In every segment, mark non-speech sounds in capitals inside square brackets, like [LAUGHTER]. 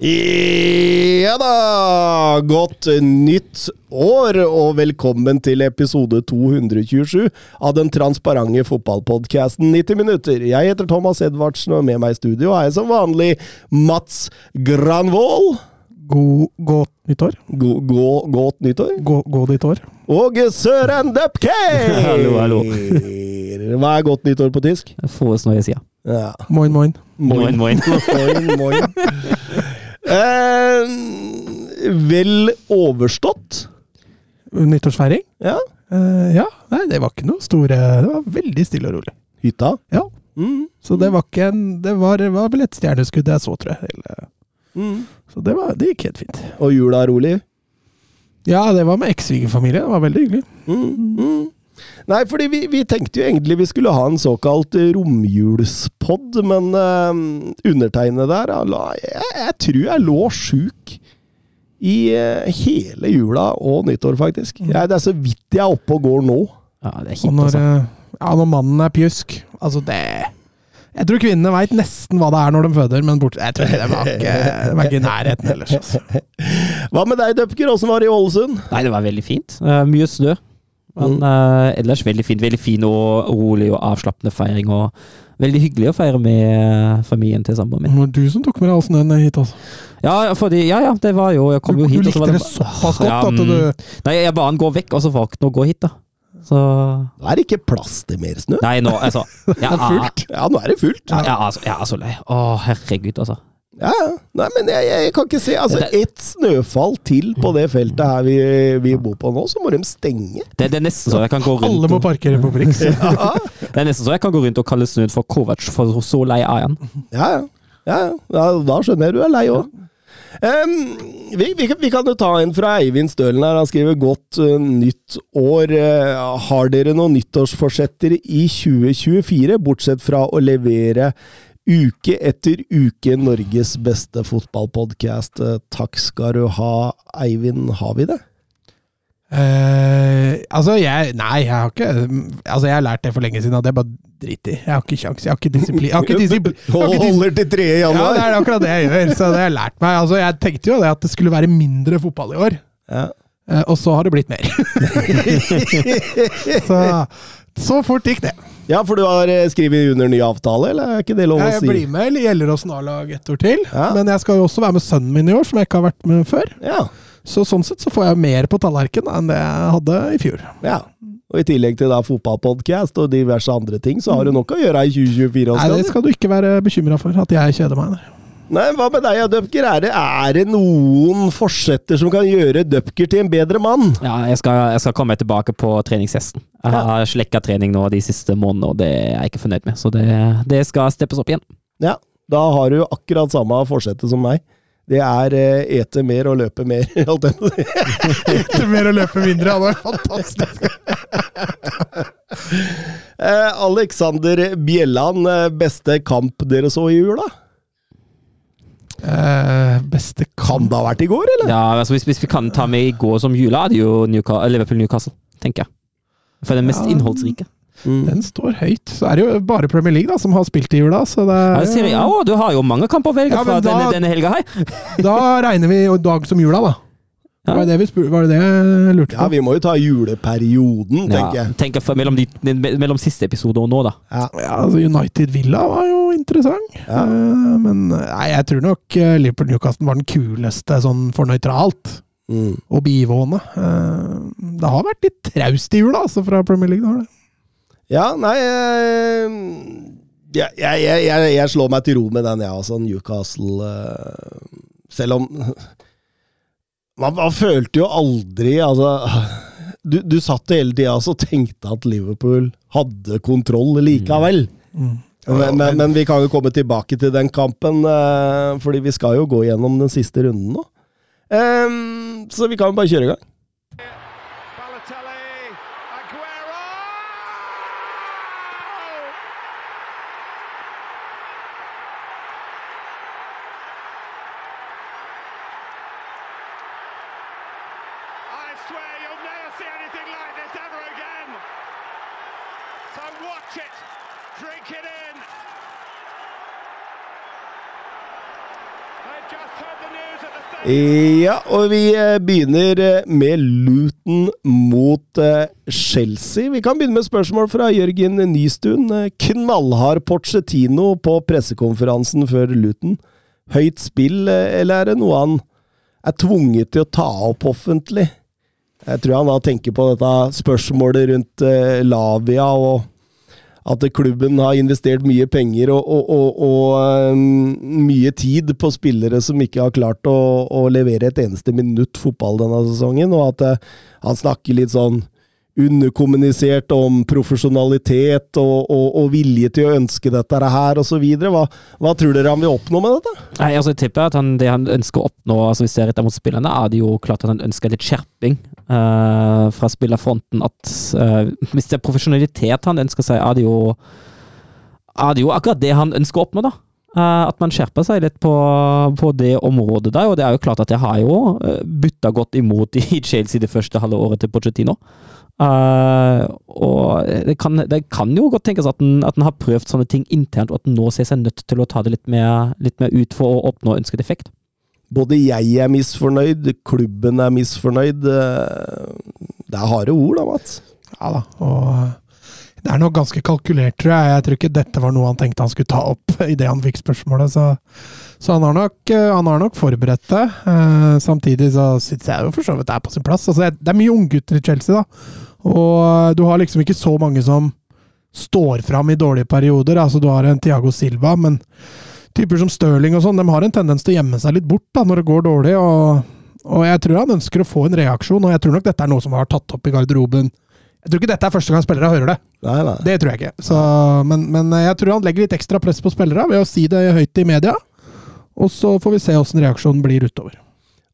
Ja da! Godt nytt år, og velkommen til episode 227 av den transparente fotballpodkasten 90 minutter. Jeg heter Thomas Edvardsen, og med meg i studio er jeg som vanlig Mats Granvoll. God, godt nyttår. Gå, gå, godt nyttår. Gå, godt nyttår. år. Og Søren Dupke! [LAUGHS] Hallo, hallo. Hva er godt nyttår på tysk? Frohes i sida. Ja. Moin, moin. Moin, moin. moin, [LAUGHS] moin. Eh, vel overstått. Nyttårsfeiring? Ja. Eh, ja. Nei, det var ikke noe store Det var veldig stille og rolig. Hytta. Ja. Mm. Så det var ikke en Det var, var vel et stjerneskudd jeg så, tror jeg. Eller- Mm. Så det, var, det gikk helt fint. Og jula rolig? Ja, det var med eks-svigerfamilie. Det var veldig hyggelig. Mm. Mm. Nei, fordi vi, vi tenkte jo egentlig vi skulle ha en såkalt romjulspod, men uh, undertegnede der jeg, jeg tror jeg lå sjuk i uh, hele jula og nyttår, faktisk. Jeg, det er så vidt jeg er oppe og går nå. Ja, det er kjipt, når, altså. eh, ja, når mannen er pjusk Altså, det Jeg tror kvinnene veit nesten hva det er når de føder, men bort, jeg tror det var ikke, det var ikke i nærheten ellers. Altså. [LAUGHS] Hva med deg, Dupker? Åssen var det i Ålesund? Nei, det var veldig fint. Uh, mye snø. Men Mm. uh, ellers veldig fint. Veldig fin og rolig og avslappende feiring. Og veldig hyggelig å feire med eh, familien til samboeren Det var du som tok med deg all den hit, altså. Ja, fordi, ja, ja, det var jo Jeg kom Du, jo du hit, og så likte var det såpass godt Ja, at du mm. Nei, jeg ba han gå vekk, og så valgte han å gå hit, da. Så Nå er det ikke plass til mer snø. Nei, nå, altså [LAUGHS] Det er fullt. Ja, nå er det fullt. Ja, jeg, altså, jeg er så lei. Å, herregud, altså. Ja, ja. Nei, men jeg, jeg kan ikke se Altså, Det- ett snøfall til på det feltet her vi, vi bor på nå, så må de stenge. Det, det er nesten så jeg kan gå rundt Alle må parkere på Brix. Ja, Det er nesten så jeg kan gå rundt og kalle snøen for Kovac, for så lei er han. ja. ja. ja, ja. Da skjønner jeg du er lei òg. vi, vi, kan- vi kan jo ta en fra Eivind Stølen her. Han skriver 'Godt uh, nytt år'. Uh, har dere noen nyttårsforsetter i 2024, bortsett fra å levere uke etter uke Norges beste fotballpodkast? takk skal du ha, Eivind. Har vi det? Eh, altså, jeg Nei, jeg har ikke Altså, jeg har lært det for lenge siden, at det er bare drit i. Jeg har ikke kjangs. Jeg har ikke disiplin. Jeg har ikke [LAUGHS] disiplin. Holder til 3. Ja, januar. det er akkurat det jeg gjør. Så det har jeg lært meg. Altså, jeg tenkte jo det at det skulle være mindre fotball i år, Ja. eh, og så har det blitt mer. [LAUGHS] [LAUGHS] så, så fort gikk det. Ja, for du har eh, skrevet under ny avtale, eller er ikke det lov å si? Jeg blir med i Gjelleråsen A-lag et år til, Ja. men jeg skal jo også være med sønnen min i år, som jeg ikke har vært med før. Ja, Så sånn sett så får jeg mer på tallerkenen enn det jeg hadde i fjor. ja. Og i tillegg til da fotballpodcast og diverse andre ting, så har du nok å gjøre i 2024. Nei, det skal du ikke være bekymra for, at jeg kjeder meg. nei. Nei, hva med deg, Dupker? Er det, er det noen forsetter som kan gjøre Dupker til en bedre mann? Ja, jeg skal, jeg skal komme tilbake på treningshesten. Jeg har slekka trening nå de siste månedene, og det er jeg ikke fornøyd med. Så det, det skal steppes opp igjen. Ja, da har du akkurat samme forsettet som meg. Det er eh, ete mer og løpe mer. [LAUGHS] holdt jeg på å si. Litt mer og løpe mindre det er fantastisk. [LAUGHS] Eh, Alexander Bjelland, eh, beste kamp dere så i jula? Eh, beste Kan det ha vært i går, eller? Ja, altså hvis, hvis vi kan ta med i går som jula, er det jo Newca- Liverpool-Newcastle, tenker jeg. For den mest Ja. innholdsrike. Mm. Den står høyt. Så er det jo bare Premier League da, som har spilt i jula, så det Ja, er, det sier jeg, ja, du har jo mange kamper å velge Ja, fra da- denne, denne helga her. Da regner vi jo dag som jula, da. Ja. Var det det, vi spur, var det, det jeg lurte på? Ja, vi må jo ta juleperioden, tenker Ja, jeg. Tenk for, mellom, de, mellom siste episode og nå, da. Ja. Ja, altså United Villa var jo interessant. Ja. Eh, men nei, jeg tror nok eh, Liverpool Newcastle var den kuleste sånn for nøytralt. Mm. Og bivående. Eh, det har vært litt traust i jula, altså, fra Premier League. da har det. Ja, nei eh, jeg, jeg, jeg, jeg, slår meg til ro med den, jeg, altså. Newcastle eh, Selv om [LAUGHS] man, man følte jo aldri Altså Du, du satt hele tida og tenkte at Liverpool hadde kontroll likevel. Mm. Men, men, men vi kan jo komme tilbake til den kampen, eh, fordi vi skal jo gå gjennom den siste runden nå. Um, så vi kan jo bare kjøre i gang. Ja, og vi eh, begynner eh, med Luton mot eh, Chelsea. Vi kan begynne med spørsmål fra Jørgen Nystuen. Knallhard Porcetino på pressekonferansen før Luton. Høyt spill, eller er det noe han er tvunget til å ta opp offentlig? Jeg tror han da tenker på dette spørsmålet rundt Lavia og at klubben har investert mye penger og, og, og, og um, mye tid på spillere som ikke har klart å, å levere et eneste minutt fotball denne sesongen, og at uh, han snakker litt sånn underkommunisert om profesjonalitet og, og, vilje til å ønske dette her, osv. Hva, hva tror dere han vil oppnå med dette? Nei, altså jeg tipper at han, Det han ønsker å oppnå, altså vi ser etter mot spillerne, er det jo klart at han ønsker litt skjerping eh, fra spillerfronten. At uh, Hvis det er profesjonalitet han ønsker seg, er det jo er det jo akkurat det han ønsker å oppnå, da. Eh, at man skjerper seg litt på, på det området der. Og det er jo klart at jeg har jo uh, butta godt imot i [LAUGHS] Chelsea det første halve året til Pochettino. Uh, og det kan, det kan, jo godt tenkes at den har prøvd sånne ting internt, og at den nå ser seg nødt til å ta det litt mer, litt mer ut for å oppnå ønsket effekt. Både jeg er misfornøyd, klubben er misfornøyd. eh, Det er harde ord, da, Mats. Ja da, og det er nok ganske kalkulert, tror jeg. Jeg tror ikke dette var noe han tenkte han skulle ta opp [LAUGHS] idet han fikk spørsmålet. Så, så han, har nok, eh, han har nok forberedt det. Eh, samtidig så syns jeg jo for så vidt det er på sin plass. Altså, det er mye unggutter i Chelsea, da. Og du har liksom ikke så mange som står fram i dårlige perioder. Altså, du har en Tiago Silva, men typer som Stirling og sånn, de har en tendens til å gjemme seg litt bort da, når det går dårlig. og og jeg tror han ønsker å få en reaksjon, og jeg tror nok dette er noe som har tatt opp i garderoben. Jeg tror ikke dette er første gang spillere hører det. Nei, nei. Det tror jeg ikke. Så, men, men jeg tror han legger litt ekstra press på spillere ved å si det høyt i media. Og så får vi se åssen reaksjonen blir utover.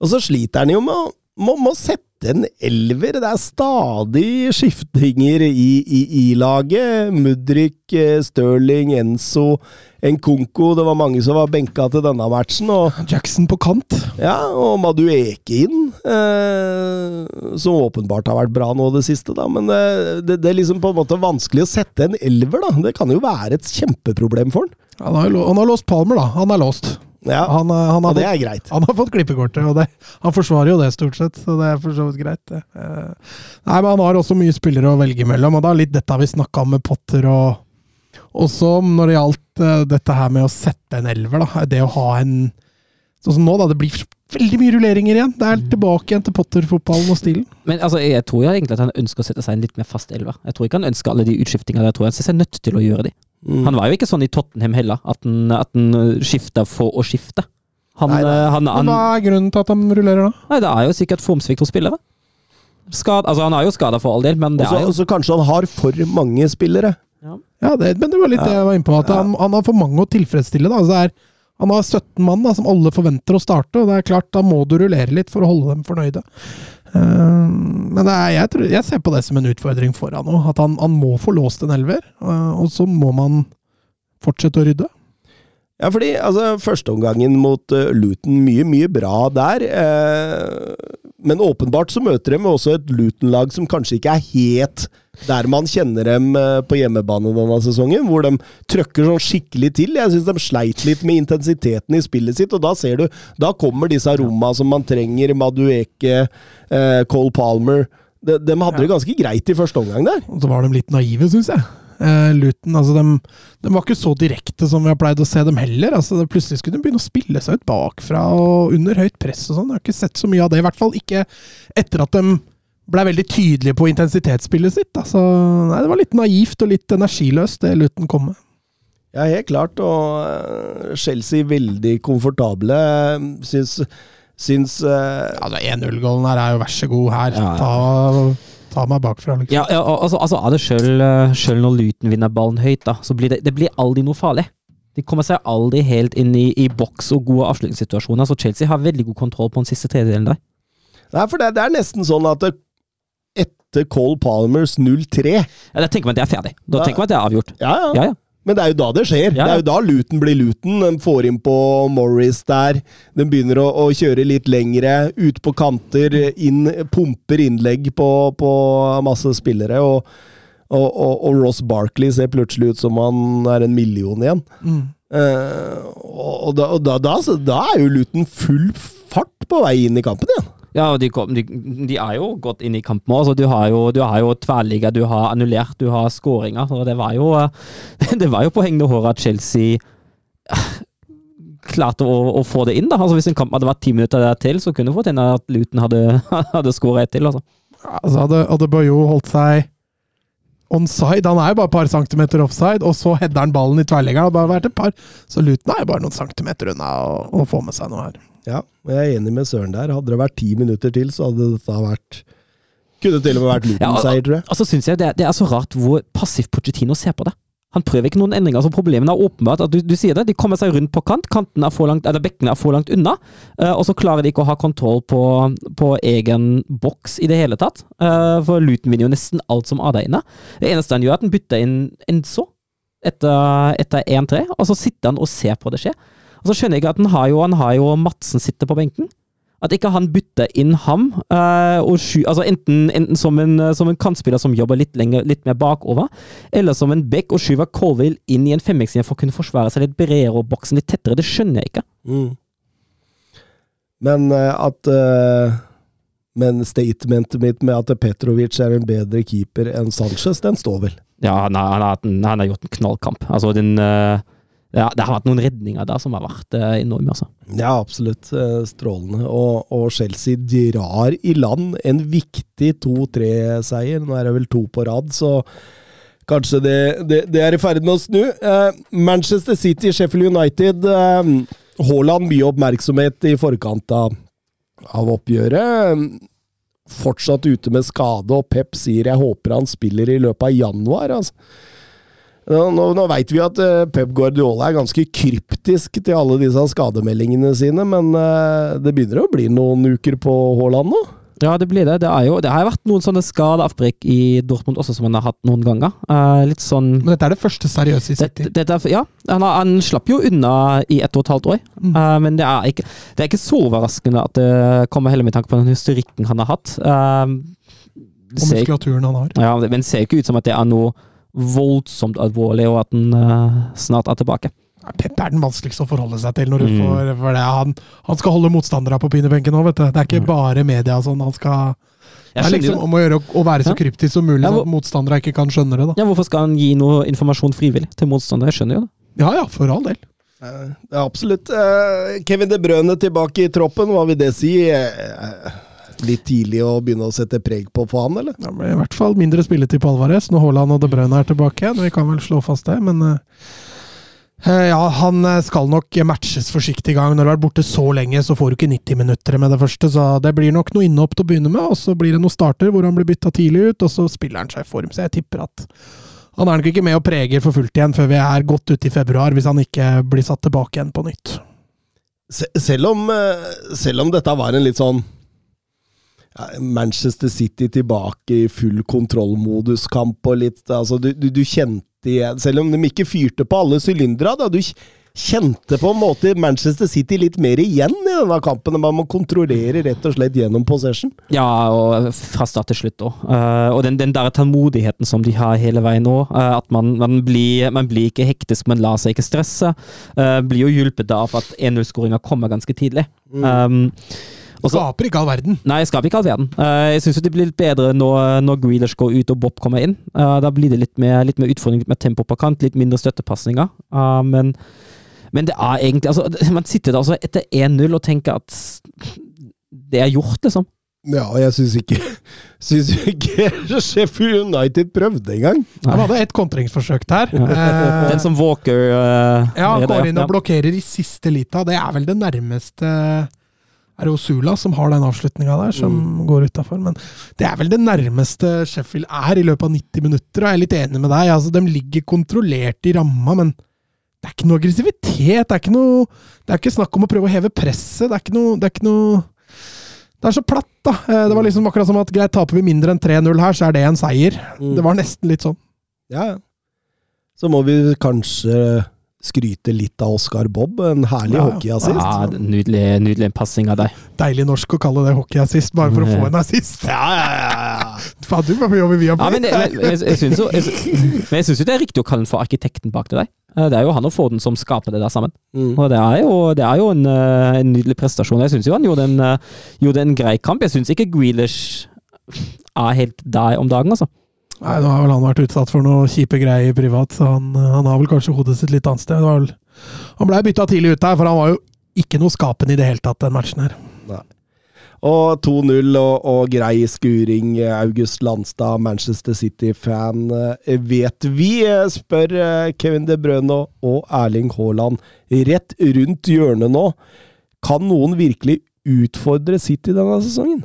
Og så sliter han jo med å, sette en elver. Det er stadig skiftinger i, i, i laget. Mudrik, eh, Stirling, Enzo, Nkunko. Det var mange som var benka til denne matchen. Og, Jackson på kant. ja, og Madueke inn, eh, som åpenbart har vært bra nå det siste. da, Men eh, det, det er liksom på en måte vanskelig å sette en elver. da. Det kan jo være et kjempeproblem for han. Han har, han har låst Palmer, da. Han er låst. Ja, Han, han, og har, det fått, er greit. han har fått klippekortet, og det, han forsvarer jo det stort sett, så det er for så vidt greit. det. Eh, Nei, men Han har også mye spillere å velge mellom, og det er litt dette vi snakka om med Potter. og Også når det gjaldt eh, dette her med å sette en elver. da, Det å ha en Sånn som nå, da. Det blir veldig mye rulleringer igjen. Det er tilbake igjen til Potter-fotballen og stilen. Men altså, jeg tror jo egentlig at han ønsker å sette seg en litt mer fast elver. Jeg tror ikke han ønsker alle de utskiftingene. Jeg tror han ser seg nødt til å gjøre de. Mm. Han var jo ikke sånn i Tottenham heller, at han, at han skifta for å skifte. Han, Nei, nei. eh, han, han, Hva er grunnen til at han rullerer da? nei, det er jo sikkert formsvikt hos spillere. Skad, altså, han er jo skada for all del, men det også, er jo også kanskje han har for mange spillere. Ja, det, men det var litt det jeg var inne på. At han, han har for mange å tilfredsstille. da. Altså det er, han har 17 mann da, som alle forventer å starte, og det er klart, da må du rullere litt for å holde dem fornøyde. Eh, men er, jeg, tror, jeg ser på det som en utfordring for han òg. At han, han må få låst en elver, eh, og så må man fortsette å rydde. Ja, fordi altså, førsteomgangen mot uh, Luton, mye, mye bra der. Eh, men åpenbart så møter de også et Luton-lag som kanskje ikke er helt der man kjenner dem eh, på hjemmebane denne sesongen, hvor de trøkker sånn skikkelig til. Jeg syns de sleit litt med intensiteten i spillet sitt, og da ser du Da kommer disse aroma som man trenger. Madueke, eh, Cole Palmer. De, de hadde det ganske greit i første omgang der. Og så var de litt naive, syns jeg. Eh, Luton altså de, de var ikke så direkte som vi har pleid å se dem heller. altså Plutselig skulle de begynne å spille seg ut bakfra og under høyt press og sånn. Jeg har ikke sett så mye av det, i hvert fall ikke etter at de ble veldig tydelig på intensitetsspillet sitt. Altså, nei, det var litt naivt og litt energiløst, det Luton kom med. Ja, helt klart. Og eh, Chelsea veldig komfortable. Syns, syns uh... Ja, 1-0-gålen her er jo vær så god her. Ja, ja. Ta, ta meg bakfra, liksom. Ja, ja altså, altså er det selv, når Luton vinner ballen høyt, da, så blir det, det blir aldri noe farlig. De kommer seg aldri helt inn i, i boks og gode avslutningssituasjoner, så Chelsea har veldig god kontroll på den siste tredjedelen der. Nei, for det, det er nesten sånn at det, etter Cole Palmers 0-3 Ja, Da tenker man at det er ferdig. Da Ja. tenker man at det er avgjort. ja, ja. Ja, ja. Men det er jo da det skjer. Ja, Det er jo da Luton blir Luton. De får inn på Morris der. De begynner å, å kjøre litt lengre, ut på kanter, inn, pumper innlegg på, på masse spillere. Og, og, og, og Ross Barkley ser plutselig ut som han er en million igjen. Mm. Eh, og da, og da, da, da er jo Luton full fart på vei inn i kampen igjen. Ja, de, kom, de, de er jo gått inn i kampen òg. Du har jo, du jo tverrligger, du har annullert, du har skåringer. Det var jo, [LAUGHS] det var jo på hengende håret at Chelsea klarte å, å få det inn. da. Altså Hvis en kamp hadde vært ti minutter der til, så kunne det fått inn at Luton hadde, [LAUGHS] hadde skåra ett til. altså. Altså, hadde Adebayo holdt seg onside Han er jo bare et par centimeter offside, og så header han ballen i tverrleggeren. Så Luton er jo bare noen centimeter unna å, å få med seg noe her. Ja, og jeg er enig med Søren der. Hadde det vært ti minutter til, så hadde dette vært Kunne til og med vært Luton-seier, tror jeg. Altså synes jeg det, det er så rart hvor passivt Pochettino ser på det. Han prøver ikke noen endringer. altså Problemet er åpenbart at du, du sier det, de kommer seg rundt på kant, kanten er for langt, eller bekkene er for langt unna, eh, og så klarer de ikke å ha kontroll på, på egen boks i det hele tatt. Eh, for Luton vinner jo nesten alt som er der inne. Det eneste han gjør, er at han bytter inn Enzo etter, etter 1-3, og så sitter han og ser på det skje. Og så skjønner jeg ikke at han har jo, han har jo Madsen sitter på benken. At ikke han bytter inn ham, eh, og sky, altså enten, enten som, en, eh, som en kantspiller som jobber litt, lenger, litt mer bakover, eller som en back og skyver Colville inn i en femmekslinje for å kunne forsvare seg litt bredere og boksen litt tettere. Det skjønner jeg ikke. Mm. Men eh, at eh, Men statementet mitt med at Petrovic er en bedre keeper enn Sanchez, den står vel. Ja, han har, han har, han har gjort en knallkamp. Altså, den, eh, ja, det har vært noen redninger der som har vært eh, enorme, altså. Ja, absolutt. eh, Strålende. Og, og Chelsea drar i land en viktig 2-3-seier. Nå er det vel to på rad, så kanskje det, det, det er i ferd med å snu. Eh, Manchester City, Sheffield United. Eh, Haaland mye oppmerksomhet i forkant av, av oppgjøret. Fortsatt ute med skade, og Pep sier jeg håper han spiller i løpet av januar. altså. Nå, nå, nå veit vi at eh, Pep Guardiola er ganske kryptisk til alle disse skademeldingene sine, men eh, det begynner å bli noen uker på Haaland nå. Ja, det blir det. Det, er jo, det har jo vært noen sånne skadeavbrekk i Dortmund også, som han har hatt noen ganger. Eh, litt sånn Men dette er det første seriøse i City. det, det, er- ja, han, har, han slapp jo unna i ett og et halvt år, Mm. Eh, men det er, ikke, det er ikke så overraskende at det kommer heller med tanke på den historikken han har hatt. Eh, Og muskulaturen han har. ja, men det ser jo ikke ut som at det er noe voldsomt alvorlig, og at han uh, snart er tilbake. Pep er den vanskeligste å forholde seg til. når du Mm. får, for det, han, han skal holde motstandere på pinebenken nå, vet du. Det er ikke bare media sånn. Han skal Det er liksom om å gjøre å være så kryptisk som mulig, Ja, sånn hvor- at motstandere ikke kan skjønne det. da. Ja, Hvorfor skal han gi noe informasjon frivillig til motstandere? Jeg skjønner jo det. Ja ja, for all del. Eh, Ja, absolutt. Eh, Kevin De Brøne tilbake i troppen, hva vil det si? Litt tidlig å begynne å sette preg på for han, eller? Ja, men i hvert fall mindre spilletid på Alvarez når Haaland og De Bruyne er tilbake igjen. Vi kan vel slå fast det, men eh, eh, ja, han eh, skal nok matches forsiktig i gang. Når du har vært borte så lenge, så får du ikke 90 minutter med det første. Så det blir nok noe innhopp til å begynne med, og så blir det noen starter hvor han blir bytta tidlig ut, og så spiller han seg i form. Så jeg tipper at han er nok ikke med og preger for fullt igjen før vi er godt ute i februar, hvis han ikke blir satt tilbake igjen på nytt. Sel Selv om, selv om dette var en litt sånn Manchester City tilbake i full kontrollmoduskamp og litt altså du, du, du kjente igjen Selv om de ikke fyrte på alle sylindere, da. Du kjente på en måte Manchester City litt mer igjen i denne kampen. Man må kontrollere rett og slett gjennom possession. Ja, og fra start til slutt òg. og den, den der tålmodigheten som de har hele veien nå. eh, at man, man, blir, man blir ikke hektisk, men lar seg ikke stresse. eh, blir jo hjulpet av at 1-0-skåringa kommer ganske tidlig. Um, og så- Skaper ikke all verden. Nei, skaper ikke all verden. Uh, jeg syns det blir litt bedre når, når Grealish går ut og Bob kommer inn. Uh, da blir det litt mer, litt mer utfordring, litt mer tempo på kant, litt mindre støttepasninger. Uh, men, men det er egentlig altså, [LAUGHS] Man sitter der altså etter 1-0 og tenker at det er gjort, liksom. Ja, jeg syns ikke [LAUGHS] Syns ikke [LAUGHS] Sheffield United prøvde engang. Han hadde ett kontringsforsøk der. Ja. Eh, Den som Walker uh, Ja, han går inn og ja. blokkerer i siste lita. Det er vel det nærmeste er det jo Sula som har den avslutninga der, som går utafor. Men det er vel det nærmeste Sheffield er i løpet av 90 minutter, og jeg er litt enig med deg. altså De ligger kontrollert i ramma, men det er ikke noe aggressivitet. Det er ikke noe Det er ikke snakk om å prøve å heve presset. Det er ikke noe Det er, ikke noe, det er så platt, da. Eh, Det var liksom akkurat som at greit, taper vi mindre enn 3-0 her, så er det en seier. Mm. Det var nesten litt sånn. Ja, ja. Så må vi kanskje skryte litt av Oscar Bob. En herlig Ja, ja. hockeyassist. Ja, nydelig, nydelig passing av deg. Deilig norsk å kalle det hockeyassist, bare for å få en assist. Ja, ja, ja, Faen, du må på jobbe via Ja, men, jeg, jeg, jeg syns jo, jeg, [LAUGHS] jeg synes jo det er riktig å kalle den for arkitekten bak til deg. Eh, Det er jo han og Forden som skaper det der sammen. Mm. Og det er jo, det er jo en, eh, en nydelig prestasjon. Jeg syns jo han gjorde en, eh, gjorde en grei kamp. Jeg syns ikke Grealish er helt der om dagen, altså. Nei, nå har vel han vært utsatt for noe kjipe greier privat, så han, han har vel kanskje hodet sitt litt annet sted. Det var vel, han blei bytta tidlig ut der, for han var jo ikke noe skapende i det hele tatt, den matchen her. Og 2-0 og, og grei skuring. August Landstad, Manchester City-fan. Vet vi, spør eh, Kevin De Brøno og Erling Haaland. Rett rundt hjørnet nå. Kan noen virkelig utfordre City denne sesongen?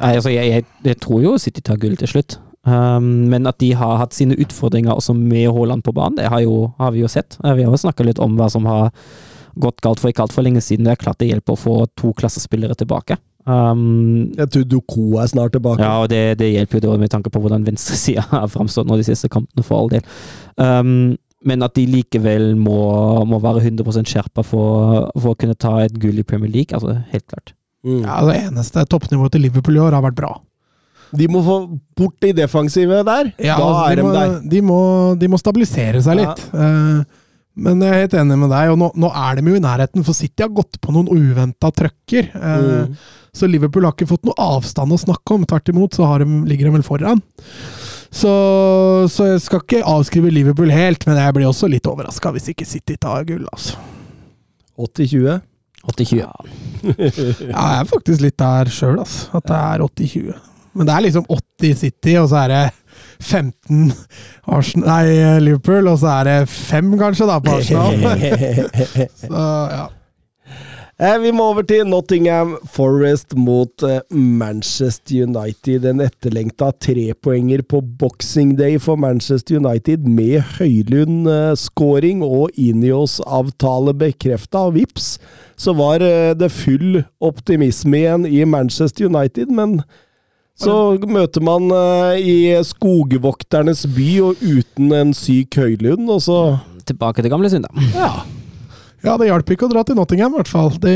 Nei, altså, jeg, jeg, jeg tror jo City tar gull til slutt. Um, men at de har hatt sine utfordringer også med Haaland på banen, det har, jo, har vi jo sett. Eh, Vi har jo snakka litt om hva som har gått galt for ikke altfor lenge siden. Det er klart det hjelper å få to klassespillere tilbake. Um, Jeg tror Doko er snart tilbake. ja, og det, det hjelper jo med tanke på hvordan venstresida [LAUGHS] har framstått nå de siste kampene, for all del. Um, men at de likevel må, må være 100 skjerpa for, for å kunne ta et gull i Premier League, altså helt klart. Mm. Ja, Det eneste toppnivået til Liverpool i år har vært bra. De må få bort de defensive der. Ja, da altså, er de, de må, der. de, må, de må stabilisere seg Ja. litt. Eh, men jeg er helt enig med deg, og nå, nå er de jo i nærheten, for City har gått på noen uventa trøkker. Uh, Mm. Så Liverpool har ikke fått noe avstand å snakke om. Tvert imot så har de, ligger de vel foran. Så, så jeg skal ikke avskrive Liverpool helt, men jeg blir også litt overraska hvis ikke City tar gull, altså. 80-20. 80-20. [LAUGHS] Ja, jeg er faktisk litt der sjøl, altså. At det er 80-20. Men det er liksom 80 City, og så er det 15 Arsenal, nei, Liverpool, og så er det 5 kanskje da på Arsenal. [LAUGHS] Så ja. Eh, Vi må over til Nottingham Forest mot eh, Manchester United. En etterlengta trepoenger på Boxing Day for Manchester United med Høylund-skåring og Inios-avtale bekrefta. Og vips, så var eh, det full optimisme igjen i Manchester United, men så møter man uh, i skogvokternes by og uten en syk Høylund, og så Tilbake til gamle synder. Ja. ja, det hjalp ikke å dra til Nottingham, i hvert fall. Det,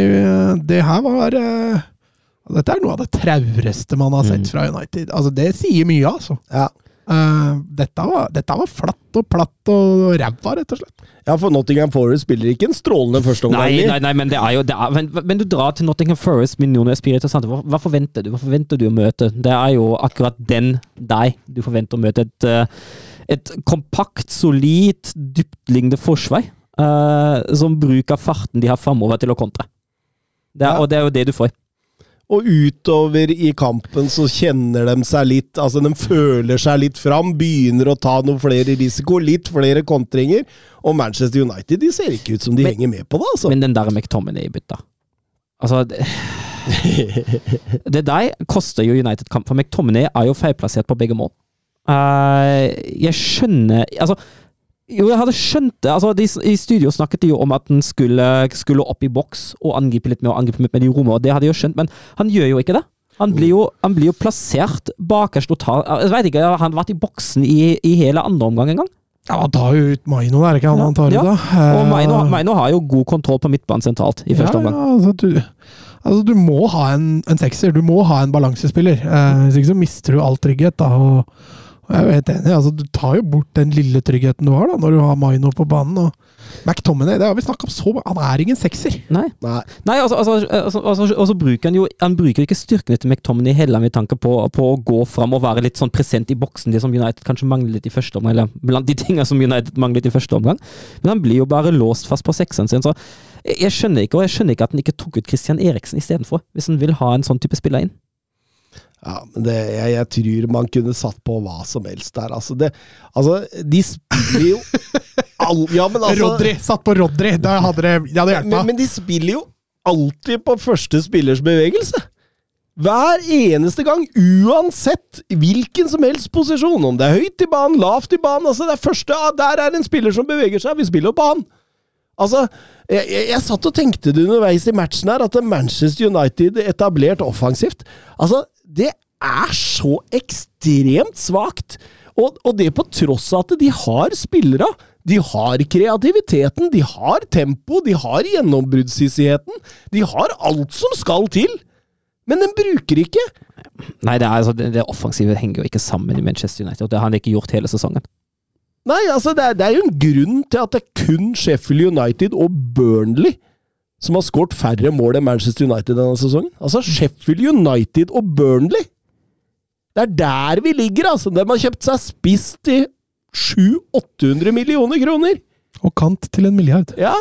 det her var uh, Dette er noe av det traureste man har sett Mm. fra United. Altså, det sier mye, altså. ja. Eh, dette, var, dette var flatt og platt og ræva, rett og slett. Ja, for Nottingham Forest spiller ikke en strålende førsteomgang. Nei, nei, nei, men det er jo det er, men, men du drar til Nottingham Forest med Nuno Espirito Santo. Hva, hva forventer du Hva forventer du å møte? Det er jo akkurat den deg du forventer å møte. Et, eh, et kompakt, solid, dyptliggende forsvar uh, som bruker farten de har framover til å kontre. Det er, Ja. Og det er jo det du får. Og utover i kampen så kjenner de seg litt Altså, de føler seg litt fram, begynner å ta noe flere risiko, litt flere kontringer. Og Manchester United de ser ikke ut som de Men- henger med på det, altså. Men den der McTominay-bytta Altså det, [LAUGHS] det der koster jo United-kamp, for McTominay er jo feilplassert på begge mål. Uh, jeg skjønner Altså jo, jeg hadde skjønt det. Altså, de, I studio snakket de jo om at han skulle, skulle opp i boks og angripe litt med og angripe litt med de rommene, og det hadde jeg jo skjønt, men han gjør jo ikke det. Han blir jo, han blir jo plassert bakerst tar Jeg vet ikke, har han vært i boksen i, i hele andre omgang en gang? Ja, Han tar jo ut Maino, det er ikke han Ja, han tar ut, ja. da. Og Eh, Maino, Maino har jo god kontroll på midtbanen sentralt i første ja, omgang. Ja, altså, du, altså, du må ha en, en sekser. Du må ha en balansespiller. Eh, hvis ikke så mister du all trygghet. da, og jeg er jo helt enig. altså Du tar jo bort den lille tryggheten du har da, når du har Maino på banen. og McTominay, det har vi om så Han er ingen sekser! Nei. Nei. Nei, altså, altså, altså, altså, og så bruker han jo Han bruker ikke styrkene til McTominay heller med tanke på, på å gå fram og være litt sånn present i boksen, det som United kanskje mangler litt i første omgang, eller blant de tingene som United mangler litt i første omgang. Men han blir jo bare låst fast på sekseren sin, så jeg skjønner ikke, og jeg skjønner ikke at han ikke tok ut Christian Eriksen istedenfor, hvis han vil ha en sånn type spiller inn. Ja, men det, jeg, jeg tror man kunne satt på hva som helst der. Altså, det, altså de spiller jo [LAUGHS] all, Ja, men altså Rodri! Satt på Rodri! Da hadde det, det hadde men, hjulpet. men de spiller jo alltid på første spillers bevegelse. Hver eneste gang, uansett hvilken som helst posisjon. Om det er høyt i banen, lavt i banen. altså det er første, Der er en spiller som beveger seg, vi spiller jo på han! Altså, jeg, jeg, jeg satt og tenkte det underveis i matchen her, at Manchester United etablert offensivt Altså, det er så ekstremt svakt! Og, og det på tross av at de har spillere. De har kreativiteten, de har tempo, de har gjennombruddshissigheten. De har alt som skal til! Men den bruker ikke! Nei, det, er, altså, det, det offensive henger jo ikke sammen i Manchester United, og det har han ikke gjort hele sesongen. Nei, altså, det er, det er jo en grunn til at det er kun Sheffield United og Burnley som har skåret færre mål enn Manchester United denne sesongen. Altså, Sheffield United og Burnley! Det er der vi ligger, altså! De har kjøpt seg spiss til 700-800 millioner kroner! Og kant til en milliard. Ja.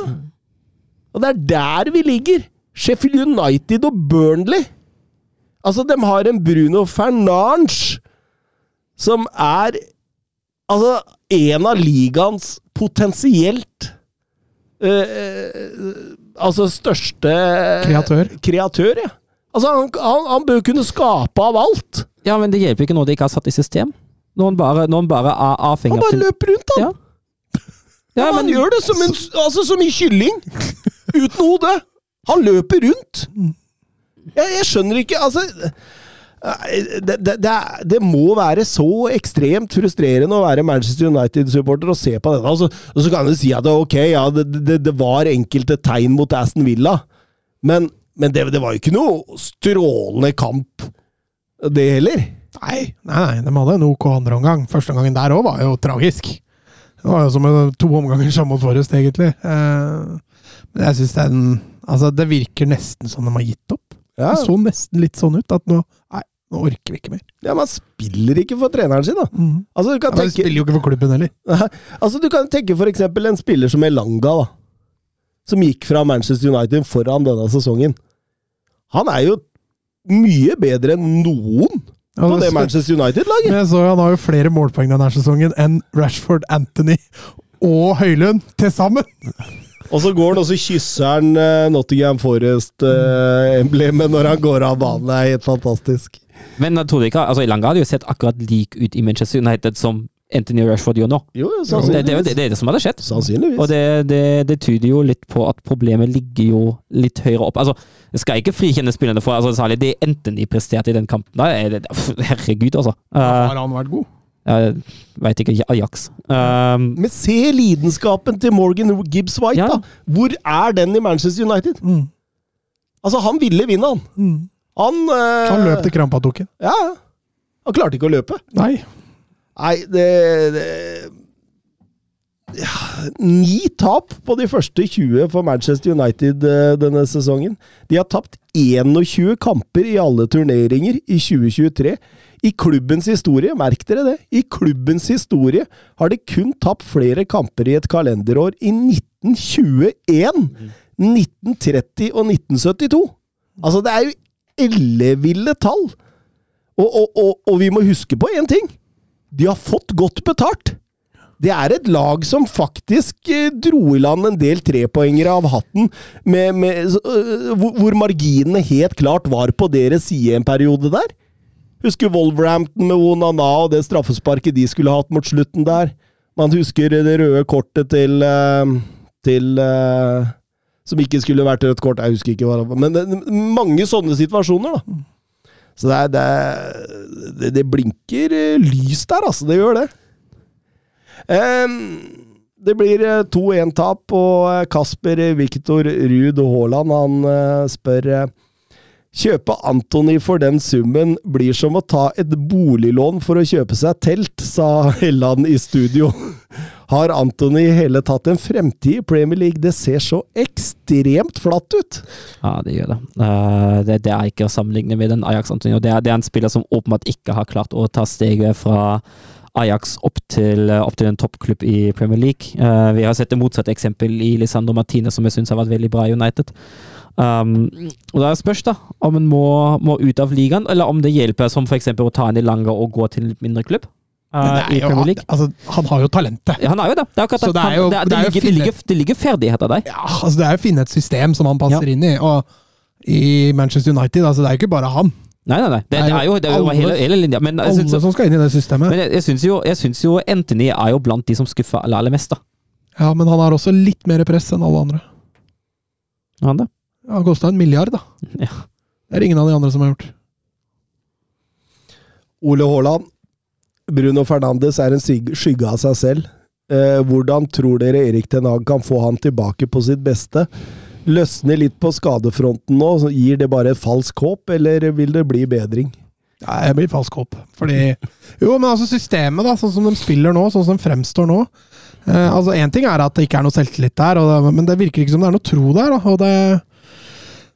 Og det er der vi ligger! Sheffield United og Burnley! Altså, de har en Bruno Fernange som er Altså, en av ligaens potensielt uh, Altså største Kreatør. Kreatør, ja. Altså, han, han, han bør kunne skape av alt. Ja, men det hjelper ikke når de ikke har satt i system. Når han bare, når han bare er avhengig Han bare løper rundt, han! Ja. Ja, han gjør det som en, altså, som en kylling! Uten hode! Han løper rundt! Jeg, jeg skjønner ikke Altså det, det, det, det, må være så ekstremt frustrerende å være Manchester United-supporter og se på dette. Altså, og så kan du si at ok, ja, det, var enkelte tegn mot Aston Villa, men, men det, var jo ikke noe strålende kamp, det heller. Nei, nei, nei, de hadde en ok andreomgang. Første omgangen der òg var jo tragisk. Det var jo som to omganger samme Forrest, egentlig. Eh, men jeg syns den Altså, det virker nesten som de har gitt opp. Ja. Det så nesten litt sånn ut at nå nå orker vi ikke mer. Ja, Man spiller ikke for treneren sin, da. Mm. Altså, du kan ja, tenke... spiller jo ikke for klubben heller. [LAUGHS] altså, Du kan tenke for eksempel en spiller som Elanga, da. Som gikk fra Manchester United foran denne sesongen. Han er jo mye bedre enn noen på det Manchester United-laget. Men jeg så Han har jo flere målpoeng denne sesongen enn Rashford, Anthony og Høylund til sammen! Og så går han og så kysser han uh, Nottingham Forest-emblemet uh, når han går av banen. Det er helt fantastisk. Men jeg tror ikke, altså Ilanga hadde jo sett akkurat lik ut i Manchester United som Anthony Rashford gjør nå. Jo, sannsynligvis. det, det, det, er det som hadde skjedd. Sannsynligvis. Og det, tyder jo litt på at problemet ligger jo litt høyere opp. Altså, Jeg skal ikke frikjenne spillerne for altså, særlig det Anthony presterte i den kampen. der, Herregud, altså. Uh, har han vært god? Jeg veit ikke. Ajax. Um, Men se lidenskapen til Morgan Gibbs White, ja. da! Hvor er den i Manchester United? Mm. Altså, han ville vinne, han. Mm. Han, uh, han løp til krampa tok en. Ja. Han klarte ikke å løpe. Nei. Nei, det, det ja, Ni tap på de første 20 for Manchester United uh, denne sesongen. De har tapt 21 kamper i alle turneringer i 2023. I klubbens historie, merk dere det, i klubbens historie har de kun tapt flere kamper i et kalenderår i 1921, 1930 og 1972. Altså, det er jo elleville tall! Og, og, og, og, vi må huske på én ting. De har fått godt betalt. Det er et lag som faktisk eh, dro i land en del trepoengere av hatten, med, med, uh, hvor, marginene helt klart var på deres side en periode der. Husker Wolverhampton med Onana og det straffesparket de skulle hatt mot slutten der. Man husker det røde kortet til, uh, til uh, Som ikke skulle vært rødt kort, jeg husker ikke hva det var. Men det, mange sånne situasjoner, da. Så det, er, det, det blinker eh, lys der, altså. Det gjør det. Um, det blir 2-1-tap, og Kasper Viktor Ruud Haaland han spør Kjøpe Antony for den summen blir som å ta et boliglån for å kjøpe seg telt, sa Helland i studio. Har Antony hele tatt en fremtid i Premier League? Det ser så ekstremt flatt ut! Ja, det gjør det. Uh, det, det, er ikke å sammenligne med den Ajax Antony. det det er en spiller som åpenbart ikke har klart å ta steget fra Ajax opp til, opp til en toppklubb i Premier League. Uh, vi har sett det motsatte eksempel i Lisandro Martine, som jeg syns har vært veldig bra i United. Um, og Da spørs da om en må, må, ut av ligaen, eller om det hjelper som f.eks. å ta en i Langa og gå til en mindre klubb. Uh, eh, jo, han, altså, han har jo talentet. Ja, han har jo det. Det, er akkurat det. det er Han- jo- det, det er ligger, finne- ligger, det ligger ferdigheter der. Ja, altså Det er jo å finne et system som han passer Ja. inn i. Og i Manchester United, altså det er jo ikke bare han. Nei, nei, nei. Det, det er jo, det er jo Alle- hele, hele linja. Men jeg Alle syns, som skal inn i det systemet. men jeg, jeg syns jo, jeg syns jo Anthony er jo blant de som skuffer aller, aller mest, da. Ja, Men han har også litt mer press enn alle andre. Han det? Ja, har kosta en milliard, da. [LAUGHS] Ja. Det er ingen av de andre som har gjort. Ole Haaland. Bruno Fernandes er en skygge av seg selv. Eh, hvordan tror dere Erik Ten Hag kan få han tilbake på sitt beste? Løsner litt på skadefronten nå, så gir det bare falsk håp, eller vil det bli bedring? Nei, jeg blir falsk håp. Fordi Jo, men altså systemet, da, sånn som de spiller nå, sånn som de fremstår nå eh, altså Én ting er at det ikke er noe selvtillit der, og det, men det virker ikke som det er noe tro der. Da, og det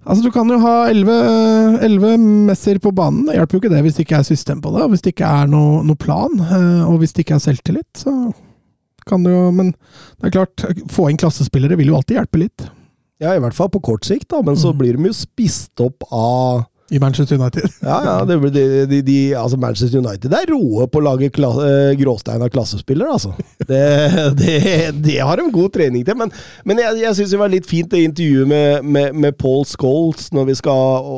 Altså, Du kan jo ha elleve messer på banen. Det hjelper jo ikke det hvis det ikke er system på det, og hvis det ikke er noe, noe plan, eh, og hvis det ikke er selvtillit. Så kan du jo Men det er klart, få inn klassespillere vil jo alltid hjelpe litt. Ja, i hvert fall på kort sikt, da, men så Mm. blir de jo spist opp av I Manchester United. [LAUGHS] Ja, ja, det, de, de, de, altså Manchester United er roe på å lage kla, eh, gråstein av klassespillere, altså. Det, det, har de god trening til. Men, men jeg, jeg syns det var litt fint det intervjuet med, med, med Paul Scholes når vi, skal,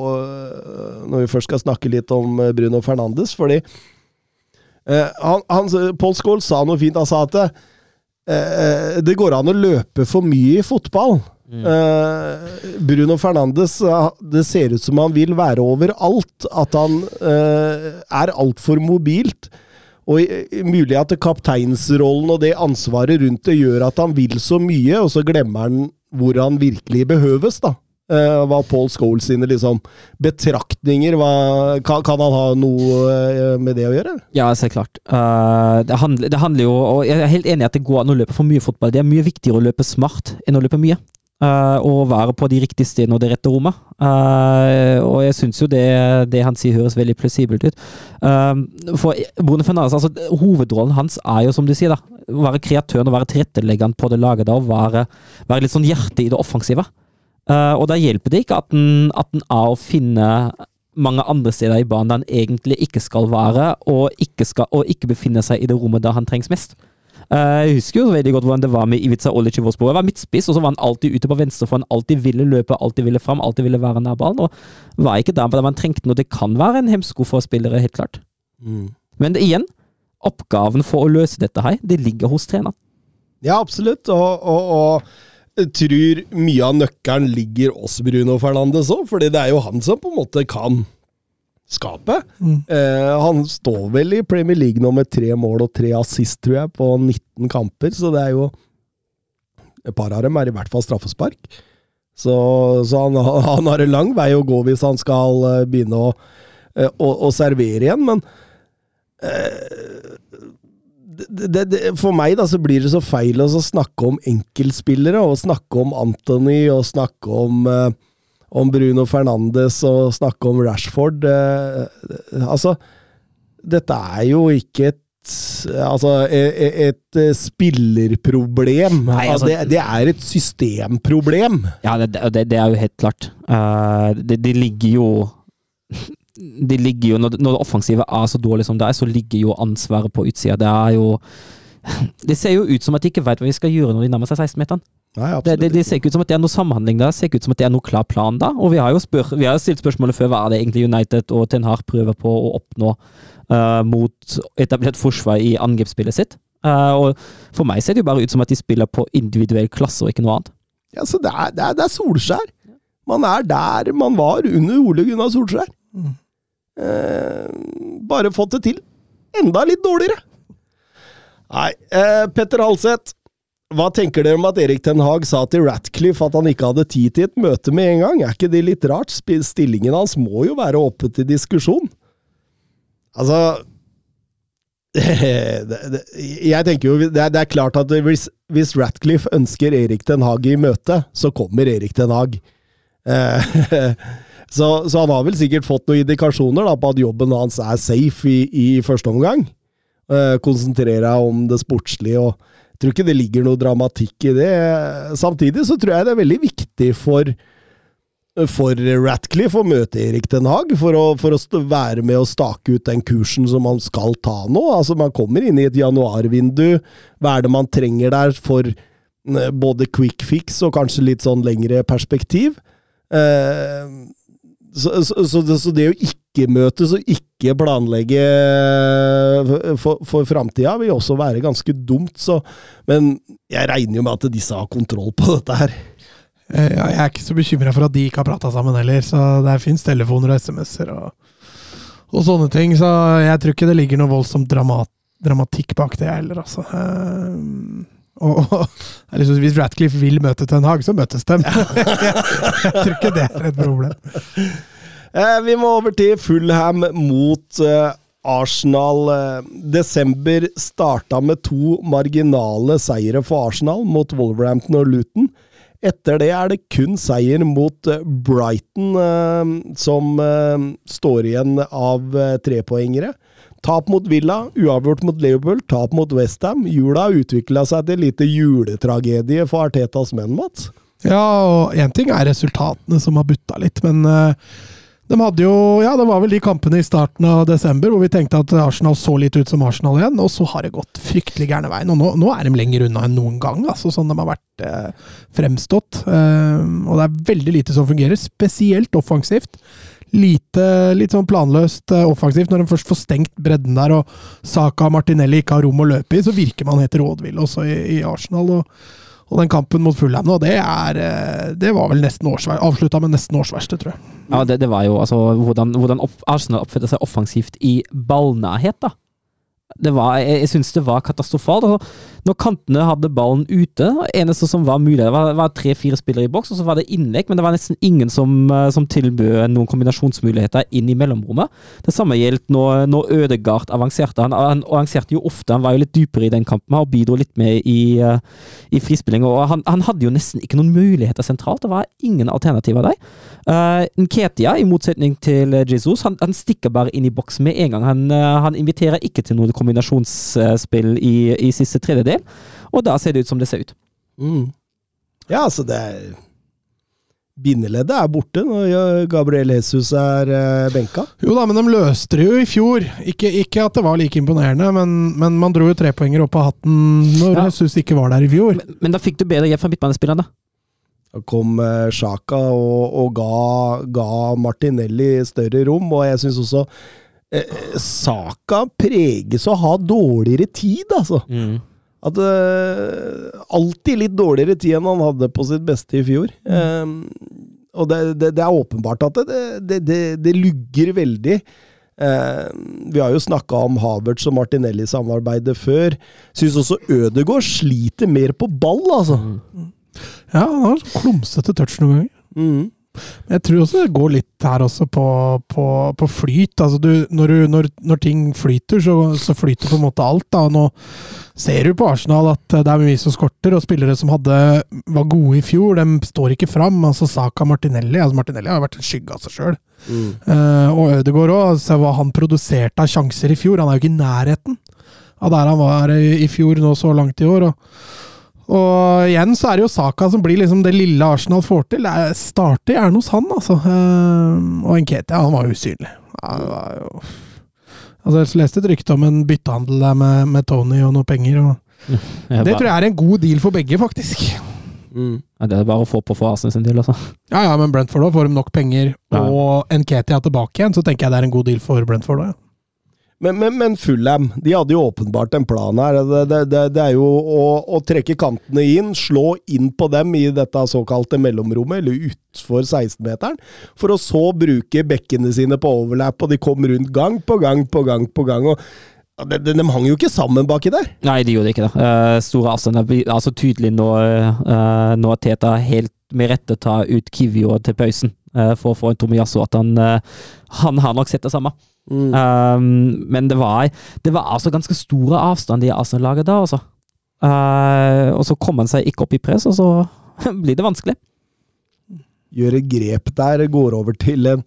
når vi først skal snakke litt om eh, Bruno Fernandes, fordi eh, han, han, Paul Scholes sa noe fint. Han sa at eh, det går an å løpe for mye i fotball. Eh, Bruno Fernandes eh, Det ser ut som han vil være overalt. At han uh, er altfor mobilt. Og mulig at kapteinsrollen og det ansvaret rundt det gjør at han vil så mye, og så glemmer han hvor han virkelig behøves, da. Uh, hva Paul Scholes sine liksom, betraktninger hva, kan, kan han ha noe uh, med det å gjøre? Ja, så klart. Uh, det, handler, det handler jo og Jeg er helt enig i at det går an å løpe for mye fotball. Det er mye viktigere å løpe smart enn å løpe mye. Eh, og være på de riktige stedene og det rette rommet. Eh, og jeg syns jo det, det han sier høres veldig plausibelt ut. Eh, for Bruno Fernandes, altså hovedrollen hans er jo som du sier, da. Å være kreatøren og være tilretteleggeren på det laget. da, Og være, være litt sånn hjertet i det offensive. Og da hjelper det ikke at den, at den er å finne mange andre steder i banen der han egentlig ikke skal være, og ikke, skal, og ikke befinne seg i det rommet der han trengs mest. Eh, jeg husker jo veldig godt hvordan det var med Ivica Olic i Wolfsburg. Jeg var midtspiss, og så var han alltid ute på venstre, for han alltid ville løpe, alltid ville fram, alltid ville være nær ballen. Og var ikke der man trengte noe. Det kan være en hemsko for spillere, helt klart. Men det, igjen, oppgaven for å løse dette her, det ligger hos treneren. Ja, absolutt. Og, og, og tror mye av nøkkelen ligger hos Bruno Fernandes òg, fordi det er jo han som på en måte kan skapet. Mm. Eh, han står vel i Premier League nå med tre mål og tre assist, tror jeg, på 19 kamper, så det er jo Et par av dem er i hvert fall straffespark. Så, så han, [LAUGHS] han har en lang vei å gå hvis han skal eh, begynne å, eh, å, å servere igjen, men eh, det, det, det, for meg da, så blir det så feil å snakke om enkeltspillere, og snakke om Anthony, og snakke om, om Bruno Fernandes, og snakke om Rashford. Eh, altså, dette er jo ikke et Altså, et, et eh, spillerproblem. Nei, altså- det, det er et systemproblem. Ja, det, det, det er jo helt klart. Uh, det, ligger jo [LAUGHS] Det ligger jo når, når det offensive er så dårlig som det er, så ligger jo ansvaret på utsida. Det er jo [LAUGHS] Det ser jo ut som at de ikke vet hva de skal gjøre når de nærmer seg 16-meteren. Nei, Det, det, det ser ikke ut som at det er noe samhandling der, det ser ikke ut som at det er noe klar plan da. Og vi har jo spør, vi har stilt spørsmålet før, hva er det egentlig United og Ten Hag prøver på å oppnå uh, mot etablert forsvar i angrepsspillet sitt? Uh, og for meg ser det jo bare ut som at de spiller på individuell klasse og ikke noe annet. Ja, så det er, det, er, det er Solskjær. Man er der man var under Ole Gunnar Solskjær. Mm. Uh, bare fått det til. Enda litt dårligere. Nei, eh, Petter Halseth. Hva tenker dere om at Erik Ten Hag sa til Ratcliffe at han ikke hadde tid til et møte med en gang? Er ikke det litt rart? Stillingen hans må jo være oppe til diskusjon. Altså [LAUGHS] Jeg tenker jo det er, klart at hvis, Ratcliffe ønsker Erik Ten Hag i møte, så kommer Erik Ten Hag. Eh, [LAUGHS] så, så han har vel sikkert fått noen indikasjoner da, på at jobben hans er safe i, i første omgang. Eh, konsentrere deg om det sportslige og tror ikke det ligger noe dramatikk i det. Samtidig så tror jeg det er veldig viktig for for Ratcliffe å møte Erik Den Haag, for å, for å være med å stake ut den kursen som man skal ta nå. Altså, man kommer inn i et januarvindu. Hva er det man trenger der for eh, både quick fix og kanskje litt sånn lengre perspektiv? Eh, så, så, så, det, så det å ikke møtes og ikke planlegge for, for, for framtida vil også være ganske dumt, så Men jeg regner jo med at disse har kontroll på dette her. Eh, Jeg er ikke så bekymra for at de ikke har prata sammen heller, så det fins telefoner og SMS-er og, og sånne ting. Så jeg tror ikke det ligger noe voldsomt dramat, dramatikk bak det heller, altså. Eh, og, og liksom, Hvis Ratcliffe vil møte Ten Hag, så møtes de. jeg, [LAUGHS] jeg tror ikke det er et problem. Eh, vi må over til Fulham mot eh, Arsenal. Eh, desember starta med to marginale seire for Arsenal mot Wolverhampton og Luton. Etter det er det kun seier mot Brighton som står igjen av trepoengere. Tap mot Villa, uavgjort mot Liverpool, tap mot Westham. Jula utvikla seg til lite juletragedie for Artetas menn, Mats. Ja, og én ting er resultatene som har butta litt, men eh, de hadde jo Ja, det var vel de kampene i starten av desember hvor vi tenkte at Arsenal så litt ut som Arsenal igjen, og så har det gått fryktelig gærne veien. Og nå, nå er de lenger unna enn noen gang, altså sånn de har vært eh, fremstått. Eh, og det er veldig lite som fungerer, spesielt offensivt. Lite, litt sånn planløst eh, offensivt. Når de først får stengt bredden der, og Saka og Martinelli ikke har rom å løpe i, så virker man helt rådvill også i, i Arsenal. og og den kampen mot Fulham nå, det, er, eh, det var vel nesten avslutta med nesten årsverste, tror jeg. Ja, det, det var jo altså hvordan, hvordan opp, Arsenal oppførte seg offensivt i ballnærhet, da. Var, jeg jeg syns det var katastrofalt. Altså, når kantene hadde ballen ute, eneste som var mulig, det var, var tre-fire spillere i boks, og så var det innlegg, men det var nesten ingen som, eh, som tilbød noen kombinasjonsmuligheter inn i mellomrommet. Det samme gjelder når, når Ødegard avanserte. Han, han avanserte jo ofte, han var jo litt dypere i den kampen og bidro litt med i, eh, i frispilling. og han, han hadde jo nesten ikke noen muligheter sentralt. Det var ingen alternativer der. Uh, Nketia, i motsetning til Jesus, han, han stikker bare inn i boks med en gang. Han, han inviterer ikke til noe kombinasjonsspill i, i siste tredjedel, og da ser det ut som det ser ut. Mm. Ja, altså det er Bindeleddet er borte når Gabriel Jesus er eh, benka. Jo da, men de løste det jo i fjor. Ikke, ikke at det var like imponerende, men, men man dro jo trepoenger opp av hatten når Ja. Jesus ikke var der i fjor. Men, men da fikk du bedre hjelp fra midtbanespillerne. Da kom eh, Sjaka og, og ga, ga Martinelli større rom, og jeg syns også eh, Saka preges av å ha dårligere tid, altså. At eh, Alltid litt dårligere tid enn han hadde på sitt beste i fjor. Eh, og det, det, det er åpenbart at det, det, det, det lugger veldig. Uh, vi har jo snakka om Havertz og Martinelli-samarbeidet før. Syns også Ødegaard sliter mer på ball, altså. Ja, han har klumsete touch noen ganger. Mm. Men jeg tror også det går litt her også på, på, på flyt. Altså du, når, du, når, når ting flyter, så, så flyter på en måte alt. Da. Nå ser du på Arsenal at det er mye som skorter, og spillere som hadde, var gode i fjor, de står ikke fram. Altså Saka Martinelli altså Martinelli har vært en skygge av seg sjøl. Mm. og Ødegaard òg. Se hva han produserte av sjanser i fjor. Han er jo ikke i nærheten av der han var i, i fjor nå så langt i år. og og igjen så er det jo Saka som blir liksom det lille Arsenal får til. Det er- starter gjerne hos han, altså. Eh, og Nketia, han var usynlig. Han var jo Altså, jeg leste et rykte om en byttehandel der med, med Tony og noe penger. Og [LAUGHS] det tror jeg er en god deal for begge, faktisk. Mm. Ja, det er bare å få på for Arsenal sin del, altså. Ja, ja, men Brentford òg. Får de nok penger og Ja. Nketia tilbake igjen, så tenker jeg det er en god deal for Brentford òg. Ja. Men, men, men Fulham de hadde jo åpenbart en plan her. Det, det, det, det er jo å, å trekke kantene inn, slå inn på dem i dette såkalte mellomrommet, eller utfor 16-meteren, for å så bruke bekkene sine på overlap, og de kom rundt gang på gang på gang på gang. og de, de, de hang jo ikke sammen baki der. Nei, de gjorde ikke det. Uh, store avstander altså tydelig når, uh, når Teta helt med rette tar ut Kivio til pausen uh, for å få en Tomiyasu. At han, eh, han har nok sett det samme. Mm. Um, men det var, det var altså ganske store avstander i Arsenal-laget da, altså. Eh, og så kom han seg ikke opp i press, og så [LAUGHS] blir det vanskelig. Gjøre grep der, går over til en,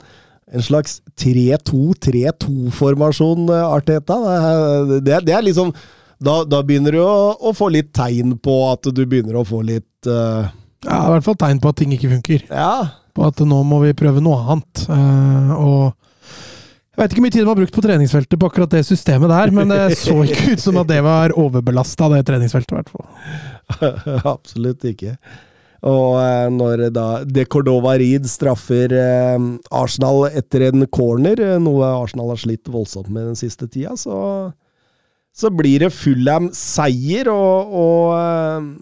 en slags 3-2-3-2-formasjon, eh, Arteta. Det, det, det er liksom da, da begynner du å, å få litt tegn på at du begynner å få litt uh... Ja, i hvert fall tegn på at ting ikke funker. Ja, på at nå må vi prøve noe annet. Uh, og jeg veit ikke hvor mye tid de har brukt på treningsfeltet på akkurat det systemet der, men det [LAUGHS] så ikke ut som at det var overbelasta, det treningsfeltet, i hvert fall. [LAUGHS] Absolutt ikke. Og eh, når da De Cordova Reed straffer eh, Arsenal etter en corner, eh, noe Arsenal har slitt voldsomt med den siste tida, så, så blir det Fulham seier, og, og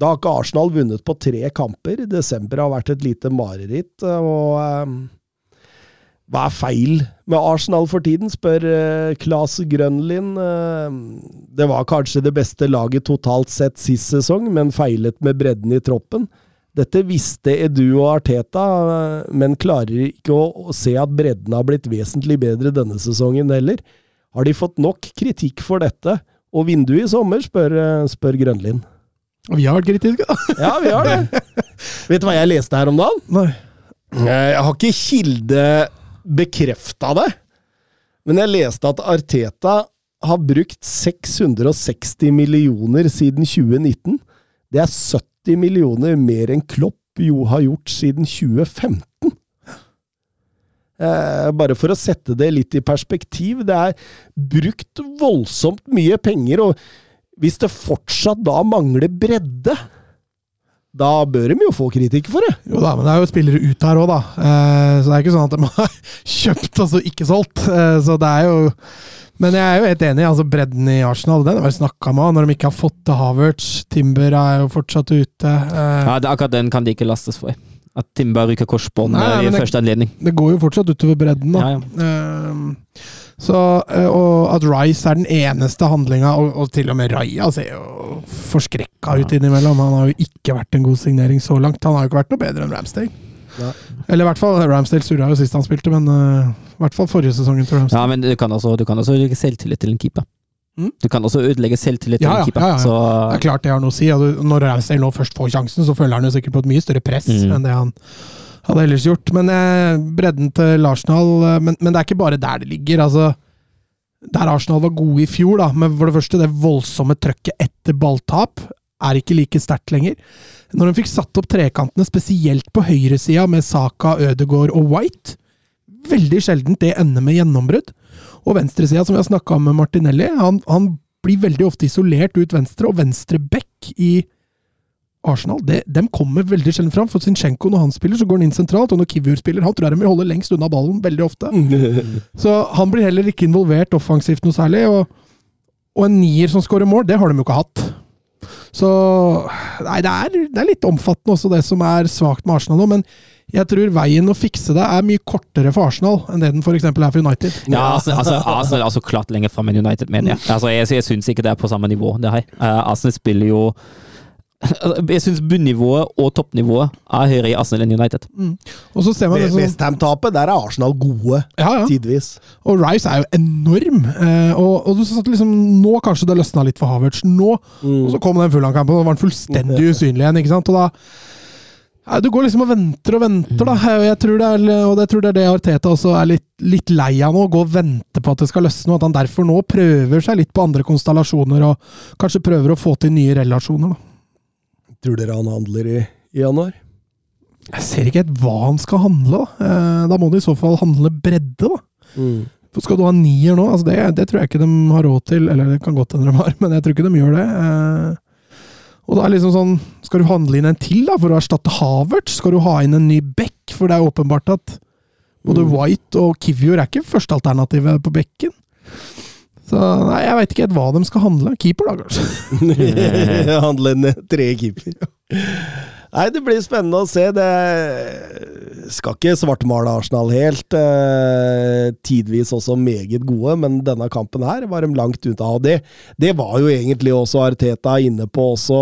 da har ikke Arsenal vunnet på tre kamper. Desember har vært et lite mareritt. og... Eh, hva er feil med Arsenal for tiden, spør uh, Claes Grønlin. Uh, det var kanskje det beste laget totalt sett sist sesong, men feilet med bredden i troppen. Dette visste Edu og Arteta, uh, men klarer ikke å, å, se at bredden har blitt vesentlig bedre denne sesongen heller. Har de fått nok kritikk for dette? Og vinduet i sommer, spør, spør Grønlin. Vi har vært kritiske, da. ja, vi har det. [LAUGHS] Vet du hva jeg leste her om dagen? Nei. Jeg har ikke kilde bekrefta det, men jeg leste at Arteta har brukt 660 millioner siden 2019. Det er 70 millioner mer enn Klopp jo har gjort siden 2015. Eh, bare for å sette det litt i perspektiv. Det er brukt voldsomt mye penger, og hvis det fortsatt da mangler bredde da bør de jo få kritikk for det. Jo da, men det er jo spillere ut her òg, da. Eh, så det er ikke sånn at de [LAUGHS] har kjøpt og så ikke solgt. Eh, så det er jo Men jeg er jo helt enig. altså Bredden i Arsenal den har vi snakka med når de ikke har fått til Havertz. Timber er jo fortsatt ute. Eh, ja, det, Akkurat den kan de ikke lastes for. At Timber ryker korsbånd i første anledning. Det går jo fortsatt utover bredden, da. Ja, ja. Så, eh, og at Rice er den eneste handlinga, og, og, til og med Raja ser jo forskrekka ut innimellom. Han har jo ikke vært en god signering så langt. Han har jo ikke vært noe bedre enn Ramsdale. Ja. Eller i hvert fall Ramsdale surra jo sist han spilte, men uh, i hvert fall forrige sesongen til Ramsdale. Ja, men du kan også, du kan også ødelegge selvtillit til en keeper. Mm? Du kan også ødelegge selvtillit til ja, en keeper. Ja, ja, så... Det er klart det har noe å si. Når Ramsdale nå først får sjansen, så føler han jo sikkert på et mye større press mm. enn det han hadde ellers gjort. Men eh, bredden til Arsenal eh, men, men, det er ikke bare der det ligger. altså Der Arsenal var gode i fjor, da, men for det første, det voldsomme trøkket etter balltap er ikke like sterkt lenger. Når de fikk satt opp trekantene, spesielt på høyresida med Saka, Ødegaard og White, veldig sjeldent det ender med gjennombrudd. Og venstresida, som vi har snakka om med Martinelli, han, han, blir veldig ofte isolert ut venstre, og venstre back i Arsenal det, de kommer veldig sjelden fram. For Zinchenko, når han spiller, så går han inn sentralt. Og når Kivur spiller, han tror jeg de vil holde lengst unna ballen veldig ofte. så han blir heller ikke involvert offensivt noe særlig. Og, og en nier som skårer mål, det har de jo ikke hatt. Så Nei, det er, det er litt omfattende også, det som er svakt med Arsenal nå. Men jeg tror veien å fikse det er mye kortere for Arsenal enn det den f.eks. er for United. Ja, altså, altså, Arsenal er altså klart lenger fram enn United, mener jeg. Altså, jeg jeg syns ikke det er på samme nivå, det her. Uh, Arsenal spiller jo [LAUGHS] Jeg syns bunnivået og toppnivået er høyere i Arsenal enn United. Mm. Og så ser man sånn- Westham-tapet, der er Arsenal gode, ja, ja. tidvis. Og Rice er jo enorm. Eh, og, og, du satt liksom Nå kanskje det løsna litt for Havertz. Nå! Mm. Og så kom den Fulham-kampen, og var han fullstendig [LAUGHS] usynlig igjen. ikke sant? Og da ja, Du går liksom og venter og venter, da. Og jeg tror det er, og jeg tror det, er det Arteta også er litt, litt lei av nå. Gå og vente på at det skal løsne, og at han derfor nå prøver seg litt på andre konstellasjoner. Og kanskje prøver å få til nye relasjoner. da. Tror dere han handler i, i januar? Jeg ser ikke helt hva han skal handle. Da, eh, da må det i så fall handle bredde, da. Mm. For skal du ha nier nå? Altså det, det, tror jeg ikke de har råd til. Eller det kan godt hende de har, [LAUGHS] men jeg tror ikke de gjør det. Eh, og da er liksom sånn Skal du handle inn en til da, for å erstatte Havertz? Skal du ha inn en ny back? For det er åpenbart at både mm. White og Kivior er ikke førstealternativet på bekken. Så nei, jeg veit ikke helt hva de skal handle. Keeper, da, kanskje. [LAUGHS] handle en tredje keeper. Nei, det blir spennende å se. Det skal ikke svartmale Arsenal helt. Eh, tidvis også meget gode, men denne kampen her var de langt unna. Og det, det var jo egentlig også Arteta inne på også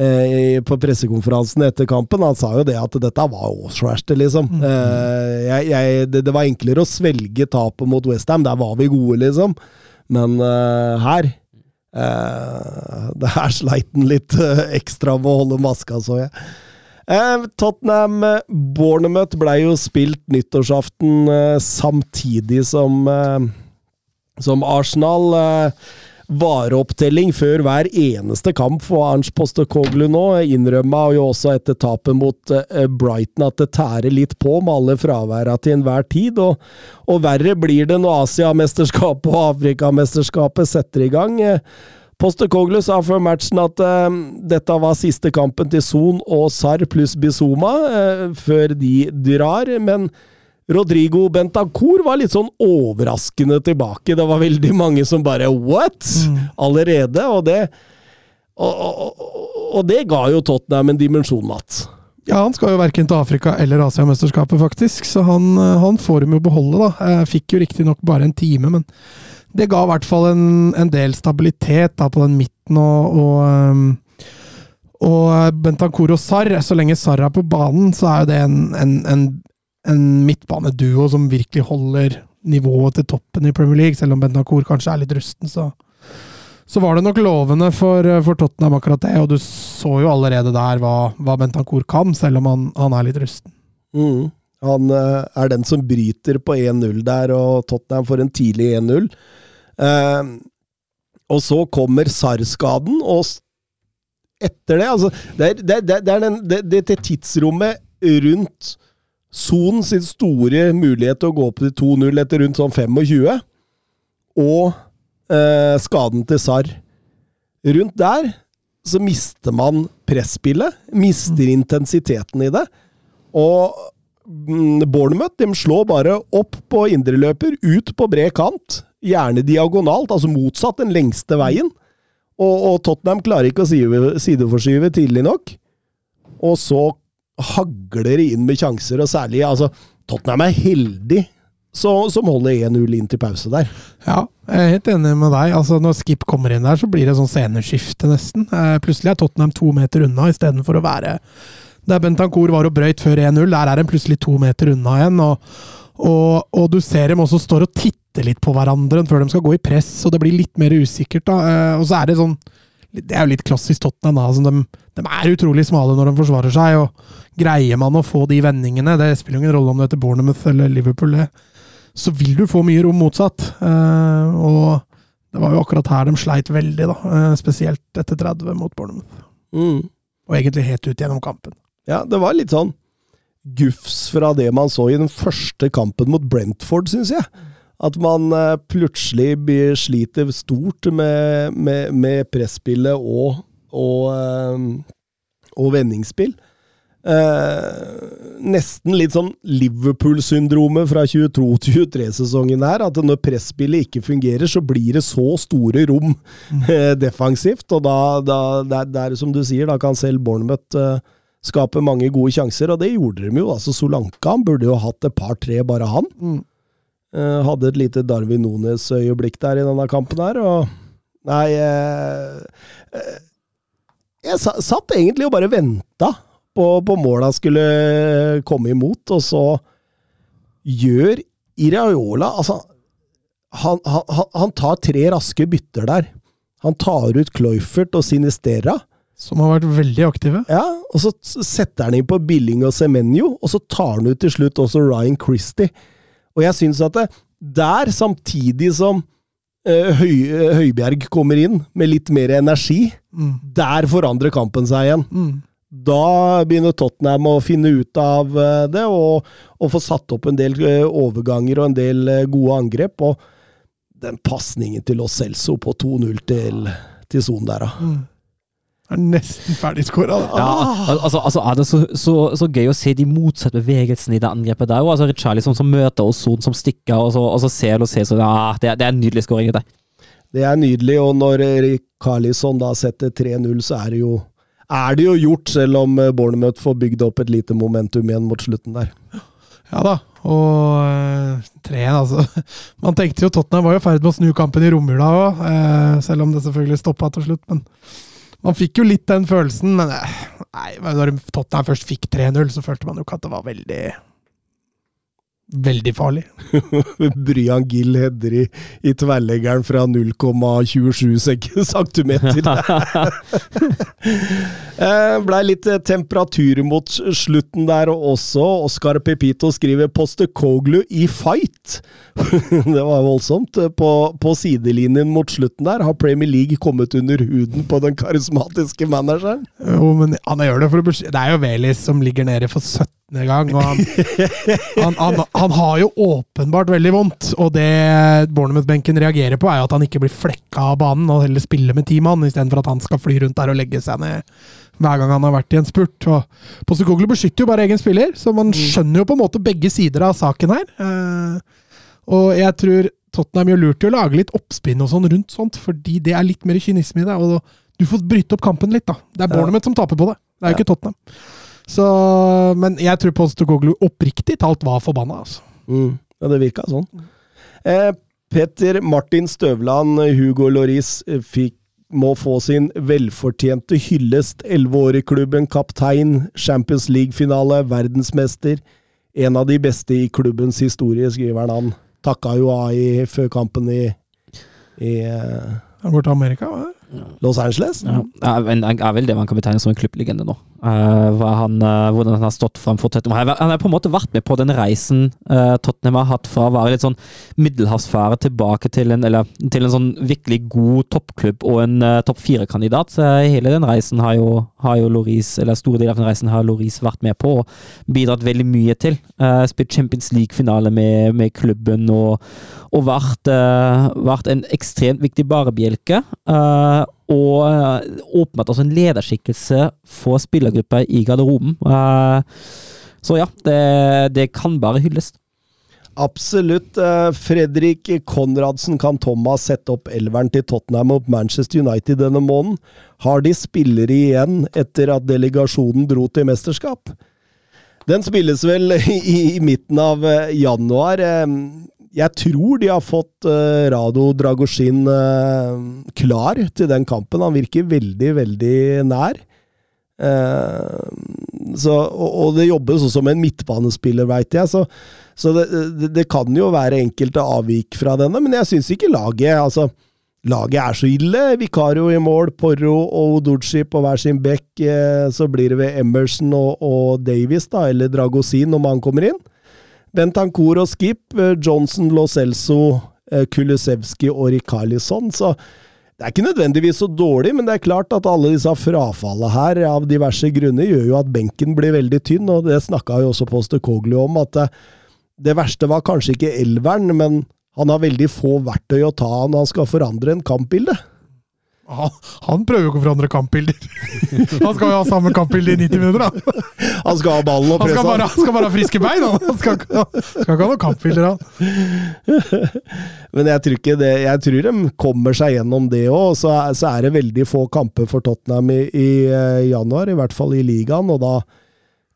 eh, på pressekonferansen etter kampen. Han sa jo det at dette var årsverste, liksom. Mm. Eh, jeg, jeg, det, det, var enklere å svelge tapet mot Westham. Der var vi gode, liksom. Men uh, her [LAUGHS] uh, Det her sleit han litt uh, ekstra med å holde maska, så jeg. Tottenham-Bournemouth ble jo spilt nyttårsaften samtidig som, som Arsenal. Vareopptelling før hver eneste kamp for Arns Postekoglu nå. Innrømma jo også etter tapet mot eh, Brighton at det tærer litt på med alle fraværa til enhver tid. Og, og verre blir det når Asiamesterskapet og Afrikamesterskapet setter i gang. Postekoglu sa før matchen at uh, dette var siste kampen til Son og Sar pluss Bizuma uh, før de drar, men Rodrigo Bentancour var litt sånn overraskende tilbake. Det var veldig mange som bare What?! Mm. Allerede. Og det, og, og, og det ga jo Tottenham en dimensjon, Mats. Ja, han skal jo verken til Afrika eller Asiamesterskapet, faktisk, så han, han får dem jo beholde, da. Jeg fikk jo riktignok bare en time, men det ga i hvert fall en, en del stabilitet da, på den midten, og, og, um, og Bentancour og Sarr, så lenge Sarr er på banen, så er jo det en, en, en en midtbaneduo som virkelig holder nivået til toppen i Premier League, selv om Bentancour kanskje er litt rusten, så, så var det nok lovende for, for, Tottenham akkurat det. Og du så jo allerede der hva, hva Bentancour kan, selv om han, han er litt rusten. Mm. Han uh, er den som bryter på 1-0 der, og Tottenham får en tidlig 1-0. Uh, eh, og så kommer SAR-skaden, og etter det Altså, det er, det, det, det er den, det tidsrommet rundt Son sin store mulighet til å gå opp til 2-0 etter rundt sånn 25, og eh, skaden til Sarr. Rundt der så mister man presspillet, mister mm. intensiteten i det. Og mm, Bournemouth de slår bare opp på indreløper, ut på bred kant, gjerne diagonalt, altså motsatt den lengste veien. Og, og Tottenham klarer ikke å sideforskyve tidlig nok. Og så hagler inn med sjanser, og særlig altså, Tottenham er heldig så, som holder 1-0 inn til pause der. Ja, jeg er helt enig med deg. Altså, når Skip kommer inn der, så blir det sånn sceneskifte, nesten. Eh, plutselig er Tottenham to meter unna, istedenfor å være der Bentancour var og brøyt før 1-0. Der er de plutselig to meter unna igjen. Og, og, og, du ser dem også står og titter litt på hverandre før de skal gå i press, og det blir litt mer usikkert. da. Eh, og så er det sånn det er jo litt klassisk Tottenham. da, altså, de, de, er utrolig smale når de forsvarer seg. og Greier man å få de vendingene, det spiller ingen rolle om det heter Bournemouth eller Liverpool, så vil du få mye rom motsatt. Uh, og det var jo akkurat her de sleit veldig, da. Uh, spesielt etter 30 mot Bournemouth. Mm. Og egentlig helt ut gjennom kampen. Ja, det var litt sånn gufs fra det man så i den første kampen mot Brentford, syns jeg. At man uh, plutselig sliter stort med, med, med presspillet og, og, og vendingsspill. Eh, nesten litt sånn Liverpool-syndromet fra 22-23-sesongen her. At når presspillet ikke fungerer, så blir det så store rom mm. eh, defensivt. Og da, da det, er, det er som du sier, da kan selv Bournemouth eh, skape mange gode sjanser, og det gjorde de jo. altså Solanka han burde jo hatt et par-tre, bare han. Mm. Eh, hadde et lite Darwin Nones-øyeblikk der i denne kampen her, og Nei Jeg satt egentlig og bare venta på, på måla skulle komme imot, og så gjør Iraola Altså, han, han, han, tar tre raske bytter der. Han tar ut Cloyfert og Sinistera. Som har vært veldig aktive. Ja, og så setter han inn på Billing og Semenyo, og så tar han ut til slutt også Ryan Christie. Og jeg syns at det, der, samtidig som uh, Høy, Høybjerg kommer inn med litt mer energi, mm. der forandrer kampen seg igjen. Mm. Da begynner Tottenham å finne ut av eh, det, og, og få satt opp en del eh, overganger og en del eh, gode angrep. Og den pasningen til Los Celso på 2-0 til, til Son der, da. Mm. Er nesten ferdigskåra. Ja, altså, altså, er det så, så, så, gøy å se de motsatte bevegelsene i det angrepet der. Og Altså, Richarlison som møter oss, Son som stikker, og så, og så ser Lo Celso ja, det, det, er en nydelig skåring. Det. det er nydelig, og når Rikarlison da setter 3-0, så er det jo er det jo gjort, selv om eh, Bournemouth får bygd opp et lite momentum igjen mot slutten der. Ja da, og uh, tre, altså. [LAUGHS] Man tenkte jo Tottenham var i ferd med å snu kampen i romjula òg, eh, selv om det selvfølgelig stoppa til slutt. Men man fikk jo litt den følelsen. Men nei, når Tottenham først fikk 3-0, så følte man jo ikke at det var veldig veldig farlig. [LAUGHS] Bryan Gill header i, i tverrleggeren fra 0,27 [LAUGHS] cm. [LAUGHS] Eh, Blei litt eh, temperatur mot slutten der og også. Oscar Pepito skriver 'Poste Coglu i fight'. det var voldsomt. På, på sidelinjen mot slutten der har Premier League kommet under huden på den karismatiske manageren. Jo, men han gjør det for å beskytte Det er jo Velis som ligger nede for 17. gang, og han, han, han, han har jo åpenbart veldig vondt. Og det Bournemouth-benken reagerer på, er jo at han ikke blir flekka av banen og heller spiller med ti mann, istedenfor at han skal fly rundt der og legge seg ned hver gang han har vært i en spurt. Og Postecoglou beskytter jo bare egen spiller, så man skjønner jo på en måte begge sider av saken her. Eh, og jeg tror Tottenham gjør lurt i å lage litt oppspinn og sånn rundt sånt, fordi det er litt mer kynisme i det. og du får bryte opp kampen litt, da. Det er Bournemouth som taper på det. Det er jo ikke Tottenham. Så, men jeg tror Postokoglu oppriktig talt var forbanna. Altså. Mm. Ja, det virka sånn. Eh, Petter Martin Støvland, Hugo Loris, eh, fikk, må få sin velfortjente hyllest. Elleve år i klubben, kaptein, Champions League-finale, verdensmester. En av de beste i klubbens historie, skriver han. Han takka jo av i, før kampen i, i eh, Han går til Amerika, hva? Los Angeles. Ja, er, en- er vel det man kan betegne som en klubblegende nå. Eh, han, eh, hvordan han har stått fram for Tottenham. Han har- på en måte vært med på den reisen eh, Tottenham har hatt fra å være litt sånn middelhavsfære tilbake til en, eller, til en sånn virkelig god toppklubb og en topp fire-kandidat. Hele den reisen har jo, har jo Loris, eller store deler av den reisen har Loris vært med på og bidratt veldig mye til. Uh, spilt Champions League-finale med, med klubben og, og vært, vært en ekstremt viktig barebjelke. eh, og åpnet åpenbart også en lederskikkelse for spillergruppa i garderoben. Eh, så ja, det, det kan bare hylles. Absolutt. Eh, Fredrik Konradsen kan Thomas sette opp elveren til Tottenham og Manchester United denne måneden. Har de spillere igjen etter at delegasjonen dro til mesterskap? Den spilles vel [LAUGHS] i, i midten av eh, januar. Jeg tror de har fått uh, Rado Dragosjin uh, klar til den kampen. Han virker veldig, veldig nær. Uh, så, og, og det jobbes også med en midtbanespiller, veit jeg. Så, så det, det, det kan jo være enkelte avvik fra denne, men jeg syns ikke laget altså, Laget er så ille. Vikario i mål, Porro og Oduchi på hver sin bekk. Uh, så blir det ved Emerson og, og Davies, da, eller Dragosin om han kommer inn. Bentancour og Skip, eh, Johnson, Lo Celso, eh, Kulusevski og Rikarlison. Så det er ikke nødvendigvis så dårlig, men det er klart at alle disse frafallet her, av diverse grunner, gjør jo at benken blir veldig tynn, og det snakka jo også Postekoglu om, at det, det verste var kanskje ikke elveren, men han har veldig få verktøy å ta når han skal forandre en kampbilde. Han, han prøver jo ikke å forandre kampbilder. [LAUGHS] Han skal jo ha samme kampbilde i 90 minutter, han. Han skal ha ballen og Han skal presse bare, han skal bare ha friske bein, han. Han skal, skal ikke ha noen kampbilder, han. [LAUGHS] Men jeg tror, ikke det, jeg tror de kommer seg gjennom det òg. Så, så er det veldig få kamper for Tottenham i, i eh, januar, i hvert fall i ligaen. Og da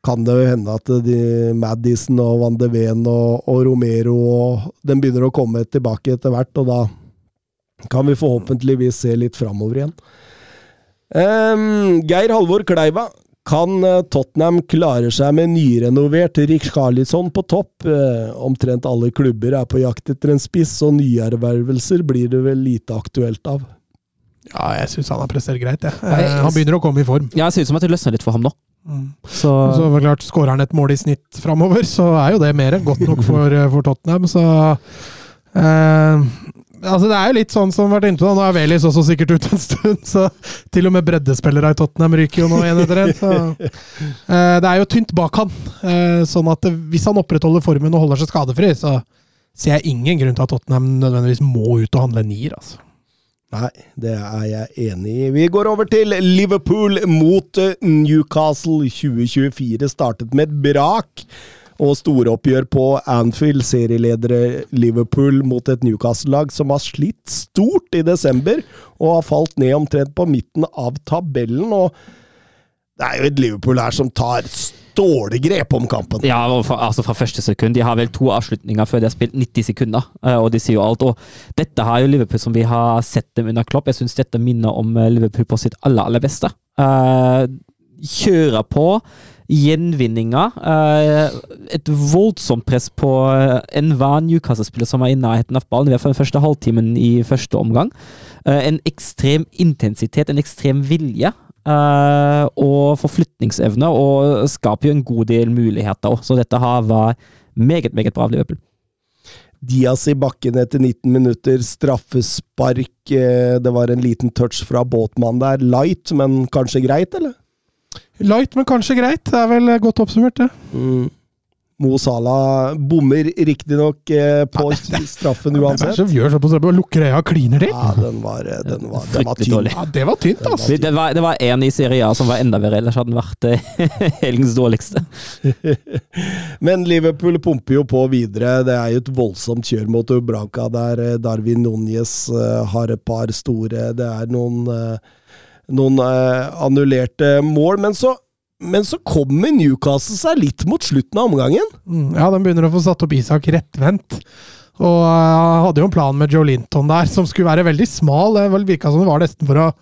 kan det jo hende at de, Madison og Van de Ven og, og Romero og Den begynner å komme tilbake etter hvert, og da kan vi forhåpentligvis se litt framover igjen. Um, Geir Halvor Kleiva. Kan eh, Tottenham klare seg med nyrenovert Rikarlisson på topp? Eh, omtrent alle klubber er på jakt etter en spiss, og nyervervelser blir det vel lite aktuelt av. Ja, jeg syns han har prestert greit, jeg. jeg- Eh, Han begynner å komme i form. Ja, Jeg synes som at det løsner litt for ham nå. Så, Så var det klart, Skårer han et mål i snitt framover, så er jo det mer enn godt nok for, for Tottenham. Så eh, Altså Det er jo litt sånn som har vært inne på, nå er Velis også sikkert ute en stund. Så til og med breddespillere i Tottenham ryker jo nå én etter én. Eh, det er jo tynt bak han. Eh, sånn at hvis han opprettholder formen og holder seg skadefri, så ser jeg ingen grunn til at Tottenham nødvendigvis må ut og handle nier. altså. Nei, det er jeg enig i. Vi går over til Liverpool mot eh, Newcastle. 2024 startet med et brak. Og storoppgjør på Anfield, serieledere Liverpool mot et Newcastle-lag som har slitt stort i desember, og har falt ned omtrent på midten av tabellen. og Det er jo et Liverpool her som tar stålegrep om kampen. ja, fra, altså fra første sekund. De har vel to avslutninger før de har spilt 90 sekunder, eh, og de sier jo alt. Og dette har jo Liverpool som vi har sett dem under Klopp. Jeg syns dette minner om eh, Liverpool på sitt aller, aller beste. Uh, kjører på. Gjenvinninger. Eh, et voldsomt press på eh, enhver Newcastle-spiller som er i nærheten av ballen, i hvert fall den første halvtimen i første omgang. Eh, en ekstrem intensitet, en ekstrem vilje. og forflytningsevne, og skaper jo en god del muligheter òg. Så dette har vært meget, meget bra av Liverpool. Diaz i bakken etter 19 minutter, straffespark. Det var en liten touch fra Båtmann der. Light, men kanskje greit, eller? Light, men kanskje greit. Det er vel godt oppsummert, det. Mm. Mo Salah bommer riktignok eh, på straffen uansett. Hvem gjør sånn på straffe lukker øya og kliner til? Ja, den var, eh, den var, den var tynn. dårlig. Ja, det var tynt, altså. Det var, det var en i Serie A som var enda verre, ellers hadde den vært eh, [LAUGHS] helgens dårligste. [LAUGHS] Men Liverpool pumper jo på videre. Det er jo et voldsomt kjør mot Ubranca der eh, Darwin Núñez har et par store Det er noen, noen eh, annullerte mål. Men så, men så kommer Newcastle seg litt mot slutten av omgangen. Mm, Ja, de begynner å få satt opp Isak rettvendt. Og uh, hadde jo en plan med Joe Linton der, som skulle være veldig smal. Det virka som det var nesten for å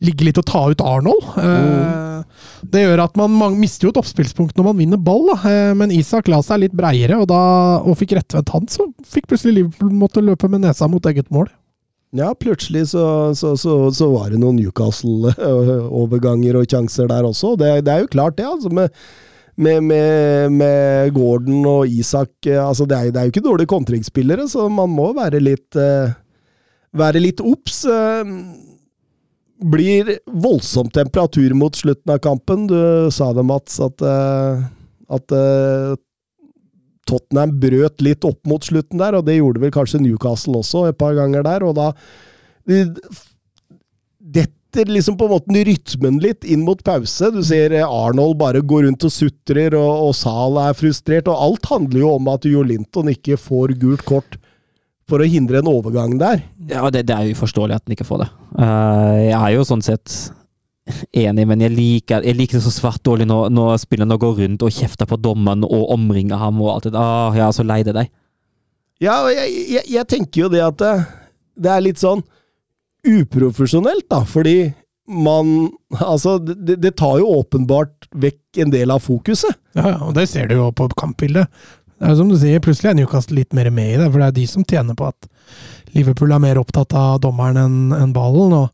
ligge litt og ta ut Arnold. Eh, Det gjør at man, man mister jo et oppspillspunkt når man vinner ball, da. Uh, men Isak la seg litt breiere og, da, og fikk rettvendt han, så fikk plutselig Liverpool måtte løpe med nesa mot eget mål. Ja, plutselig så, så, så, så var det noen Newcastle-overganger og sjanser der også. Det, det er jo klart, det. altså med med, med, med Gordon og Isak eh, altså det, er, det er jo ikke dårlige kontringsspillere, så man må være litt eh, være litt obs. Eh, blir voldsom temperatur mot slutten av kampen. Du sa det, Mats, at, eh, at eh, Tottenham brøt litt opp mot slutten der, og det gjorde vel kanskje Newcastle også et par ganger der. og da detter liksom på en måte rytmen litt inn mot pause. Du ser Arnold bare gå rundt og sutrer, og, og Sal er frustrert. og Alt handler jo om at Jo Linton ikke får gult kort for å hindre en overgang der. Ja, det, det er jo uforståelig at han ikke får det. Uh, jeg er jo sånn sett enig, men jeg liker, jeg liker det så svart dårlig når, når spillerne går rundt og kjefter på dommeren og omringer ham og alt det der. Ah, jeg er så lei det deg. Ja, og jeg, jeg, jeg tenker jo det at det, det er litt sånn uprofesjonelt, da, fordi man Altså, det, det tar jo åpenbart vekk en del av fokuset. Ja, og det ser du jo på kampbildet. Det er jo som du sier, Plutselig er Newcastle litt mer med i det, for det er de som tjener på at Liverpool er mer opptatt av dommeren enn enn ballen. og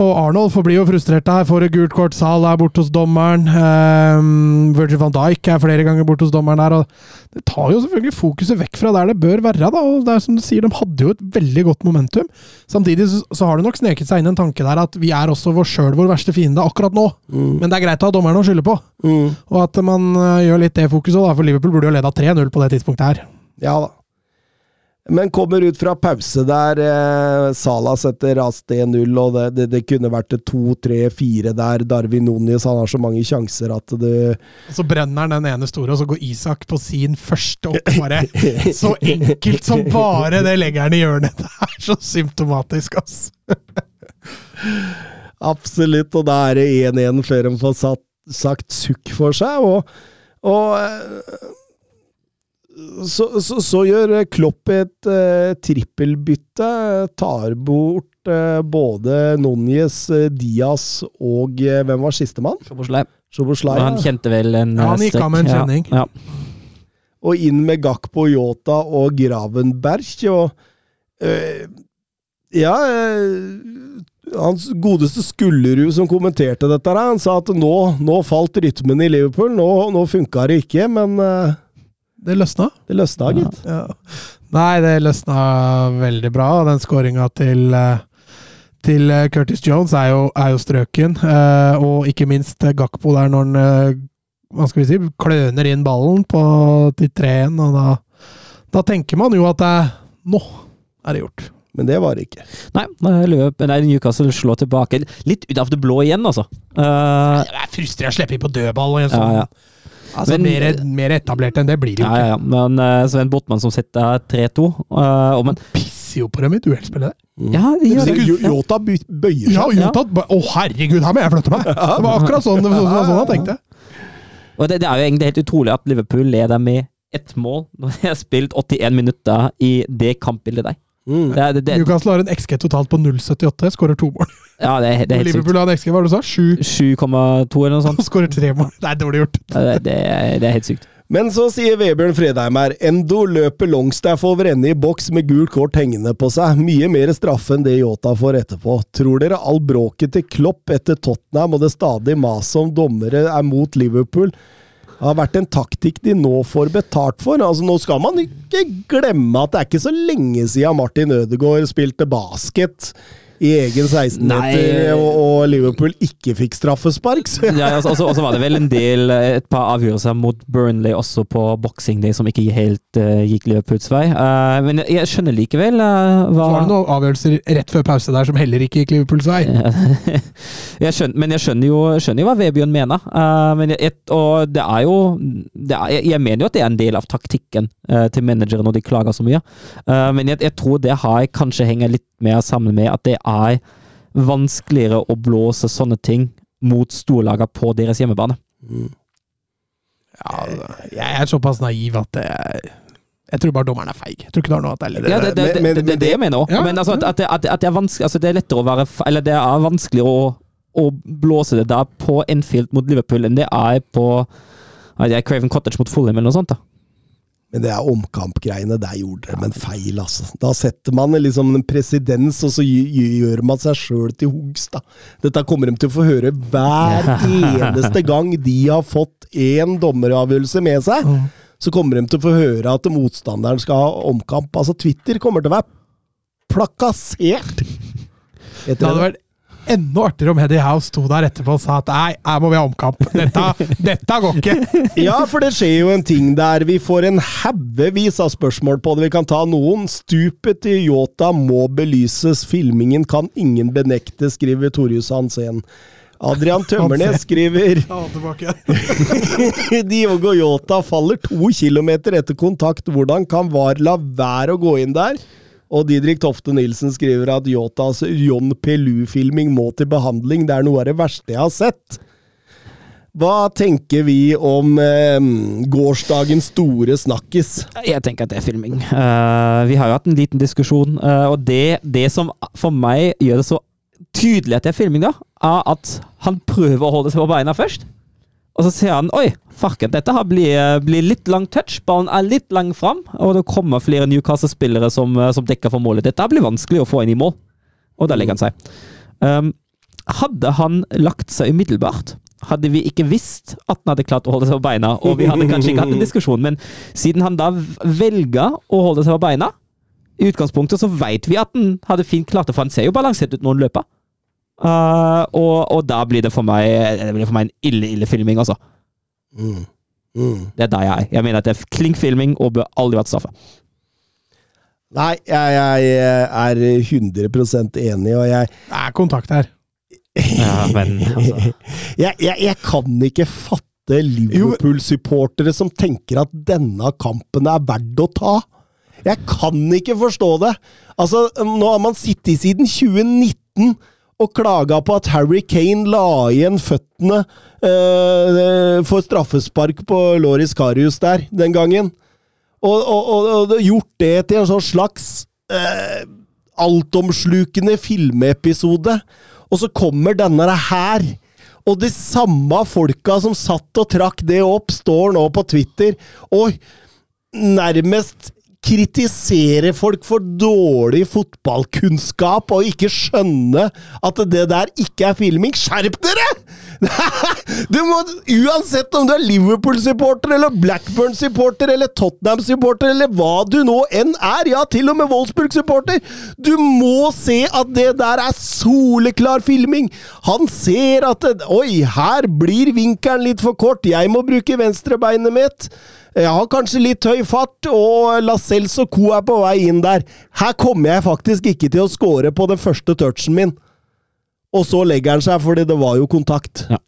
og Arnold forblir jo frustrert der, får et gult kort. Sal er borte hos dommeren. Um, Virgil van Dijk er flere ganger borte hos dommeren der. og Det tar jo selvfølgelig fokuset vekk fra der det bør være. da, og det er som du sier, De hadde jo et veldig godt momentum. Samtidig så, så har det nok sneket seg inn en tanke der at vi er også vår sjøl vår verste fiende akkurat nå. Men det er greit å ha dommeren å skylde på. Mm. Og at man uh, gjør litt det fokuset, da, for Liverpool burde jo leda 3-0 på det tidspunktet her. Ja da. Men kommer ut fra pause der. Eh, Salah setter Ast 1-0, og det, det, det kunne vært 2-3-4 der. Darwin Nunes han har så mange sjanser at det Og så brenner han den ene store, og så går Isak på sin første opp. Bare så enkelt som bare det legger han i hjørnet. Det er [LAUGHS] så symptomatisk, ass. [LAUGHS] Absolutt, og da er det 1-1 før de får satt, sagt sukk for seg. Og, og eh, så, så, så gjør Klopp et uh, trippelbytte. Tar bort uh, både Núñez, eh, Diaz og uh, hvem var sistemann? Szoboszlai. Han kjente vel en Ja, han gikk av med en kjenning. Ja, og inn med Gakpo, Yota og Gravenberg. Og Ja Hans godeste Skullerud som kommenterte dette, han sa at nå, nå falt rytmen i Liverpool. Nå, nå funka det ikke, men Det løsna. det løsna, gitt. Ja. Nei, det løsna veldig bra. og Den skåringa til eh, til eh, Curtis Jones er jo, er jo strøken. eh, og ikke minst Gakpo der når han hva skal vi si, kløner inn ballen på, til 3-1. Og da, da tenker man jo at det, nå er det gjort. Men det var det ikke. Nei, løp, nei, Newcastle slår tilbake. Litt ut av det blå igjen, altså. Uh, Det er frustrerende å slippe inn på dødball. Og en Ja, sånn, ja. Altså, Men- mer, mer etablert enn det blir det jo ja, ja, ikke. ja. Men uh, Sven Botman som setter 3-2. uh, og men Pisser jo på dem i duellspillet. Ja, de gjør det. Jo- Yota bøyer seg. Ja, Jota ba- Å, herregud, her må jeg flytte meg! Det var akkurat sånn, sånn, sånn, sånn jeg tenkte. Og det, det er jo egentlig helt utrolig at Liverpool leder med ett mål når de har spilt 81 minutter i det kampbildet der. Mm. Det, det, det, Newcastle har en XG totalt på 0,78, skårer to mål. Ja, det, er- det er helt sykt. Liverpool hadde XG, hva var det du sa? 7 7,2 eller noe sånt. og [LAUGHS] skårer tre mål. Det er dårlig gjort. Ja, Det, det, er- det er helt sykt. Men så sier Vebjørn Fredheim her Endo løper Longstaff over ende i boks med gult kort hengende på seg. Mye mer straffe enn det Yota får etterpå. Tror dere all bråket til Klopp etter Tottenham og det stadig maset om dommere er mot Liverpool har vært en taktikk de nå får betalt for? Altså Nå skal man ikke glemme at det er ikke så lenge siden Martin Ødegaard spilte basket i egen 16-meter, og, og Liverpool ikke fikk straffespark. Ja, og så- og så var det vel en del, eh, et par avgjørelser mot Burnley også på Boxing Day som ikke helt uh, gikk Liverpools vei. Uh, men jeg, jeg skjønner likevel uh, Så var det noen avgjørelser rett før pause der som heller ikke gikk Liverpools vei. [LAUGHS] jeg skjønner, men jeg skjønner jo, skjønner jo hva Vebjørn mener. Eh, men jeg, et- og det er jo det er, jeg, jeg mener jo at det er en del av taktikken til managere når de klager så mye. Eh, men jeg, jeg tror det har kanskje henger litt mer sammen med at det er vanskeligere å blåse sånne ting mot storlagene på deres hjemmebane. Ja, jeg er såpass naiv at det Jeg tror bare dommeren er feig. Jeg tror ikke det har noe at det er Ja, det, det, det, det, det, er det jeg mener òg. Ja, Men altså, at, at, det, at, det, er vanskelig altså, Det er lettere å være Eller det er vanskeligere å, å blåse det der på Enfield mot Liverpool enn det er på Craven Cottage mot Fulham eller noe sånt. da Men det er omkampgreiene. Der gjorde de en feil, altså. Da setter man liksom en presedens, og så gjør man seg sjøl til hoggs, da. Dette kommer de til å få høre hver [LAUGHS] eneste gang de har fått én dommeravgjørelse med seg. Mm. Så kommer de til å få høre at motstanderen skal ha omkamp. Altså, Twitter kommer til å være plakassert! Det hadde vært enda artigere om Heddy House sto der etterpå og sa at nei, her må vi ha omkamp. Dette, dette går ikke! [LAUGHS] Ja, for det skjer jo en ting der. Vi får en haugevis av spørsmål på det. Vi kan ta noen. Stupet til Yota må belyses. Filmingen kan ingen benekte, skriver Torjus Hansen. Adrian [LAUGHS] Tømmernes skriver. [LAUGHS] Diogo Yota faller to kilometer etter kontakt. Hvordan kan VAR la være å gå inn der? Og Didrik Tofte Nilsen skriver at Yotas John Pelu-filming må til behandling. Det er noe av det verste jeg har sett. Hva tenker vi om eh, gårsdagens store snakkis? Jeg tenker at det er filming. Uh, vi har jo hatt en liten diskusjon, uh, og det, det som for meg gjør det så tydelig at det er filming, da, er at han prøver å holde seg på beina først. Og så ser han oi, farken, dette har blir, blir litt lang touch. Ballen er litt lang fram, og det kommer flere Newcastle-spillere som, eh, som dekker for målet. Dette blir vanskelig å få inn i mål, og da legger han seg. Um, hadde han lagt seg umiddelbart, hadde vi ikke visst at han hadde klart å holde seg på beina, og vi hadde kanskje ikke hatt en [LAUGHS] diskusjon, men siden han da velger å holde seg på beina, i utgangspunktet så vet vi at han hadde fint klart det, for han ser jo balansert ut når han løper. Uh, og, og da blir det for meg Det blir for meg en ille, ille filming, altså. Mm. Mm. Det er der jeg er. Jeg mener at det er klink filming og bør aldri vært straffa. Nei, jeg, jeg er 100 enig, og jeg, Det er kontakt her. Ja, men altså [LAUGHS] jeg, jeg, jeg kan ikke fatte Liverpool-supportere som tenker at denne kampen er verdt å ta. Jeg kan ikke forstå det! Altså, nå har man sittet siden 2019 og klaga på at Harry Kane la igjen føttene eh, for straffespark på Loris Karius der den gangen. Og, og, og gjort det til en sånn slags eh, altomslukende filmepisode. Og så kommer denne her. Og de samme folka som satt og trakk det opp, står nå på Twitter og nærmest kritiserer folk for dårlig fotballkunnskap og ikke skjønne at det der ikke er filming. Skjerp dere! [LAUGHS] Du må, uansett om du er Liverpool-supporter eller Blackburn-supporter eller Tottenham-supporter eller hva du nå enn er, ja, til og med Wolfsburg-supporter, du må se at det der er soleklar filming. Han ser at det, Oi, her blir vinkelen litt for kort, jeg må bruke venstrebeinet mitt. Jeg har kanskje litt høy fart, og Lascelles og co. er på vei inn der. Her kommer jeg faktisk ikke til å score på den første touchen min. Og så legger han seg, fordi det var jo kontakt. Ja.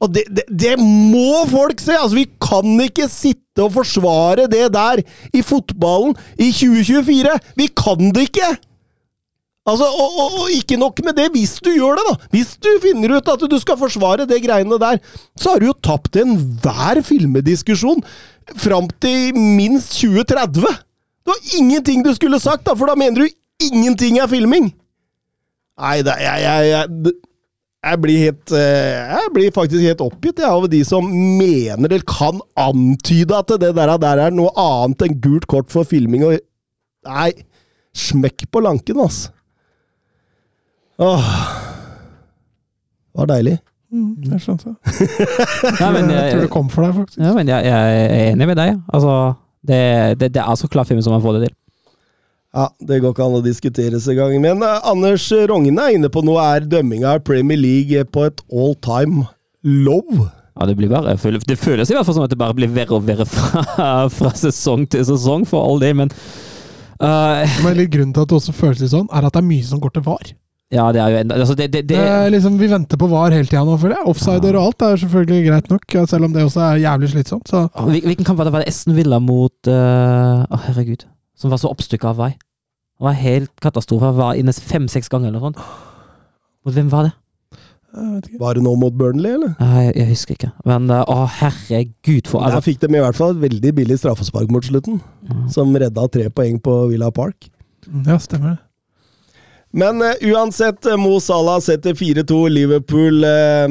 Og det, det, det må folk se! Altså, Vi kan ikke sitte og forsvare det der i fotballen i 2024! Vi kan det ikke! Altså, og, og, og ikke nok med det, hvis du gjør det, da! Hvis du finner ut at du skal forsvare det greiene der, så har du jo tapt enhver filmediskusjon fram til minst 2030! Det var ingenting du skulle sagt, da, for da mener du ingenting er filming! Nei, det, jeg, jeg, jeg, jeg blir helt eh, Jeg blir faktisk helt oppgitt jeg, av de som mener eller kan antyde at det der, der er noe annet enn gult kort for filming. Og, nei, smekk på lanken, altså. Åh. Det var deilig. Mm, jeg skjønte det. [LAUGHS] Nei, jeg, jeg, tror det kom for deg, faktisk. ja, men jeg, jeg er enig med deg. Altså, det, det, det er så klar film som man får det til. Ja, Det går ikke an å diskuteres engang. Men uh, Anders Rogne er inne på noe. Er dømminga av Premier League på et all time low? Ja, det blir bare, det føles i hvert fall som at det bare blir verre og verre fra, [LAUGHS] fra sesong til sesong, for all det, men uh, Men litt grunnen til at det også føles litt sånn, er at det er mye som går til VAR. Ja, det er jo enda altså det, det, det, Det er liksom, Vi venter på VAR hele tida nå, føler jeg. Offsider og alt er selvfølgelig greit nok, selv om det også er jævlig slitsomt. Så Hvilken kamp var det? Var det Esten Villa mot eh, Å, herregud. Som var så oppstykka av vei. Det var helt katastrofe. Var inne fem-seks ganger eller noe sånt. Mot hvem var det? Var det nå mot Burnley, eller? Nei, jeg, jeg husker ikke. Men eh, å, herregud, for Der fikk de i hvert fall et veldig billig straffespark mot slutten, Mm. som redda tre poeng på Villa Park. Ja, stemmer det. Men uh, uansett, eh, Mo Salah setter 4-2. Liverpool uh,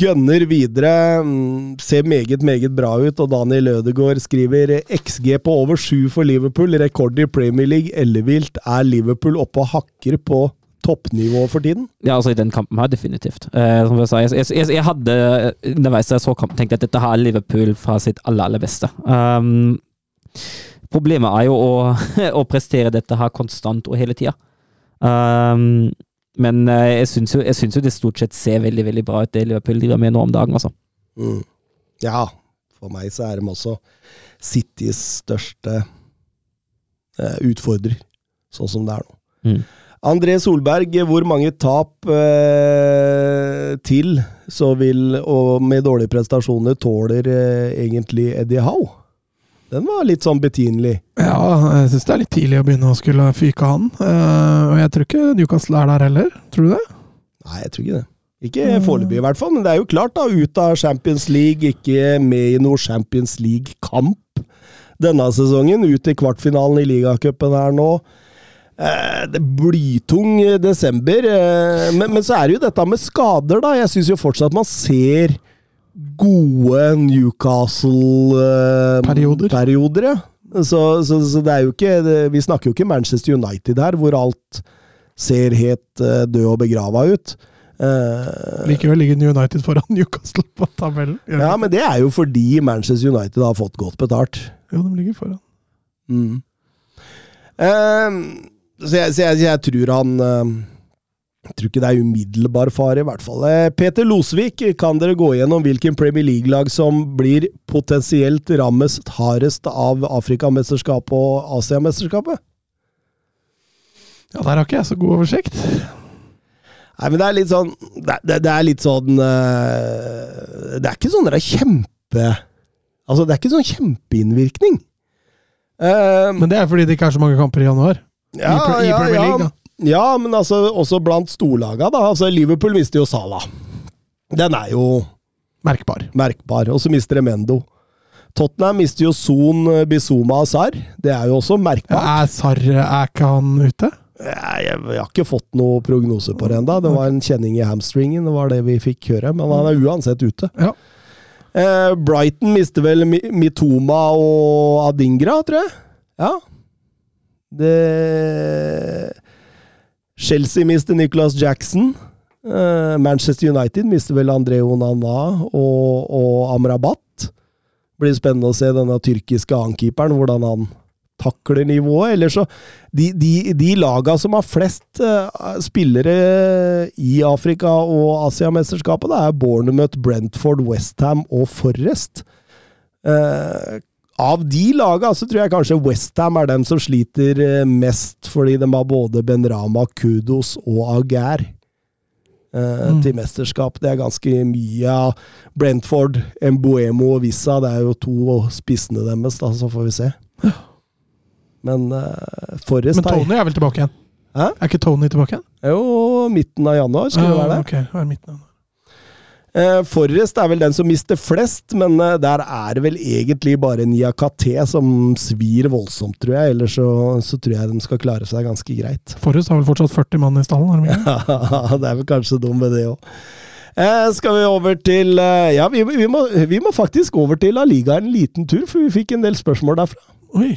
gønner videre. mm, Ser meget, meget bra ut. Og Daniel Ødegaard skriver XG på over 7 for Liverpool. Rekord i Premier League. Ellevilt er Liverpool oppe og hakker på toppnivå for tiden. Ja, altså i den kampen her, definitivt. Eh, som jeg, sa, jeg, jeg, jeg hadde underveis jeg så kampen, tenkt at dette her er Liverpool fra sitt aller, aller beste. Um, problemet er jo å, [LAUGHS] å prestere dette her konstant og hele tida. Um, men eh, jeg syns jo, jo det stort sett ser veldig veldig bra ut, det Liverpool driver med nå om dagen. altså. Mm. Ja, for meg så er de også Citys største eh, utfordrer, sånn som det er nå. Mm. André Solberg, hvor mange tap eh, til så vil, og med dårlige prestasjoner, tåler eh, egentlig Eddie Howe? Den var litt sånn betimelig. Ja, jeg syns det er litt tidlig å begynne å skulle fyke han. Uh, og jeg tror ikke Newcastle er der heller. Tror du det? Nei, jeg tror ikke det. Ikke foreløpig, i hvert fall. Men det er jo klart, da. Ut av Champions League, ikke med i noe Champions League-kamp denne sesongen. Ut i kvartfinalen i ligacupen her nå. Eh, det blytung desember. Eh, men, men så er det jo dette med skader, da. Jeg syns jo fortsatt man ser gode Newcastle-perioder. Perioder. ja. Så, så, så det er jo ikke Vi snakker jo ikke Manchester United her, hvor alt ser helt eh, død og begrava ut. Uh, Likevel ligger United foran [LAUGHS] Newcastle på tabellen. Ja, men det er jo fordi Manchester United har fått godt betalt. Jo, de ligger foran. Mm. Uh, så jeg, så jeg, jeg tror han eh, Jeg tror ikke det er umiddelbar fare, i hvert fall. Eh, Peter Losvik, kan dere gå gjennom hvilken Premier League-lag som blir potensielt rammest hardest av Afrikamesterskapet og Asiamesterskapet? Ja, der har ikke jeg så god oversikt. Nei, men det er litt sånn Det, det, er litt sånn eh, Det er ikke sånn det er kjempe Altså, det er ikke sånn kjempeinnvirkning. Eh, Men det er fordi det ikke er så mange kamper i januar. ja, I, i ja, League, ja. Da. Ja, men altså også blant storlaga, da. Altså, Liverpool mister jo Salah. Den er jo Merkbar. merkbar. Og så mister de Mendo. Tottenham mister jo Son, Bizuma og Sarr. Det er jo også Ja, merkbart. er Sarr Er ikke han ute? Jeg, jeg, jeg har ikke fått noe prognose på det ennå. Det var en kjenning i hamstringen, det var det vi fikk høre. Men han er uansett ute. Ja. Eh, Brighton mister vel Mitoma og Adingra, tror jeg. Ja. Det Chelsea mister Nicholas Jackson. Eh, Manchester United mister vel André Onana og, og Amrabat. Blir spennende å se denne tyrkiske ankeeperen, hvordan han takler nivået. Eller så De, de, de laga som har flest eh, spillere i Afrika og Asiamesterskapet, det er Bournemouth, Brentford, Westham og Forrest. Av de laga så tror jeg kanskje Westham er dem som sliter eh, mest, fordi de har både Benrama, Kudos og Aguer eh, Mm. til mesterskap. Det er ganske mye av Brentford, Mboemo og Vissa. Det er jo to spissene deres, da, så får vi se. Men uh, Forrest Men Tony er vel tilbake igjen? Hæ? Er ikke Tony tilbake igjen? jo midten av januar, skulle det være det. Ah, ok, er midten av Eh, Forrest er vel den som mister flest, men eh, der er det vel egentlig bare Niakate som svir voldsomt, tror jeg. Ellers så, så tror jeg de skal klare seg ganske greit. Forrest har vel fortsatt 40 mann i stallen? har de ikke? [LAUGHS] det er vel kanskje dumt med det òg. Eh, skal vi over til eh, Ja, vi, vi, må, vi må faktisk over til La Liga en liten tur, for vi fikk en del spørsmål derfra. Oi.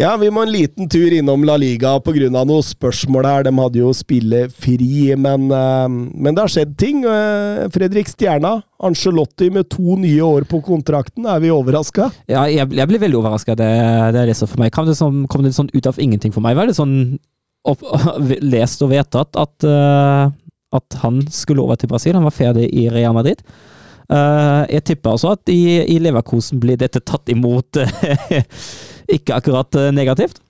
Ja, vi må en liten tur innom La Liga pga. noen spørsmål her. De hadde jo spillefri, men, eh, men det har skjedd ting. Eh, Fredrik Stjerna, Angelotti med to nye år på kontrakten. Er vi overraska? Ja, jeg, jeg ble veldig overraska. Det, det er det som for meg. Kom det, sånn, kom det sånn ut av ingenting for meg? Var det sånn opp, [LAUGHS] lest og vedtatt at, uh, at han skulle over til Brasil? Han var ferdig i Real Madrid. Uh, jeg tipper også at i, i Leverkosen blir dette tatt imot [LAUGHS] ikke akkurat uh, negativt.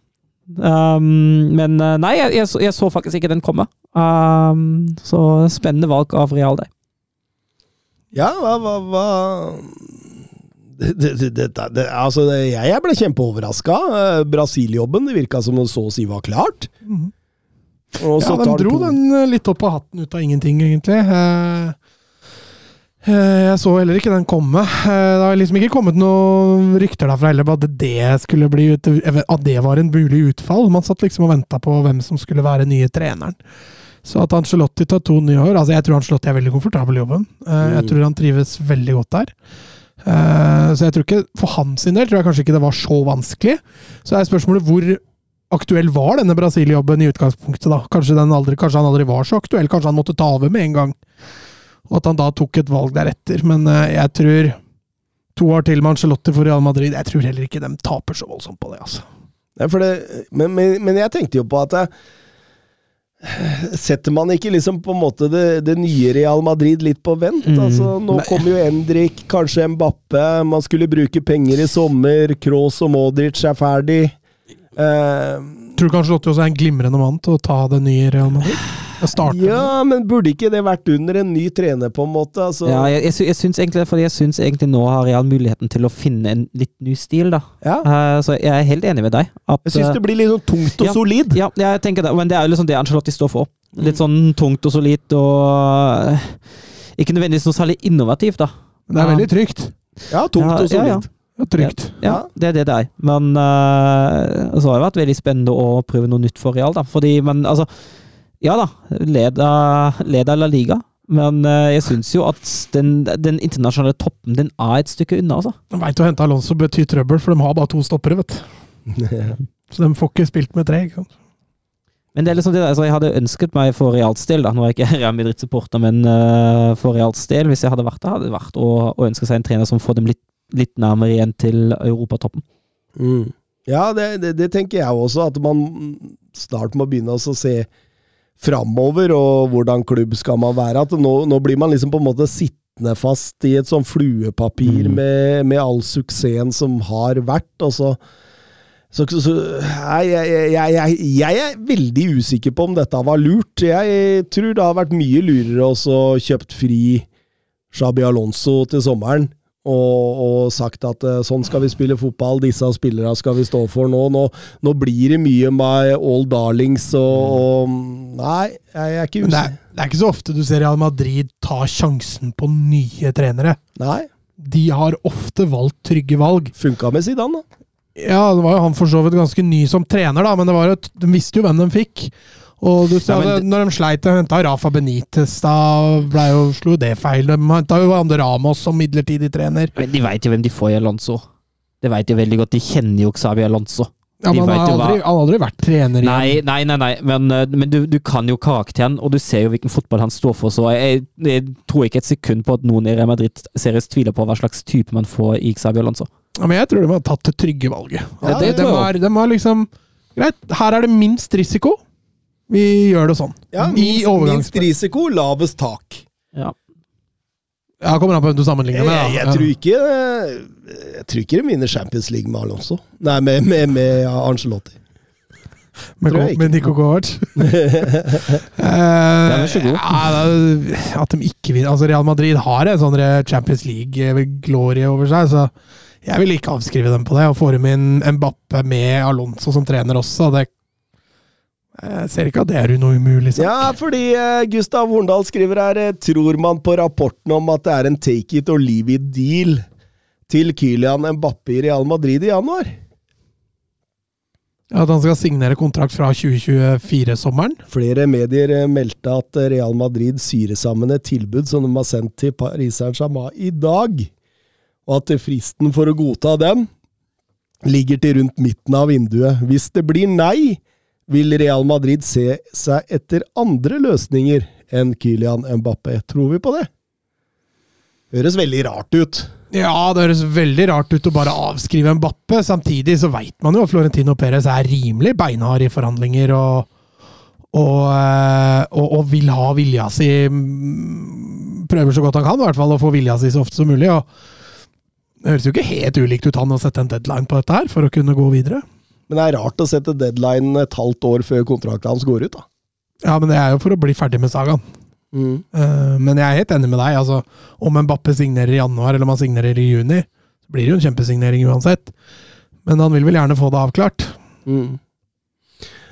Um, men nei, jeg, jeg, så, jeg, så faktisk ikke den komme. Um, så spennende valg av Real Day. Ja, hva, hva, hva det, det, det, altså, jeg, jeg ble kjempeoverraska. Brasil-jobben det virka som det så å si var klart. Mm. ja, den dro den litt opp av hatten ut av ingenting, egentlig. Uh, jeg så heller ikke den komme. Det har liksom ikke kommet noen rykter derfra heller på at det skulle bli at det var en mulig utfall. Man satt liksom og venta på hvem som skulle være nye treneren. Så at Angelotti tar to nye år altså Jeg tror Angelotti er veldig komfortabel i jobben. Jeg tror han trives veldig godt der. Så jeg tror ikke For hans del tror jeg kanskje ikke det var så vanskelig. Så er spørsmålet hvor aktuell var denne Brasil-jobben i utgangspunktet, da? Kanskje, aldri, kanskje han aldri var så aktuell? Kanskje han måtte ta over med en gang? Og at han da tok et valg deretter. Men jeg tror to år til med Angelotti for Real Madrid Jeg tror heller ikke de taper så voldsomt på det, altså. Det, men, men, men, jeg tenkte jo på at jeg, Setter man ikke liksom på en måte det, det nye Real Madrid litt på vent? Mm. Altså, nå kommer jo Endrik, kanskje Mbappe, man skulle bruke penger i sommer, Kroos og Modric er ferdig. Eh, tror du kanskje Lotti også er en glimrende mann til å ta det nye Real Madrid? Ja, men burde ikke det vært under en ny trener, på en måte? Altså. Ja, jeg, jeg, jeg syns egentlig, fordi jeg syns egentlig nå har Real muligheten til å finne en litt ny stil, da. Ja. Uh, så jeg er helt enig med deg. At, jeg syns det blir litt sånn tungt og ja, solid. Ja, jeg tenker det, men det er jo liksom det Angelotti står for. Litt sånn tungt og solid og uh, Ikke nødvendigvis noe særlig innovativt, da. Men det er veldig trygt. Ja, tungt og solid. Ja, trygt. Ja, det er det det er. Men uh, så har det vært veldig spennende å prøve noe nytt for Real, da. Fordi, men altså ja da, leder, av La Liga. Men uh, jeg syns jo at den, den, internasjonale toppen den er et stykke unna, altså. De veit å hente Alonso betyr trøbbel, for de har bare to stoppere, vet du. [LAUGHS] Så de får ikke spilt med tre. ikke sant? Men det er liksom det, altså jeg hadde ønsket meg for Reals del, da. Nå er jeg ikke [LAUGHS] Real Madrid-supporter, men uh, for Reals del, hvis jeg hadde vært der, hadde det vært å, å, ønske seg en trener som får dem litt, litt nærmere igjen til europatoppen. Mm. Ja, det, det, det, tenker jeg også, at man snart må begynne å se framover, og hvordan klubb skal man være. At nå, nå, blir man liksom på en måte sittende fast i et sånn fluepapir mm. med, med, all suksessen som har vært. og så så, så jeg, jeg, jeg, jeg, er veldig usikker på om dette var lurt. Jeg tror det har vært mye lurere å kjøpt fri Shabi Alonso til sommeren og, og, sagt at uh, sånn skal vi spille fotball, disse spillerne skal vi stå for nå. Nå, nå blir det mye med all darlings og, og Nei, jeg, er ikke usikker. Det, det, er ikke så ofte du ser Real Madrid ta sjansen på nye trenere. Nei. De har ofte valgt trygge valg. Funka med Zidane, da. Ja, det var jo han for så vidt ganske ny som trener, da, men det var jo, de visste jo hvem de fikk. Og du ser, ja, men, når de sleit, og henta Rafa Benitez, da ble jo, slo det feil. De henta jo Ande Ramos som midlertidig trener. Men de veit jo hvem de får i Alonso. Det veit de veldig godt. De kjenner jo Xabi Alonso. Ja, men han har, aldri, han har aldri vært trener igjen. Nei, nei, nei, nei. men, eh, men du, du, kan jo karakteren, og du ser jo hvilken fotball han står for. Så jeg, jeg tror ikke et sekund på at noen i Real Madrid seriøst tviler på hva slags type man får i Xabi Alonso. Ja, men jeg tror de har tatt det trygge valget. Ja, det, de, har, de har liksom Greit, her er det minst risiko. Vi gjør det sånn. Ja, minst, minst risiko, lavest tak. Ja. Ja, kommer an på hvem du sammenligner med. ja. Jeg, jeg, tror ikke Jeg tror ikke de vinner Champions League med Alonso. Nei, med, med, med Arncelotti. med, med Nico [LAUGHS] så god. At de ikke vinner Altså, Real Madrid har en sånn Champions League-glorie over seg, så jeg vil ikke avskrive dem på det. Og får dem inn Mbappe med Alonso som trener også, det Jeg ser ikke at det er noe umulig. sak. Ja, fordi eh, Gustav Horndal skriver her eh, Tror man på rapporten om at det er en take it or leave it deal til Kylian Mbappé i Real Madrid i januar? At han skal signere kontrakt fra 2024-sommeren. Flere medier eh, meldte at Real Madrid syrer sammen et tilbud som de har sendt til Paris Saint-Germain i dag, og at fristen for å godta den ligger til rundt midten av vinduet. Hvis det blir nei, vil Real Madrid se seg etter andre løsninger enn Kylian Mbappé. Tror vi på det? Høres veldig rart ut. Ja, det høres veldig rart ut å bare avskrive Mbappé. Samtidig så veit man jo at Florentino Perez er rimelig beinhard i forhandlinger og, og, eh, og, og vil ha vilja si mm, Prøver så godt han kan, i hvert fall, å få vilja si så ofte som mulig. og Det høres jo ikke helt ulikt ut han å sette en deadline på dette her, for å kunne gå videre. Men det er rart å sette deadline et halvt år før kontrakten hans går ut, da. Ja, men det er jo for å bli ferdig med sagaen. Eh, Men jeg er helt enig med deg. altså Om en Bappe signerer i januar, eller om han signerer i juni, så blir det jo en kjempesignering uansett. Men han vil vel gjerne få det avklart. Mm.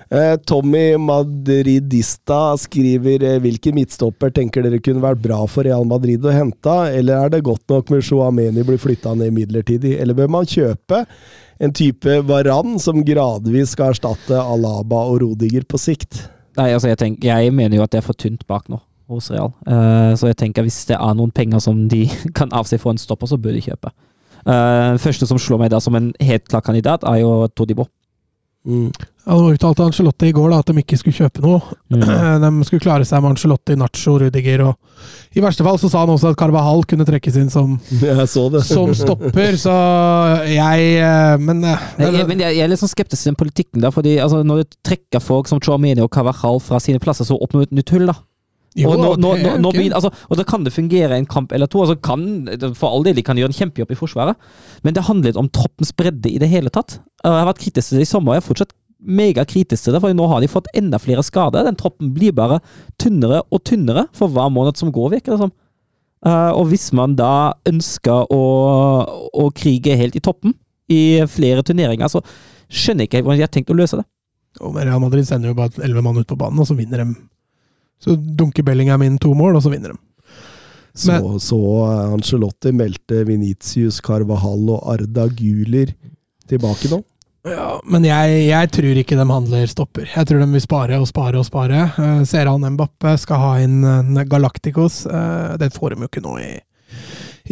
Eh, Tommy Madridista skriver hvilke midtstopper tenker dere kunne vært bra for Real Madrid å hente, eller er det godt nok med Chouameni blir flytta ned midlertidig, eller bør man kjøpe en type Varan som gradvis skal erstatte Alaba og Rodiger på sikt? Nei, altså jeg, tenker, jeg mener jo at det er for tynt bak nå hos Real. Uh, så jeg tenker hvis det er noen penger som de [LAUGHS] kan avse for en stopper, så bør de kjøpe. Uh, første som slår meg da som en helt klar kandidat, er jo Todibo. Mm. Ja, Nå uttalte Angelotti i går da, at de ikke skulle kjøpe noe. Mm. [CLEARS THROAT] De skulle klare seg med Angelotti, Nacho, Rudiger og I verste fall så sa han også at Carvahal kunne trekkes inn som, [LAUGHS] så som stopper, så jeg eh, Men, eh, Nei, jeg, men jeg, jeg er litt sånn skeptisk til den politikken da, fordi altså, når du trekker folk som Chouameni og Carvajal fra sine plasser, så åpner du et nytt hull, da. jo, og, nå, nå, nå, nå begynner, altså, og da kan det fungere en kamp eller to. Altså kan, for all del, de kan gjøre en kjempejobb i Forsvaret, men det handler om troppens bredde i det hele tatt. Jeg har vært kritisk til det i sommer, og jeg er fortsatt megakritisk til det, for nå har de fått enda flere skader. Den troppen blir bare tynnere og tynnere for hver måned som går, virker det som. Uh, og hvis man da ønsker å, å krige helt i toppen i flere turneringer, så skjønner jeg ikke hvordan de har tenkt å løse det. Og Real Madrid sender jo bare elleve mann ut på banen, og så vinner de. Så dunker Bellingham inn to mål, og så vinner de. Så, så eh, Angelotti meldte Venitius, Carvahall og Arda Guler tilbake nå. Ja, men jeg, jeg tror ikke de handler stopper. Jeg tror de vil spare og spare og spare. Uh, ser han Mbappe skal ha inn en Galacticos. Uh, det får de jo ikke nå i,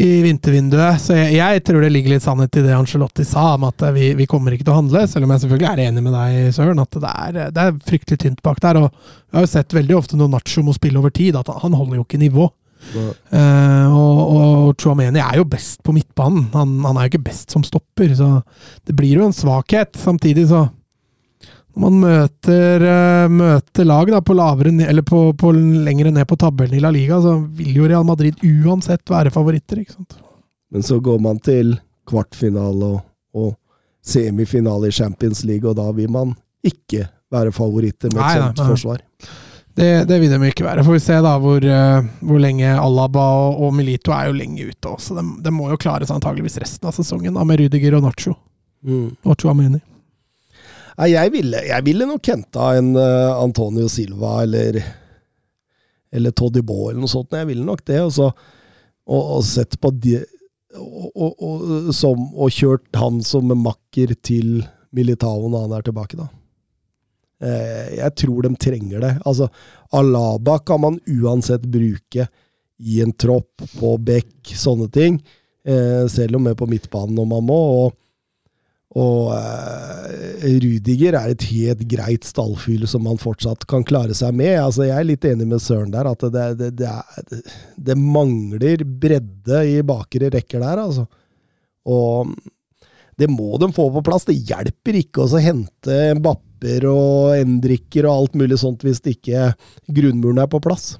i vintervinduet. Så jeg, jeg tror det ligger litt sannhet i det Angelotti sa, om at vi, vi kommer ikke til å handle. Selv om jeg selvfølgelig er enig med deg, Søren, at det er, det er fryktelig tynt bak der. Og jeg har jo sett veldig ofte når Nacho må spille over tid, at han holder jo ikke nivå. Eh, og, og Chouameni er jo best på midtbanen. Han, han er jo ikke best som stopper, så det blir jo en svakhet. Samtidig så Når man møter, uh, møter lag da, på lavere, eller på, på lengre ned på tabellen i La Liga, så vil jo Real Madrid uansett være favoritter. Men så går man til kvartfinale og, og semifinale i Champions League, og da vil man ikke være favoritter med et Nei, nei, nei. forsvar. Det, det vil de ikke være. Får vi se da hvor, eh, hvor lenge Alaba og, og Milito er jo lenge ute også. De, de må jo klare seg antageligvis resten av sesongen da, med Rydiger og Nacho Mm. Nacho. Nei, jeg ville, jeg ville nok henta en uh, Antonio Silva eller eller Todibo eller noe sånt. Jeg ville nok det. Og, så, og, og sett på de, og, og, og, som, og kjørt han som makker til Militao når han er tilbake, da. Eh, jeg tror de trenger det. Altså, Alaba kan man uansett bruke i en tropp, på bekk, sånne ting. Eh, selv om er på midtbanen når man må. og og eh, Rudiger er et helt greit stallfyll som man fortsatt kan klare seg med. Altså, jeg er litt enig med Søren der, at det, det, det, er, det mangler bredde i bakre rekker der, altså. Og det må de få på plass. Det hjelper ikke å hente Bapper og Endrikker og alt mulig sånt hvis det ikke grunnmuren er på plass.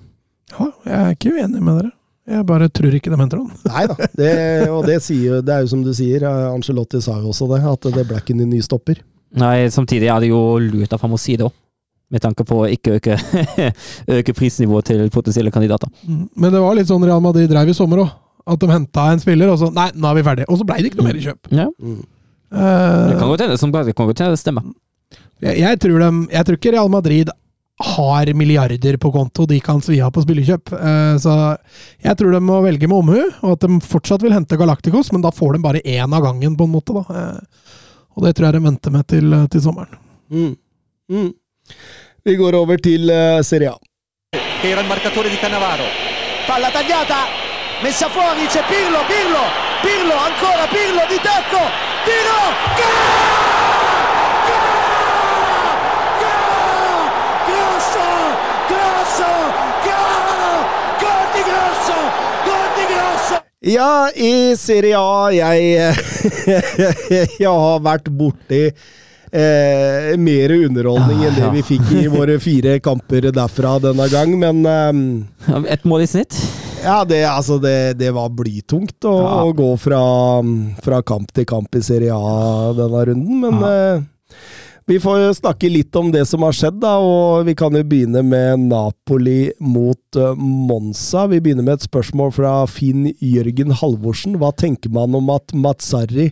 Ja, jeg er ikke uenig med dere. Jeg bare tror ikke de henter han. [LAUGHS] Nei da. Det, og det, sier, det er jo som du sier, eh, Angelotti sa jo også det, at det ble ikke en ny stopper. Nei, samtidig er det jo lurt av ham å si det òg. Med tanke på å ikke øke, [LAUGHS] øke prisnivået til potensielle kandidater. Mm. Men det var litt sånn Real Madrid drev i sommer òg. At de henta en spiller, og så Nei, nå er vi ferdige. Og så blei det ikke noe mer i kjøp. Ja, Mm. Det kan godt hende det kan godt hende det stemmer. Jeg, jeg, tror de, jeg tror ikke Real Madrid har milliarder på konto de kan svi av på spillekjøp. Eh, så jeg tror de må velge med omhu, og at de fortsatt vil hente Galacticos, men da får de bare én av gangen, på en måte. da. Eh, og det tror jeg de venter med til, til sommeren. Mm. Mm. Vi går over til eh, Serie A. era il marcatore di Cannavaro. Palla tagliata, messa fuori, c'è Pirlo, Pirlo, Pirlo, ancora Pirlo di tacco, tiro, Grosso, grosso, Grosso, gol di Grosso. Ja, i Serie A Jeg, [LAUGHS] jeg har vært borti eh, mer underholdning enn det ja. vi fikk i våre [LAUGHS] fire kamper derfra denne gang, men eh, Et mål i snitt. Ja, det, altså det, det var blytungt å, Ja. å gå fra, fra kamp til kamp i Serie A denne runden, men eh, vi får snakke litt om det som har skjedd, da, og vi kan jo begynne med Napoli mot eh, Monza. Vi begynner med et spørsmål fra Finn Jørgen Halvorsen. Hva tenker man om at Mazzarri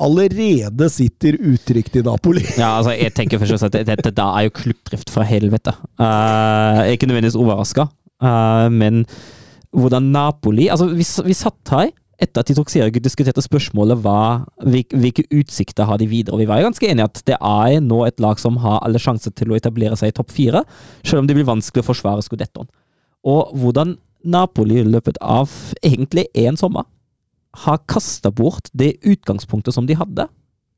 allerede sitter utrygt i Napoli? [LAUGHS] Ja, altså, jeg tenker først og fremst at dette da er jo klubbdrift fra helvete. Uh, ikke nødvendigvis overraska, men hvordan Napoli Altså, vi, vi satt her etter at de tok serien og diskuterte spørsmålet hva, hvil- hvilke utsikter har de videre. Og vi var jo ganske enige at det er nå et lag som har alle sjanser til å etablere seg i topp fire, selv om det blir vanskelig å forsvare skudettoen. Og hvordan Napoli i løpet av egentlig én sommer har kasta bort det utgangspunktet som de hadde.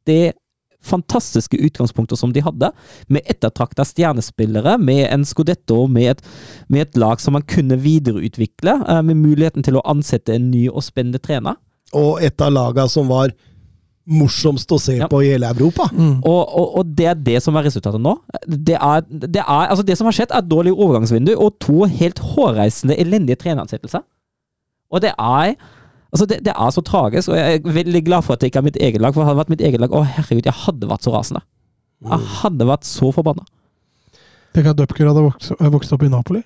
Det fantastiske utgangspunktet som de hadde, med ettertrakta stjernespillere, med en Scudetto, med et, med et lag som man kunne videreutvikle, eh, med muligheten til å ansette en ny og spennende trener. Og et av laga som var morsomst å se Ja. på i hele Europa. Mm. Og, og, og det er det som er resultatet nå. Det, er, det, er, altså det som har skjedd, er et dårlig overgangsvindu og to helt hårreisende elendige treneransettelser. Og det er Altså det, det er så tragisk, og jeg er veldig glad for at det ikke er mitt eget lag. For hadde det vært mitt eget lag, å herregud, jeg hadde vært så rasende. Jeg hadde vært så forbanna. Tenk at Dupker hadde vokst, vokst opp i Napoli.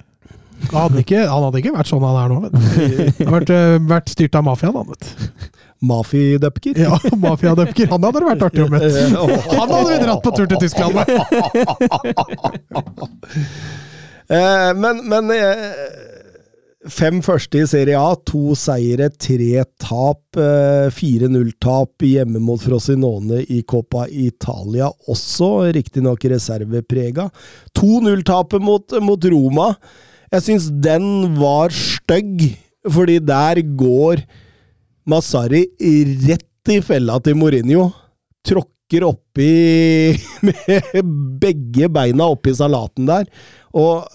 Han hadde ikke, han hadde ikke vært sånn han er nå. Vet. [LAUGHS] Han hadde vært, eh, vært styrt av mafiaen, han, vet du. Mafidupker. Ja, mafiadupker. Han hadde det vært artig å møte. [LAUGHS] Han hadde vi dratt på tur til Tyskland med! Eh, men men eh, fem første i Serie A, to seire, tre tap. Fire 4-0-tap hjemme mot Frosinone i Coppa Italia, også riktignok reserveprega. To nulltapet mot, mot Roma. Jeg syns den var stygg, fordi der går Masari rett i fella til Mourinho. Tråkker oppi [LAUGHS] med begge beina oppi salaten der. Og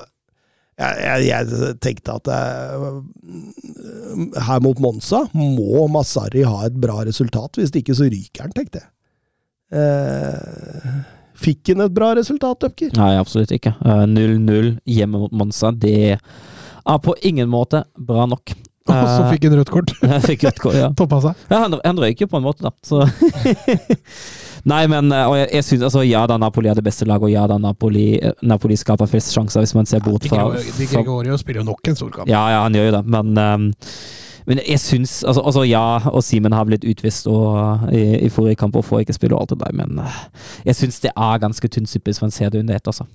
jeg, jeg, jeg tenkte at jeg, her mot Monza må Masari ha et bra resultat. Hvis ikke så ryker han, tenkte jeg. Eh, fikk han et bra resultat, Dupker? Nei, absolutt ikke. Eh, 0-0 hjemme mot Monza, det er på ingen måte bra nok. [LAUGHS] Og så Eh, fikk han rødt kort. [LAUGHS] jeg fikk rødt kort, ja. [LAUGHS] Toppa seg. Ja, han, han røyker jo på en måte, da. Så Nei, men eh, og jeg, jeg synes, altså, Ja da, Napoli er det beste laget, og ja da, Napoli, eh, Napoli skaper flest sjanser, hvis man ser bort fra, Di Gregorio spiller jo nok en stor kamp. Ja, ja, han gjør jo det, men um, men jeg syns altså, altså ja, og Simen har blitt utvist og, i, i forrige kamp og får ikke spille og alt det der, men jeg syns det er ganske tynn suppe hvis man ser det under ett, altså.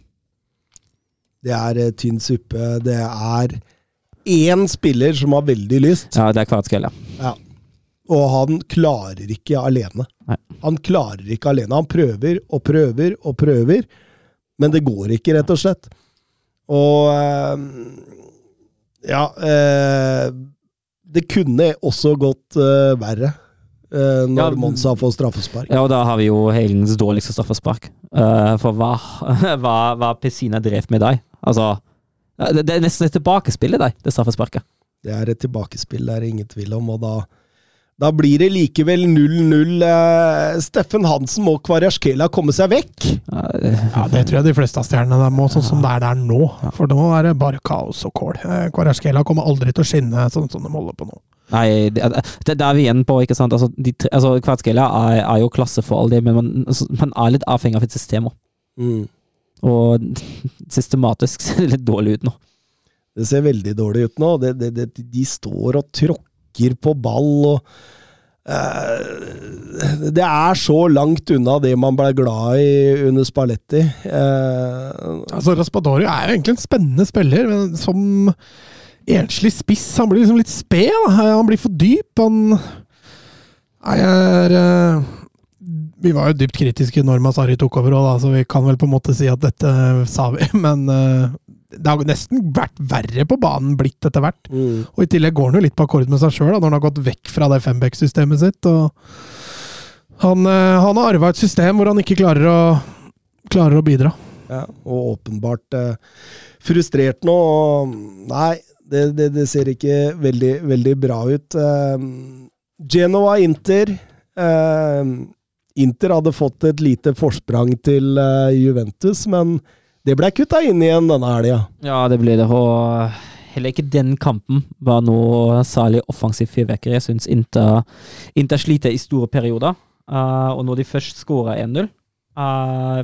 Det er uh, tynn suppe. Det er én spiller som har veldig lyst, Ja, det er Kvaratskhelia. Og han klarer ikke alene. Nei. Han klarer ikke alene. Han prøver og prøver og prøver, men det går ikke, rett og slett. Og eh, Ja eh, Det kunne også gått eh, verre. når Ja, Monza får straffespark. Ja, og da har vi jo helgens dårligste straffespark. For hva, [LAUGHS] hva, hva Pessina drev med deg? Altså det, det er nesten et tilbakespill i deg, det straffesparket. Det er et tilbakespill, det er ingen tvil om, og da, Da blir det likevel 0-0. Eh, Steffen Hansen må Kvarasjkela komme seg vekk. Ja, det- tror jeg de fleste av stjernene der må, sånn som det er der nå. For nå er det bare kaos og kål. Eh, kommer aldri til å skinne sånn som de holder på nå. Nei, det, det, det er vi igjen på, ikke sant. Altså, de, altså, er, er jo klasse for all det, men man, altså, man er litt avhengig av et system òg. Mm. Og [LAUGHS] systematisk [LAUGHS] ser det litt dårlig ut nå. Det ser veldig dårlig ut nå. Det, det, det, de står og tråkker på ball og uh, Det er så langt unna det man ble glad i under Spalletti. Uh, Altså, Raspadori er jo egentlig en spennende spiller, men som enslig spiss Han blir liksom litt sped. Han blir for dyp. Han Nei, jeg er uh, Vi var jo dypt kritiske når Masari tok over òg, så vi kan vel på en måte si at dette sa vi. [LAUGHS] Men eh, det har nesten vært verre på banen blitt etter hvert. mm. Og i tillegg går han jo litt på akkord med seg sjøl, når han har gått vekk fra det femback-systemet sitt. han, eh, han har arva et system hvor han ikke klarer å, klarer å bidra. Ja, og åpenbart eh, frustrert nå. og Nei, det, det, det ser ikke veldig, veldig bra ut. Eh, Genoa Inter. Eh, Inter hadde fått et lite forsprang til eh, Juventus, men det ble kutta inn igjen denne helga. Ja, det ble det. Og heller ikke den kampen var noe særlig offensivt fyrverkeri. Jeg syns Inter, Inter sliter i store perioder. Uh, og når de først skårer 1-0, uh,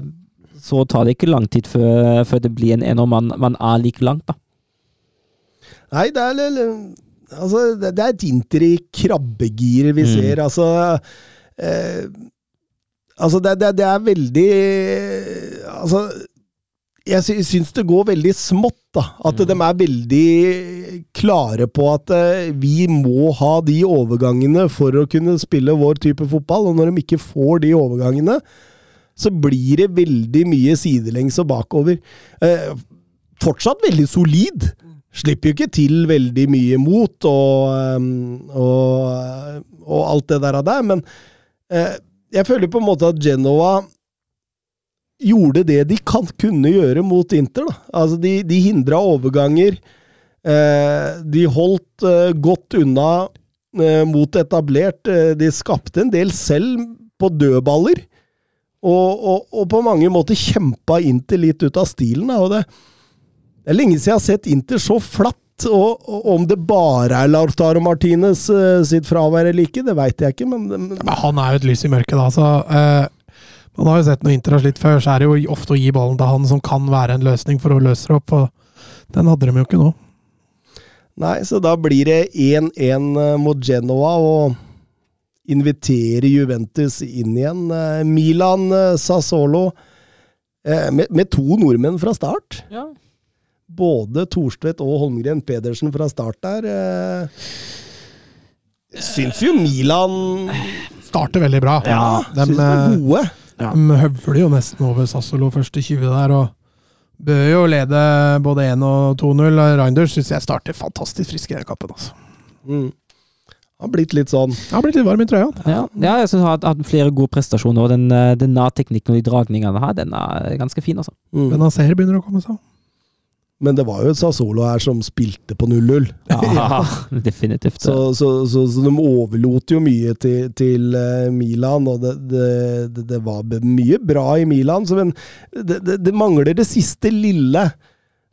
så tar det ikke lang tid før, før det blir en 1-0 man, man er like langt, da. Nei, det er, altså, det det er et Inter i krabbegir vi Mm. ser. Altså eh, Altså, det, det, det er veldig Altså jeg sy syns det går veldig smått, da. At de er veldig klare på at eh, vi må ha de overgangene for å kunne spille vår type fotball, og når de ikke får de overgangene, så blir det veldig mye sidelengs og bakover. Eh, fortsatt veldig solid. Slipper jo ikke til veldig mye mot og, ehm, og, og alt det der, der men eh, jeg føler på en måte at Genoa gjorde det de kan kunne gjøre mot Inter. Da. Altså, de, de hindra overganger. Eh, de holdt eh, godt unna eh, mot etablert. Eh, de skapte en del selv på dødballer. Og, og, og på mange måter kjempa Inter litt ut av stilen. Da. Det, er lenge siden jeg har sett Inter så flatt. Og, og om det bare er Lautaro Martinez eh, sitt fravær eller ikke, det veit jeg ikke, men, men Men han er jo et lys i mørket, da. Så, eh, man har jo sett når Inter har slitt før, så er det jo ofte å gi ballen til han som kan være en løsning for å løse det opp. Og den hadde de jo ikke nå. Nei, så da blir det 1-1 mot Genoa, og inviterer Juventus inn igjen. Eh, Milan, eh, Sassolo eh, med, med to nordmenn fra start. Ja. Både Thorstvedt og Holmgren Pedersen fra start der. eh. Syns jo Milan Starter veldig bra. ja, de, syns de er eh, gode. de høvler jo nesten over Sassolo første 20 der, og bør jo lede både 1 og 2-0. Reinders syns jeg starter fantastisk frisk i den kampen. Altså. Mm. Har blitt litt sånn. Jeg har blitt litt varm i trøya. Ja, ja jeg syns han har hatt flere gode prestasjoner, og den, eh, den nærteknikken og de dragningene her, den er ganske fin, altså. Mm. Men Naser begynner å komme seg. Men det var jo et Sassolo her som spilte på 0-0. Ja, [LAUGHS] [LAUGHS] definitivt. Så, så, så, så de overlot jo mye til, til eh, Milan, og det, det, det, var mye bra i Milan, så men det, det, det mangler det siste lille.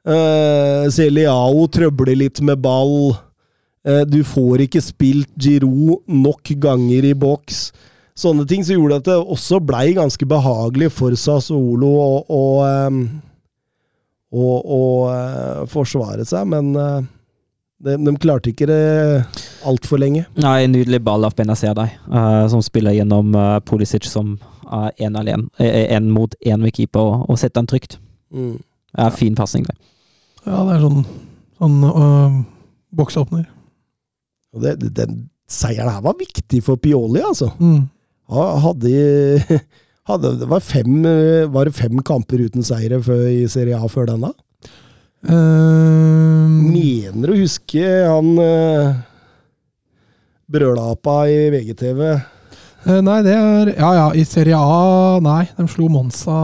Uh, Celiao trøbler litt med ball. Uh, du får ikke spilt Giroud nok ganger i boks. Sånne ting som gjorde at det også blei ganske behagelig for Sassolo ehm, å, og eh, forsvare seg, men eh, de, de klarte ikke det altfor lenge. Nei, en nydelig ball av Benazer der, eh, som spiller gjennom uh, Pulisic som én alene. Én mot én med keeper, og, og setter den trygt. Mm. Ja, fin pasning der. Ja, det er sånn, sånn uh, boksåpner. Og det, det, den seieren her var viktig for Pioli, altså. Mm. Han Hadde, [LAUGHS] hadde, det var, fem, eh, var det fem kamper uten seire i Serie A før denne? Eh, Mener å huske han uh, brølapa i VGTV. Uh, nei, det er Ja ja, i Serie A Nei, de slo Monza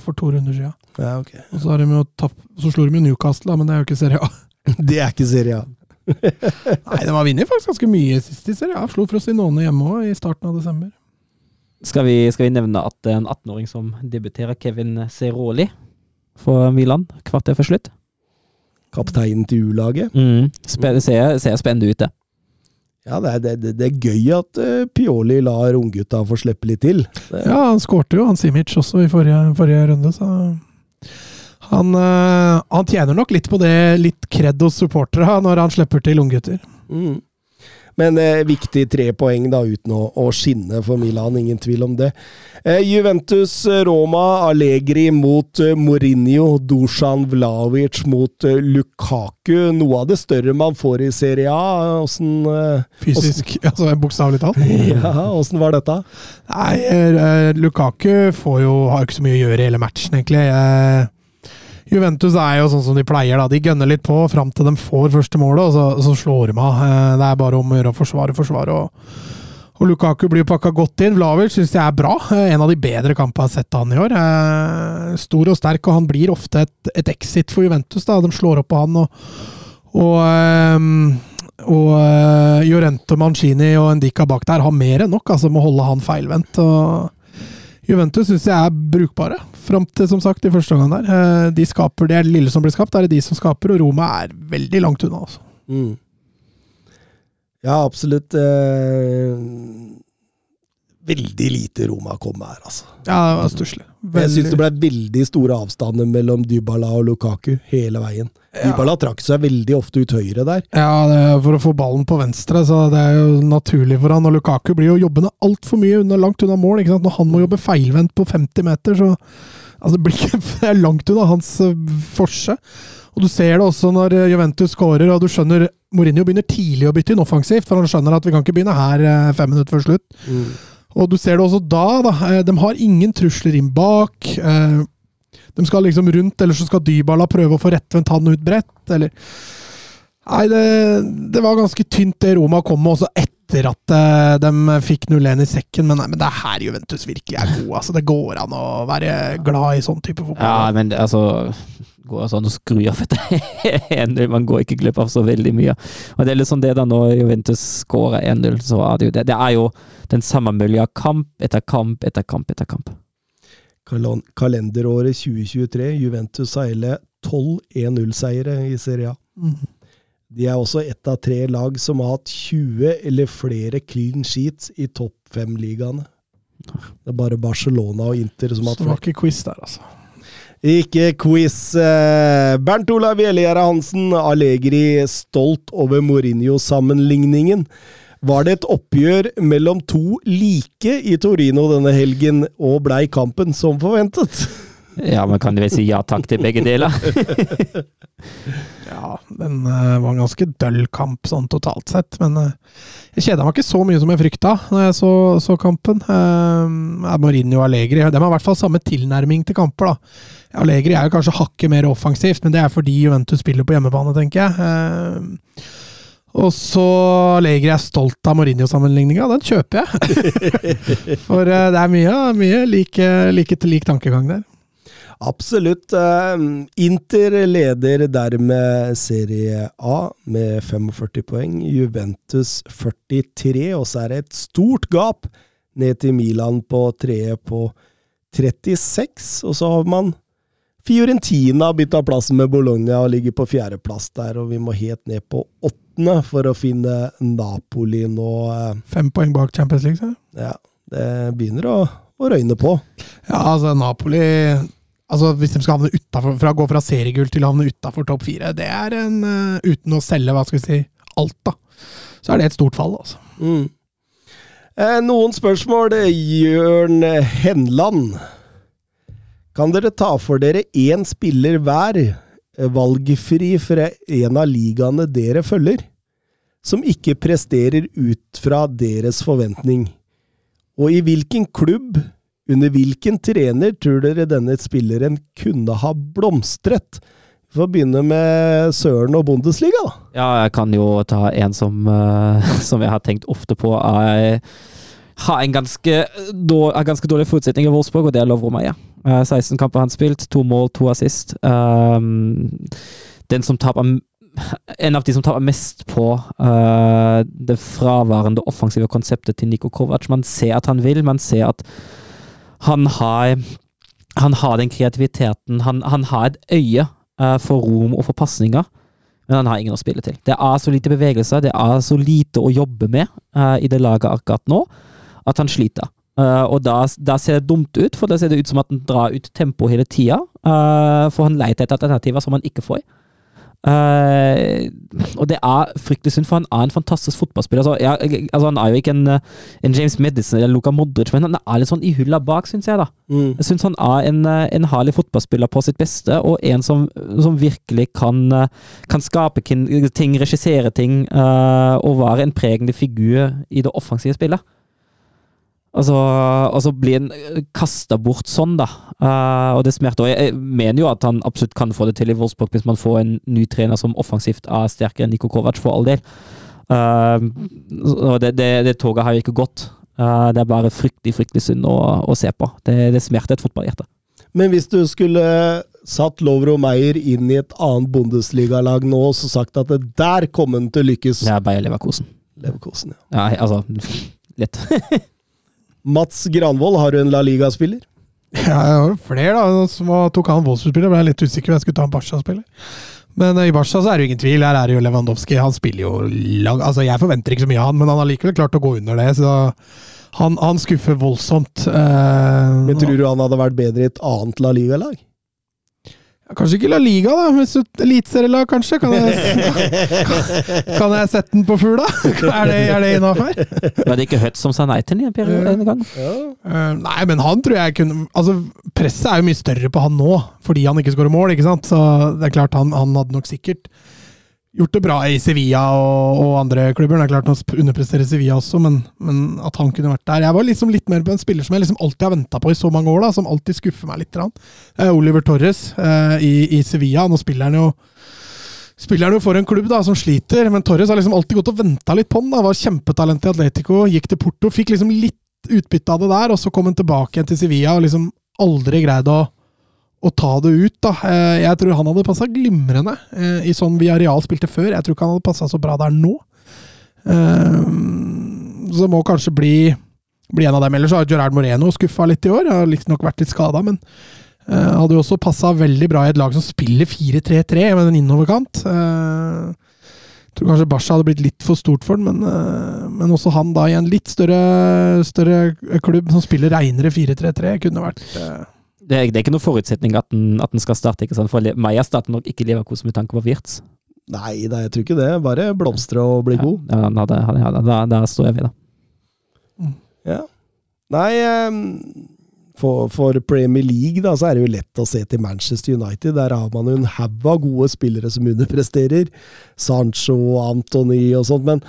for to runder siden. Ja, okay. Og så, har de jo tapp, så slo de jo Newcastle, da, men det er jo ikke Serie A. [LAUGHS] Det er ikke Serie A. Nei, de har vunnet faktisk ganske mye sist i Serie A. slo Frosinone hjemme òg, i starten av desember. Skal vi, skal vi nevne at det en 18-åring som debuterer, Kevin Seroli for Milan, kvarter før slutt? Kapteinen til U-laget. Mm. Ser, ser spennende ut, det. Ja, det er, det, det, er gøy at eh, Pioli lar unggutta få slippe litt til. Det, Ja, han skårte jo, han Simic, også i forrige, forrige runde, så han, eh, han tjener nok litt på det, litt kred hos supportere, når han slipper til unggutter. Mm. Men eh, viktig tre poeng da, uten å, å skinne for Milan, ingen tvil om det. Eh, Juventus eh, Roma, Allegri mot eh, Mourinho, Dusan Vlavic mot eh, Lukaku. Noe av det større man får i Serie A. Åssen eh, Fysisk, [LAUGHS] altså bokstavelig talt. [LAUGHS] ja, åssen var dette? Nei, eh, Lukaku får jo, har ikke så mye å gjøre i hele matchen, egentlig. Eh, Juventus er jo sånn som de pleier. da. De gønner litt på fram til de får første målet, og så, så slår de av. Eh, Det er bare om å gjøre å forsvare, forsvare. Og, og Lukaku blir pakka godt inn. Vlavic syns jeg er bra. Eh, En av de bedre kampene jeg har sett han i år. Eh, Stor og sterk, og han blir ofte et, et exit for Juventus. da. De slår opp på han. og, og um og uh, Jorente Mancini og Ndika bak der har mer enn nok altså, med å holde han feilvendt. Juventus syns jeg er brukbare, fram til som sagt i første omgang der. Eh, De skaper, Det lille som blir skapt, det er det de som skaper, og Roma er veldig langt unna. altså. Mm. Ja, absolutt. Veldig lite Roma kom her, altså. Ja, det var stusslig. Jeg syns det ble veldig store avstander mellom Dybala og Lukaku hele veien. Dybala trakk seg veldig ofte ut høyre der. Ja, det for å få ballen på venstre, så det er jo naturlig for han. Og Lukaku blir jo jobbende altfor mye unna, langt unna mål. ikke sant? Når han må jobbe feilvendt på 50 meter, så altså, det, blir ikke, [LAUGHS] det er langt unna hans eh, forse. Og du ser det også når eh, Juventus skårer, og du skjønner Mourinho begynner tidlig å bytte inn offensivt, for han skjønner at vi kan ikke begynne her eh, fem minutter før slutt. Og du ser det også da, da. eh, De har ingen trusler inn bak. eh, De skal liksom rundt, eller så skal Dybala prøve å få rettvendt han ut bredt, eller Nei, det, det var ganske tynt det Roma kom med, også etter at eh, de fikk 0-1 i sekken. Men, nei, men det er her Juventus virkelig er gode. Altså, det går an å være glad i sånn type fotball. Ja, men altså Går sånn og skrur av etter 1-0. [LAUGHS] Man går ikke glipp av så veldig mye. Og det er litt sånn det da når Juventus skårer 1-0, så er det jo det. Det er jo den samme mølja kamp etter kamp etter kamp etter kamp. Kalenderåret 2023. Juventus seiler hele 12 1-0-seiere i Serie A. Mhm. De er også ett av tre lag som har hatt 20 eller flere clean sheets i topp fem-ligaene. Det er bare Barcelona og Inter som har Så det var ikke quiz der, altså. Ikke quiz. eh, Bernt Olav Jellegjerde Hansen, Allegri stolt over Mourinho-sammenligningen. Var det et oppgjør mellom to like i Torino denne helgen, og blei kampen som forventet? Ja, men kan du vel si ja takk til begge deler. [LAUGHS] Ja, den eh, var en ganske døll kamp sånn totalt sett, men eh, jeg kjeda meg ikke så mye som jeg frykta når jeg så, så kampen. Uh, Mourinho og Allegri de har i hvert fall samme tilnærming til kamper. da. Allegri er jo kanskje hakket mer offensivt, men det er fordi Juventus spiller på hjemmebane, tenker jeg. Eh, og så Allegri er stolt av Mourinho-sammenligninga, den kjøper jeg. [LAUGHS] For eh, det er mye, mye like, like lik tankegang der. Absolutt. eh, Inter leder dermed Serie A med 45 poeng. Juventus 43, og så er det et stort gap ned til Milan på tredje på 36. Og så har man Fiorentina har bytta plassen med Bologna og ligger på fjerdeplass der, og vi må helt ned på åttende for å finne Napoli nå. eh, Fem poeng bak Champions League, så. Ja, det begynner å, å røyne på. Ja, altså Napoli Altså Hvis de skal havne utenfor, fra gå fra seriegull til å havne utafor topp fire, det er en eh, Uten å selge hva skal vi si, alt, da. Så er det et stort fall, altså. Mm. Eh, noen spørsmål. Jørn Henland. Kan dere ta for dere én spiller hver, eh, valgfri fra en av ligaene dere følger, som ikke presterer ut fra deres forventning? Og i hvilken klubb, under hvilken trener, tror dere denne spilleren kunne ha blomstret? Vi får begynne med Søren og Bundesliga, da. Ja, jeg kan jo ta en som, eh, [LAUGHS] som jeg har tenkt ofte på. Jeg har en ganske, dår, har ganske dårlig forutsetning i Wolfsburg, og det er Lovro Meyer. Eh, 16 kamper han spilt, to mål, to assist. Um, den som taper [LAUGHS] en av de som taper mest på uh, det fraværende offensive konseptet til Niko Kovac. Man ser at han vil, man ser at han har han har den kreativiteten. Han, han har et øye uh, for rom og for pasninger, men han har ingen å spille til. Det er så lite bevegelser, det er så lite å jobbe med uh, i det laget akkurat nå, at han sliter. Uh, og da, da ser det dumt ut, for da ser det ut som at han drar ut tempo hele tida. Uh, for han leter etter alternativer som han ikke får. Uh, og det er fryktelig synd, for han er en fantastisk fotballspiller. Altså, jeg, altså, han er jo ikke en, eh, en James Madison eller Luka Modric, men han er litt sånn i hylla bak, syns jeg. da. Mm. Jeg syns han er en, eh, en herlig fotballspiller på sitt beste, og en som, som virkelig kan, eh, kan skape ting, regissere ting, eh, og være en pregende figur i det offensive spillet. Altså, så blir han kasta bort sånn, da. Uh, og det smerter. Og jeg, jeg mener jo at han absolutt kan få det til i Wolfsburg hvis man får en ny trener som offensivt er sterkere enn Niko Kovac, for all del. Uh, og det, det, det toget har jo ikke gått. Uh, det er bare fryktelig, fryktelig synd å, å se på. Det, det smerter et fotballhjerte. Men hvis du skulle satt Lovro Meyer inn i et annet Bundesliga-lag nå og sagt at det der kommer han til å lykkes Det er Bayer Leverkosen. Leverkosen, ja. Ja, altså [LAUGHS] Lett. [LAUGHS] Mats Granvold, har du en La Liga-spiller? Ja, jeg har jo flere, da. Som tok han Wolfsburg-spiller, ble jeg litt usikker om jeg skulle ta en Barca-spiller. Men eh, i Barca så er det jo ingen tvil. Her er det jo Lewandowski. Han spiller jo lang Altså, jeg forventer ikke så mye av han, men han har likevel klart å gå under det. Så han, han skuffer voldsomt. Eh, Men tror du han hadde vært bedre i et annet La Liga-lag? Kanskje ikke La Liga, da. Hvis så- Eliteserielag, kanskje? Kan jeg, [LAUGHS] kan jeg sette den på fugla? [LAUGHS] Er det, er det innafor? Var det ikke Hødt som sa nei til den en gang? Ja. Eh, nei, men han tror jeg kunne Altså, Presset er jo mye større på han nå, fordi han ikke skårer mål. ikke sant? Så det er klart, han, han hadde nok sikkert gjort det bra i Sevilla og, og andre klubber. Det er klart han underpresterer Sevilla også, men, men at han kunne vært der Jeg var liksom litt mer på en spiller som jeg liksom alltid har venta på i så mange år, da, som alltid skuffer meg litt. Er Oliver Torres eh, i, i Sevilla. Nå spiller han jo Spiller han jo for en klubb da, som sliter, men Torres har liksom alltid gått og venta litt på han. da, Var kjempetalent i Atletico, gikk til Porto, fikk liksom litt utbytte av det der, og så kom han tilbake igjen til Sevilla og liksom aldri greid å, å ta det ut. da. Eh, Jeg tror han hadde passa glimrende eh, i sånn vi areal spilte før. Jeg tror ikke han hadde passa så bra der nå. Eh, Så må kanskje bli, bli en av dem. Ellers har Gerard Moreno skuffa litt i år. Har nok vært litt skada, men hadde jo også passa veldig bra i et lag som spiller 4-3-3 med en innoverkant. Jeg tror kanskje Barca hadde blitt litt for stort for den, men, men også han da i en litt større, større klubb som spiller reinere 4-3-3, kunne vært Det er, det er ikke noen forutsetning at den, at den skal starte. ikke sant? For Meyer starter nok ikke Leverkosen med tanke på Wirtz. Nei, da, jeg tror ikke det. Bare blomstre og bli god. Ja, da, ja, da, da står jeg ved, da. Ja. Nei, ehm, for, for Premier League da, så er det jo lett å se til Manchester United. Der har man jo en haug av gode spillere som underpresterer. Sancho, Antony og sånt. Men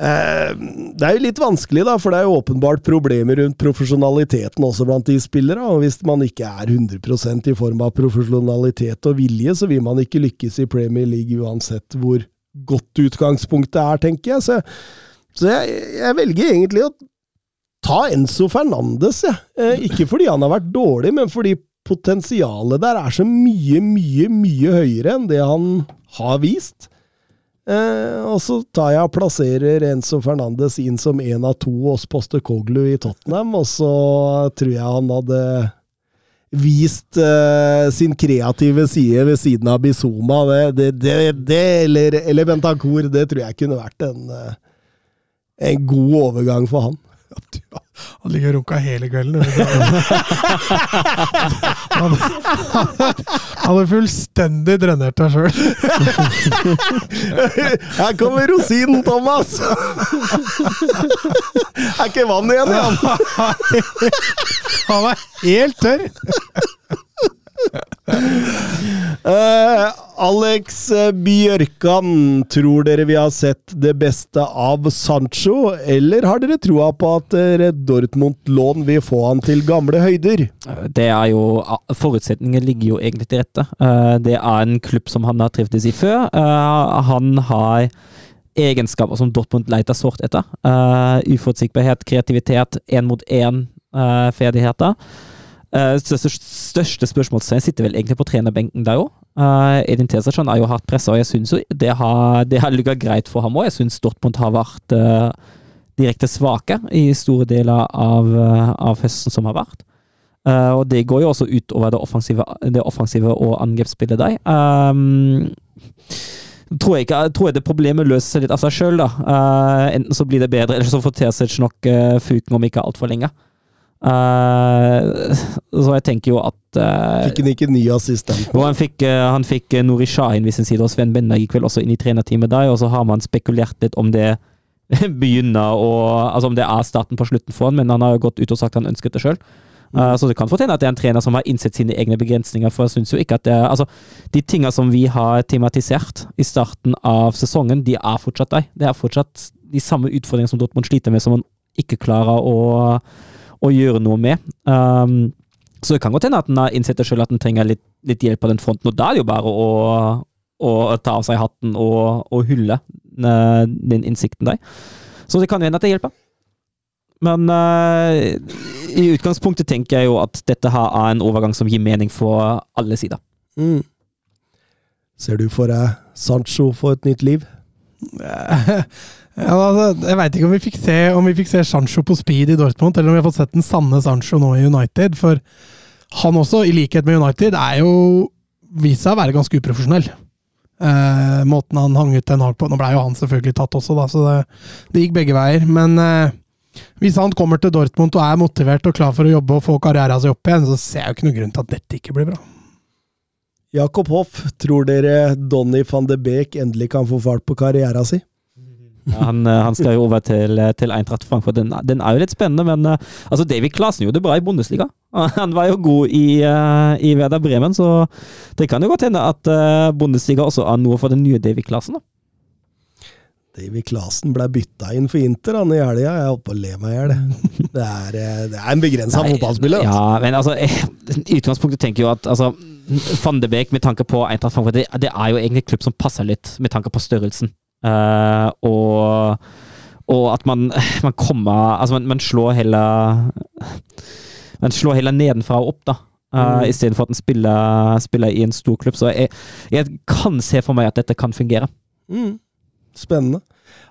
det er jo litt vanskelig, da, for det er jo åpenbart problemer rundt profesjonaliteten også blant de spillere. Og hvis man ikke er 100 i form av profesjonalitet og vilje, så vil man ikke lykkes i Premier League uansett hvor godt utgangspunktet er, tenker jeg. Så, så jeg, jeg velger egentlig å ta Enzo Fernandes, jeg. Eh, ikke fordi han har vært dårlig, men fordi potensialet der er så mye, mye, mye høyere enn det han har vist. Eh, og så tar jeg og plasserer Enzo Fernandes inn som en av to hos Postekoglu i Tottenham, og så tror jeg han hadde vist eh, sin kreative side ved siden av Bizoma. Det, det, det, det eller, eller Bentancour, det tror jeg kunne vært en, eh, en god overgang for han. Han ligger og runka hele kvelden. Han han hadde fullstendig drenert deg sjøl. Her kommer rosinen, Thomas! er ikke vann igjen, ja. Han er helt tørr! Eh, Alex Bjørkan, tror dere vi har sett det beste av Sancho, eller har dere troa på at eh, Dortmund-lån vil få han til gamle høyder? Det er jo, Forutsetningen ligger jo egentlig til rette. Eh, Det er en klubb som han har trivdes i før. Eh, Han har egenskaper som Dortmund leter sårt etter. Eh, Uforutsigbarhet, kreativitet, én mot én-ferdigheter. Uh, største, største spørsmålstegn sitter vel egentlig på trenerbenken der òg. Uh, Edin Tesacan er jo hardt pressa, og jeg syns det har, det har ligget greit for ham òg. Jeg syns Dortmund har vært uh, direkte svake i store deler av, av høsten som har vært. Uh, og det går jo også utover det offensive, det offensive og angrepsspillet der. Um, tror jeg, ikke, tror jeg det problemet løser seg litt av seg sjøl. Uh, enten så blir det bedre, eller så får Terzic nok uh, fuken om ikke altfor lenge. Uh, så jeg tenker jo at uh, Fikk han ikke ny assistent? Og han fikk, uh, han fikk Nori Shahin ved sin side, og Sven Bender gikk vel også inn i trenerteamet der, og så har man spekulert litt om det [LAUGHS] begynner å Altså om det er starten på slutten for han, men han har jo gått ut og sagt han ønsket det sjøl. Uh, så det kan fortjene at det er en trener som har innsett sine egne begrensninger. For jeg synes jo ikke at det er, altså, De tingene som vi har tematisert i starten av sesongen, de er fortsatt der. Det er fortsatt de samme utfordringene som Dortmund sliter med, som man ikke klarer å å gjøre noe med. Um, så det kan godt hende at den har innsett sjøl at den trenger litt, litt, hjelp på den fronten, og da er det jo bare å, å ta av seg hatten og, og hylle uh, den innsikten der. Så det kan jo hende at det hjelper. Men uh, i utgangspunktet tenker jeg jo at dette her er en overgang som gir mening for alle sider. Mm. Ser du for deg Sancho få et nytt liv? [LAUGHS] Ja, altså, jeg veit ikke om vi, fikk se, om se Sancho på speed i Dortmund, eller om vi har fått sett den sanne Sancho nå i United. For han også, i likhet med United, er jo vist seg å være ganske uprofesjonell. Eh, måten han hang ut den Hag på Nå blei jo han selvfølgelig tatt også, da, så det, det gikk begge veier. Men eh, hvis han kommer til Dortmund og er motivert og klar for å jobbe og få karrieren sin opp igjen, så ser jeg jo ikke noen grunn til at dette ikke blir bra. Jakob Hoff, tror dere Donny van de Beek endelig kan få fart på karrieren sin? Han, eh, han, skal jo over til, eh, til Eintracht Frankfurt. Den, den, er jo litt spennende, men uh, altså David Klasen gjorde det bra i Bundesliga. [LAUGHS] Han var jo god i, i Werder Bremen, så det kan jo godt hende at Bundesliga også er noe for den nye David Klasen. da. David Klasen ble bytta inn for Inter han i helga. Jeg holdt på å le meg i hjel. [LAUGHS] Det, det, er en begrensa fotballspiller. Altså. Ja, men altså, i utgangspunktet tenker jeg jo at altså, Van de Beek med tanke på Eintracht Frankfurt, det, det, er jo egentlig en klubb som passer litt med tanke på størrelsen. Uh, og, og, at man, [LAUGHS] man kommer Altså, man, man, slår heller Man slår heller nedenfra og opp, da. Uh, mm. Istedenfor at en spiller, spiller, i en stor klubb. Så jeg, jeg, kan se for meg at dette kan fungere. Mm. Spennende.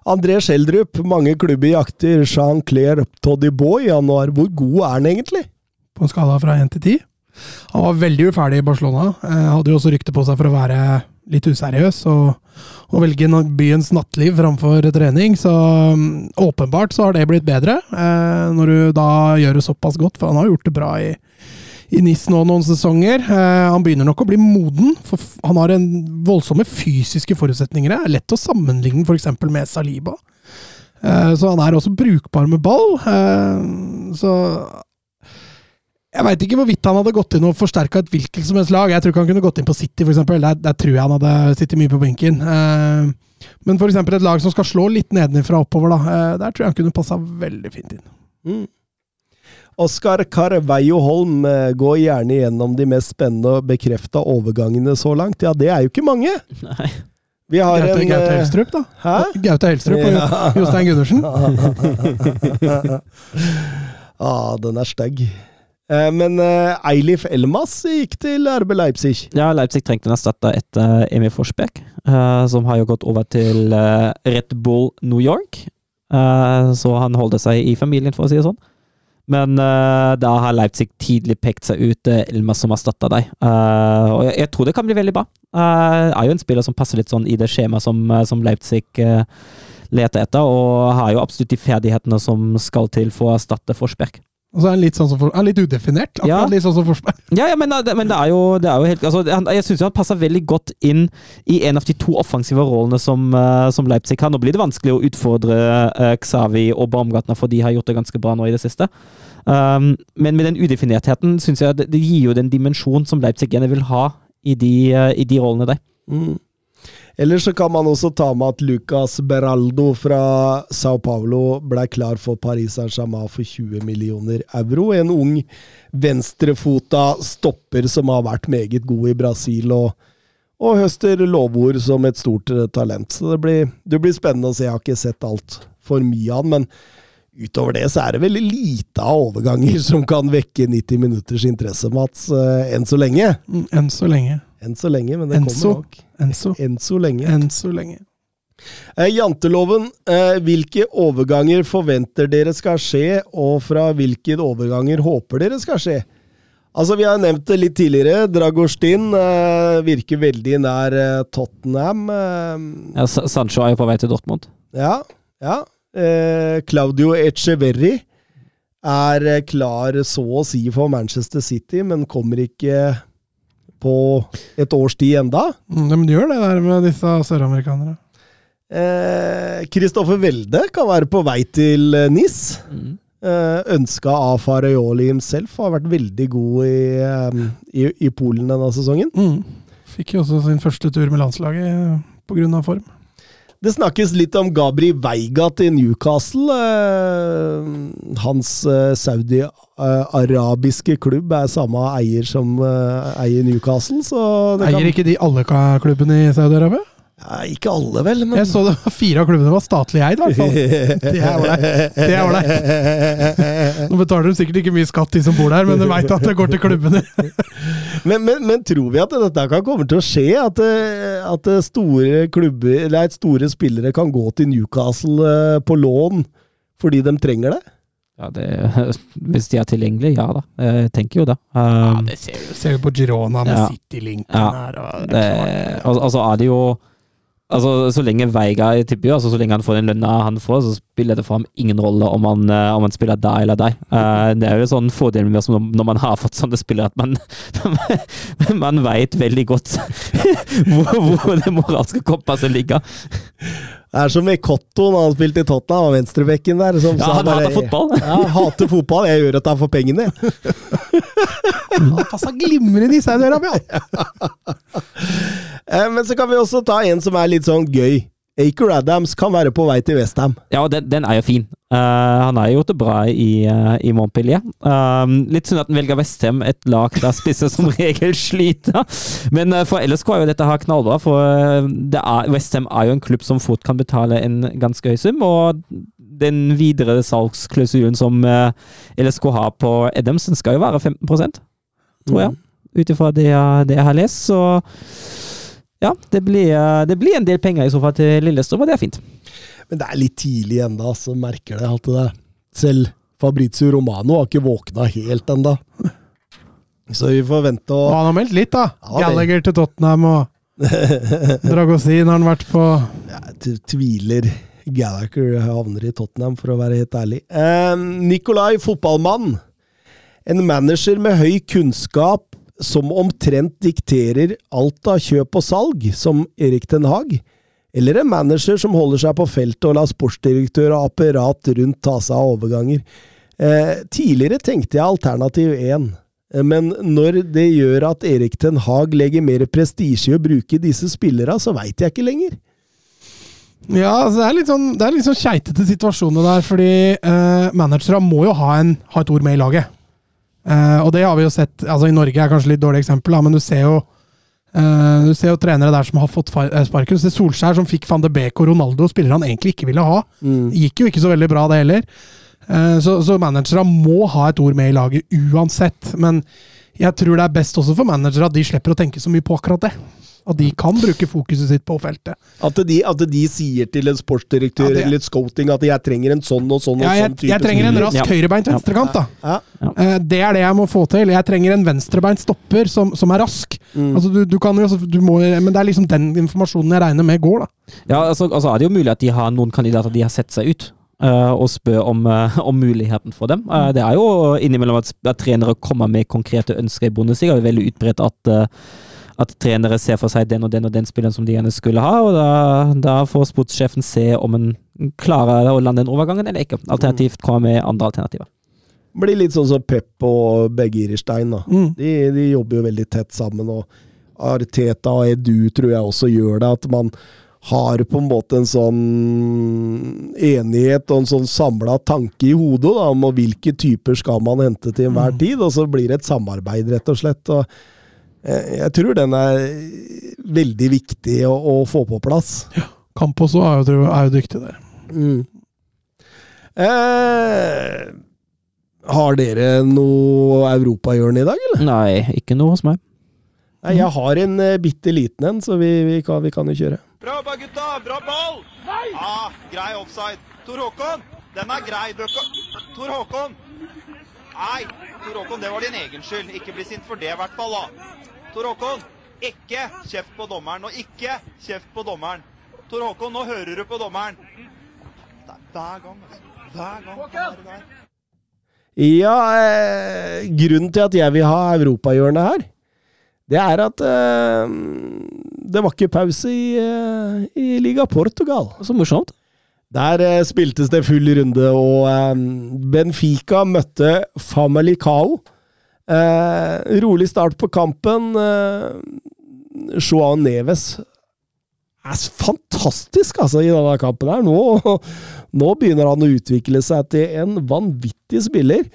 André Schjelderup, mange klubber jakter Jean-Claire Toddyboy i januar. Hvor god er han egentlig? På en skala fra 1 til 10? Han var veldig uferdig i Barcelona. Eh, hadde jo også rykte på seg for å være litt useriøs og, og velge byens nattliv framfor trening. Så um, åpenbart så har det blitt bedre, eh, når du da gjør det såpass godt, for han har gjort det bra i, i NIS nå noen sesonger. Eh, han begynner nok å bli moden, for han har en voldsomme fysiske forutsetninger. Det er lett å sammenligne f.eks. med Saliba. Så han er også brukbar med ball. Så jeg veit ikke hvorvidt han hadde gått inn og forsterka et hvilket som helst lag. Jeg tror ikke han kunne gått inn på City, f.eks. Der, der tror jeg han hadde sittet mye på benken. Eh, men f.eks. et lag som skal slå litt nedenfra oppover, da, eh, der tror jeg han kunne passa veldig fint inn. Mm. Oskar Carveio Holm gå gjerne gjennom de mest spennende og bekrefta overgangene så langt. Ja, det er jo ikke mange! Nei. Vi har Gaute, en Gaute eh, Helstrup, da. Hæ? Gaute Helstrup og Ja. Jostein Gundersen. [LAUGHS] ah, den er stygg. Eh, Men eh, Eilif Elmas gikk til RB Leipzig. Ja, Leipzig trengte en erstatter etter Emil Forsberg, eh, som har jo gått over til eh, Red Bull New York. Eh, så han holder seg i familien, for å si det sånn. Men eh, da har Leipzig tidlig pekt seg ut Elmas som erstatter deg. Eh, og jeg, tror det kan bli veldig bra. Eh, er jo en spiller som passer litt sånn i det skjemaet som, eh, Leipzig eh, leter etter, og har jo absolutt de ferdighetene som skal til for å erstatte Forsberg. Og så er han litt, sånn som for, er litt udefinert. Akkurat Ja. litt sånn som Forsberg. [LAUGHS] Ja, ja men, det- men det er jo, det er jo helt altså, han, Jeg syns han passer veldig godt inn i en av de to offensive rollene som, eh, som Leipzig har. Nå blir det vanskelig å utfordre uh, Xavi og Baumgartner, for de har gjort det ganske bra nå i det siste. Um, men med den udefinertheten syns jeg det, det gir jo den dimensjonen som Leipzig gjerne vil ha i de, uh, i de rollene der. Mm. Eller så kan man også ta med at Lucas Beraldo fra Sao Paulo ble klar for Paris Saint-Germain for 20 millioner euro. En ung venstrefota stopper som har vært meget god i Brasil, og, og høster lovord som et stort eh, talent. Så det blir, det blir spennende å se. Jeg har ikke sett alt for mye av han, men Utover det så er det veldig lite av overganger som kan vekke 90 minutters interesse, Mats, eh, enn så lenge. Enn så lenge. Enn så lenge, men det Enso. kommer nok. Enn så, Enn så lenge. enn så lenge. Eh, Janteloven, eh, hvilke overganger forventer dere skal skje, og fra hvilke overganger håper dere skal skje? Altså, Vi har nevnt det litt tidligere. Dragostin eh, virker veldig nær eh, Tottenham. Eh, Ja, Sancho er jo på vei til Dortmund. ja, ja. Eh, Claudio Echeverri er klar så å si for Manchester City, men kommer ikke på et års tid enda. Mm, De gjør det der med disse søramerikanere. Eh, Kristoffer Welde kan være på vei til eh, NIS. Mm. Eh, ønska av Farajoli himself. Har vært veldig god i, eh, i, i Polen denne sesongen. Mm. Fikk jo også sin første tur med landslaget pga. på grunn av form. Det snakkes litt om Gabri Veiga til Newcastle. Eh, hans eh, saudi-arabiske klubb er samme eier som eh, eier Newcastle, Eier ikke de alle klubbene i Saudi-Arabia? Ja, Ikke alle, vel, men Jeg så det var fire av klubbene var statlig eid, i hvert fall. Det er ålreit. Det er ålreit. Nå betaler de sikkert ikke mye skatt, de som bor der, men de veit at det går til klubbene. [LAUGHS] Men, men, men tror vi at dette kan komme til å skje? At, eh, at eh, store klubber, eller at store spillere kan gå til Newcastle eh, på lån fordi de trenger det? Ja, det, [LAUGHS] hvis de er tilgjengelige, ja da. Jeg tenker jo det. Um, det ser vi ser vi på Girona med Ja. City-linken Ja. her. Og det, altså, altså er det jo Altså, Så lenge Veiga tipper altså så lenge han får den lønna han får, så spiller det for ham ingen rolle om han, eh, om han spiller deg eller deg. Uh, det er jo sånn fordel med som når man har fått sånne spillere, at man, [LAUGHS] man veit veldig godt [LAUGHS] hvor, hvor det moralske kompasset ligger. Det er som i Cotto når han spilte i Tottenham, og venstrebekken der. Som Ja, han bare, hater fotball. [LAUGHS] Ja, hater fotball. Jeg gjør dette for pengene. Han passa glimrende i Saudi-Arabia! Eh, Men så kan vi også ta en som er litt sånn gøy. Aker Adams kan være på vei til Westham. Ja, og den, den er jo fin. Uh, han har gjort det bra i, uh, i Montpellier. Uh, litt synd at han velger Westham, et lag der spisser som [LAUGHS] regel sliter. Men for LSK er jo dette her knallbra, for er, Westham er jo en klubb som fort kan betale en ganske høy sum. Og den videre salgsklausulen som LSK har på Adams, den skal jo være 15% tror jeg. Ut ifra det, det jeg har lest. Så ja, det blir, eh, det blir en del penger i så fall til Lillestrøm, og det er fint. Men det er litt tidlig ennå, så merker det at det Selv Fabrizio Romano har ikke våkna helt ennå. Så vi får vente Og han har meldt litt, da. Ja, Gallagher til Tottenham og [LAUGHS] Dragosin har han vært på. Jeg tviler Gallagher havner i Tottenham, for å være helt ærlig. Eh, Nikolai, fotballmann. En manager med høy kunnskap som omtrent dikterer alt av kjøp og salg, som Erik Den Haag. Eller en manager som holder seg på feltet og lar sportsdirektør og apparat rundt ta seg av overganger. Eh, tidligere tenkte jeg alternativ 1. Eh, Men når det gjør at Erik Ten Haag legger mer prestisje i å bruke disse spillerne, så veit jeg ikke lenger. Ja, altså det er litt sånn, det sånn keitete situasjoner der, fordi eh, managere må jo ha, en, ha et ord med i laget. Eh, og det har vi jo sett altså I Norge er kanskje litt dårlig eksempel, da, men du ser jo uh, Du ser jo trenere der som har fått eh, sparken. Du ser Solskjær som fikk van de Beek og Ronaldo, spillere han egentlig ikke ville ha. Mm. gikk jo ikke så veldig bra, det heller. Uh, så, så managere må ha et ord med i laget uansett. Men jeg tror det er best også for managere at de slipper å tenke så mye på akkurat det. At de kan bruke fokuset sitt på feltet. At de, at de sier til en sportsdirektør Ja, eller et scouting at 'jeg trenger en sånn og sånn og Ja, jeg, sånn type jeg trenger en rask Ja. høyrebeint venstrekant, da. Ja. Eh, Det er det jeg må få til. Jeg trenger en venstrebeint stopper som, som er rask. Mm. Altså, du, du kan jo, du må, men det er liksom den informasjonen jeg regner med går, da. Ja, altså, altså er det jo mulig at de har noen kandidater de har sett seg ut. eh, og spør om, eh, om muligheten for dem. Det er jo innimellom at, at trenere kommer med konkrete ønsker i Bundesliga. Det er veldig utbredt at, at trenere ser for seg den og den og den spilleren som de gjerne skulle ha. og Da, da får sportssjefen se om en klarer å lande den overgangen eller ikke. Alternativt kommer med andre alternativer. Blir litt sånn som Pep og Begge Irstein. Da. Mm. De, de jobber jo veldig tett sammen, og Arteta og Edu tror jeg også gjør det. At man har på en måte en sånn enighet og en sånn samla tanke i hodet da, om hvilke typer skal man hente til enhver tid, og så blir det et samarbeid, rett og slett. og jeg tror den er veldig viktig å, å få på plass. Ja. Campos også er jo, er jo dyktig der. Mm. Eh, har dere noe europahjørne i dag, eller? Nei, ikke noe hos meg. Nei, jeg har en uh, bitte liten en, så vi, vi, kan, vi kan jo kjøre. Bra jobba, gutta! Bra ball! Nei! Ah, grei offside. Tor Håkon, den er grei. Tor Håkon! Nei, Tor Håkon, det var din egen skyld. Ikke bli sint for det, i hvert fall. da. Tor Håkon, ikke kjeft på dommeren. Og ikke kjeft på dommeren. Tor Håkon, nå hører du på dommeren. Det er hver gang, altså. Hver gang. der. Ja, eh, grunnen til at jeg vil ha europahjørnet her, det er at eh, det var ikke pause i, eh, i Liga Portugal. Så morsomt. Der eh, spiltes det full runde, og eh, Benfica møtte Famalicao. Eh, rolig start på kampen. Eh, Joao Neves er fantastisk, altså, i denne kampen her. Nå, [LAUGHS] nå begynner han å utvikle seg til en vanvittig spiller.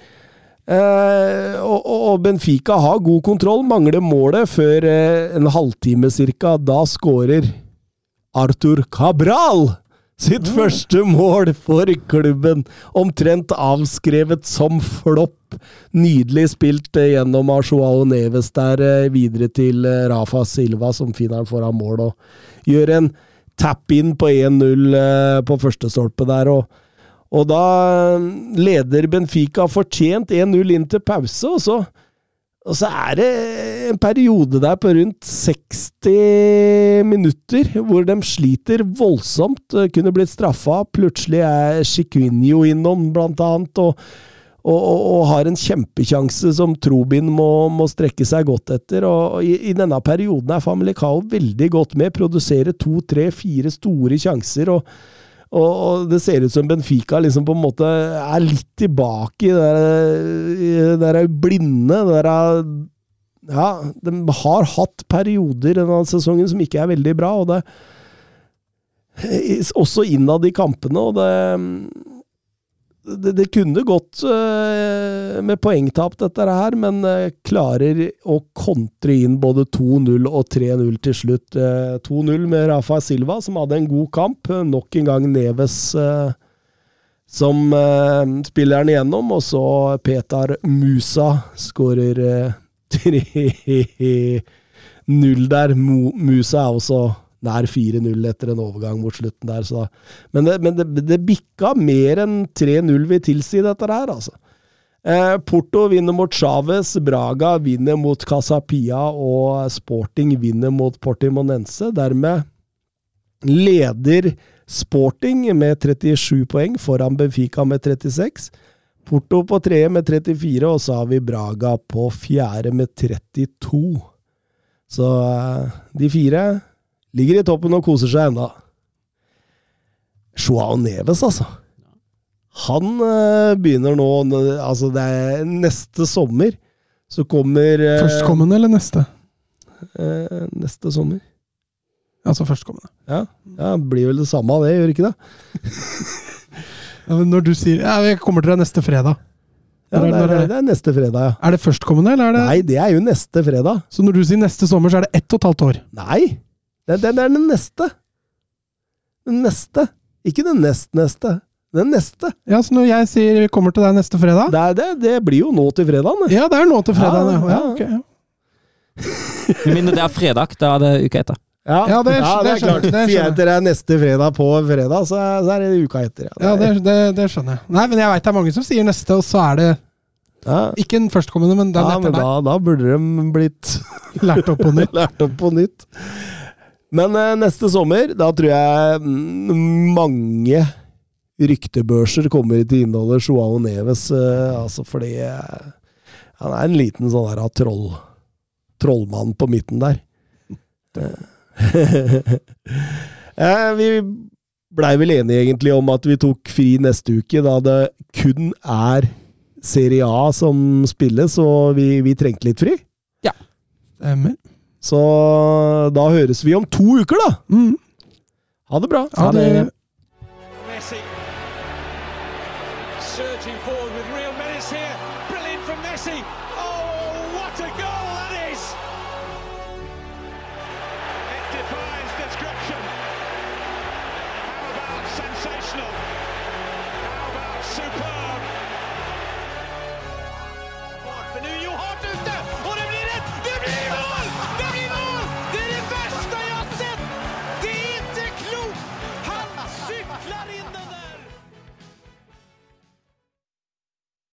Eh, og, og Benfica har god kontroll, mangler målet før eh, en halvtime cirka. Da skårer Arthur Cabral sitt første mål for klubben. Omtrent avskrevet som flopp. Nydelig spilt eh, gjennom av Joao Neves der, eh, videre til eh, Rafa Silva, som finner han foran mål. og Gjør en tap-in på 1-0 eh, på første stolpe der. og og da leder Benfica fortjent 1-0 inn til pause, og så, og så er det en periode der på rundt 60 minutter hvor de sliter voldsomt. Kunne blitt straffa. Plutselig er Chiquinho innom, blant annet, og, og, og, og har en kjempekjanse som Trobin må, må strekke seg godt etter. og I, i denne perioden er Famalicao veldig godt med. Produserer to, tre, fire store sjanser. og og, og det ser ut som Benfica liksom på en måte er litt tilbake i det der- der blinde. Det der, ja, de har hatt perioder denne sesongen som ikke er veldig bra, og det Også innad i kampene, og det det, det kunne gått uh, med poengtap, dette her, men uh, klarer å kontre inn både 2-0 og 3-0 til slutt. Uh, 2-0 med Rafa Silva, som hadde en god kamp. Eh, Nok en gang Neves eh, som eh, spiller den igjennom, og så Petar Musa skårer eh, [LAUGHS] 3-0 der. Mo, Musa er også nær 4-0 etter en overgang mot slutten der. Så. Men, det, men det, det bikka mer enn 3-0 vil tilsi dette her, altså. Eh, Porto vinner mot Chávez, Braga vinner mot Casapia, og Sporting vinner mot Portimonense. Dermed leder Sporting med 37 poeng, foran Benfica med 36. Porto på tredje med 34, og så har vi Braga på fjerde med 32. Så eh, de fire ligger i toppen og koser seg ennå. Joao Neves, altså. Han eh, begynner nå Altså, det er neste sommer så kommer eh, Førstkommende eller neste? eh, Neste sommer. Altså førstkommende. Ja, ja, blir vel det samme av det, gjør ikke det? [LAUGHS] Når du sier ja, 'jeg kommer til deg neste fredag', Ja, det, er- det er neste fredag, ja. er det førstkommende, eller er det Nei, det er jo neste fredag. Så når du sier neste sommer, så er det ett og et halvt år? Nei! Det, det, det er den neste. Den neste. Ikke den nest-neste. Den neste. Ja, så når jeg sier 'vi kommer til deg neste fredag' Det, er det, det blir jo nå til fredagen. Ja, det er nå til fredag. Ja, Ja, ja, ja. ja. Med mindre det er fredag, da er det uka etter. Ja, Ja, det- det, er det skjønner- klart. det Sier skjønner jeg til deg neste fredag på fredag, så er, så er det uka etter. ja det, det, det skjønner jeg. Nei, men jeg veit det er mange som sier neste, og så er det ja. ikke den førstkommende, men den ja, men der. da, da burde de blitt. Lært opp på nytt. [LAUGHS] lært opp på nytt. Men eh, neste sommer, da tror jeg mm, mange ryktebørser kommer til å inneholde Joao Neves, eh, altså fordi eh, han er en liten sånn der troll, trollmann på midten der. [LAUGHS] eh, vi blei vel enige egentlig om at vi tok fri neste uke, da det kun er Serie A som spilles, og vi, vi trengte litt fri. Ja. Stemmer. Så da høres vi om to uker, da! Mm. Ha det bra. Ha det,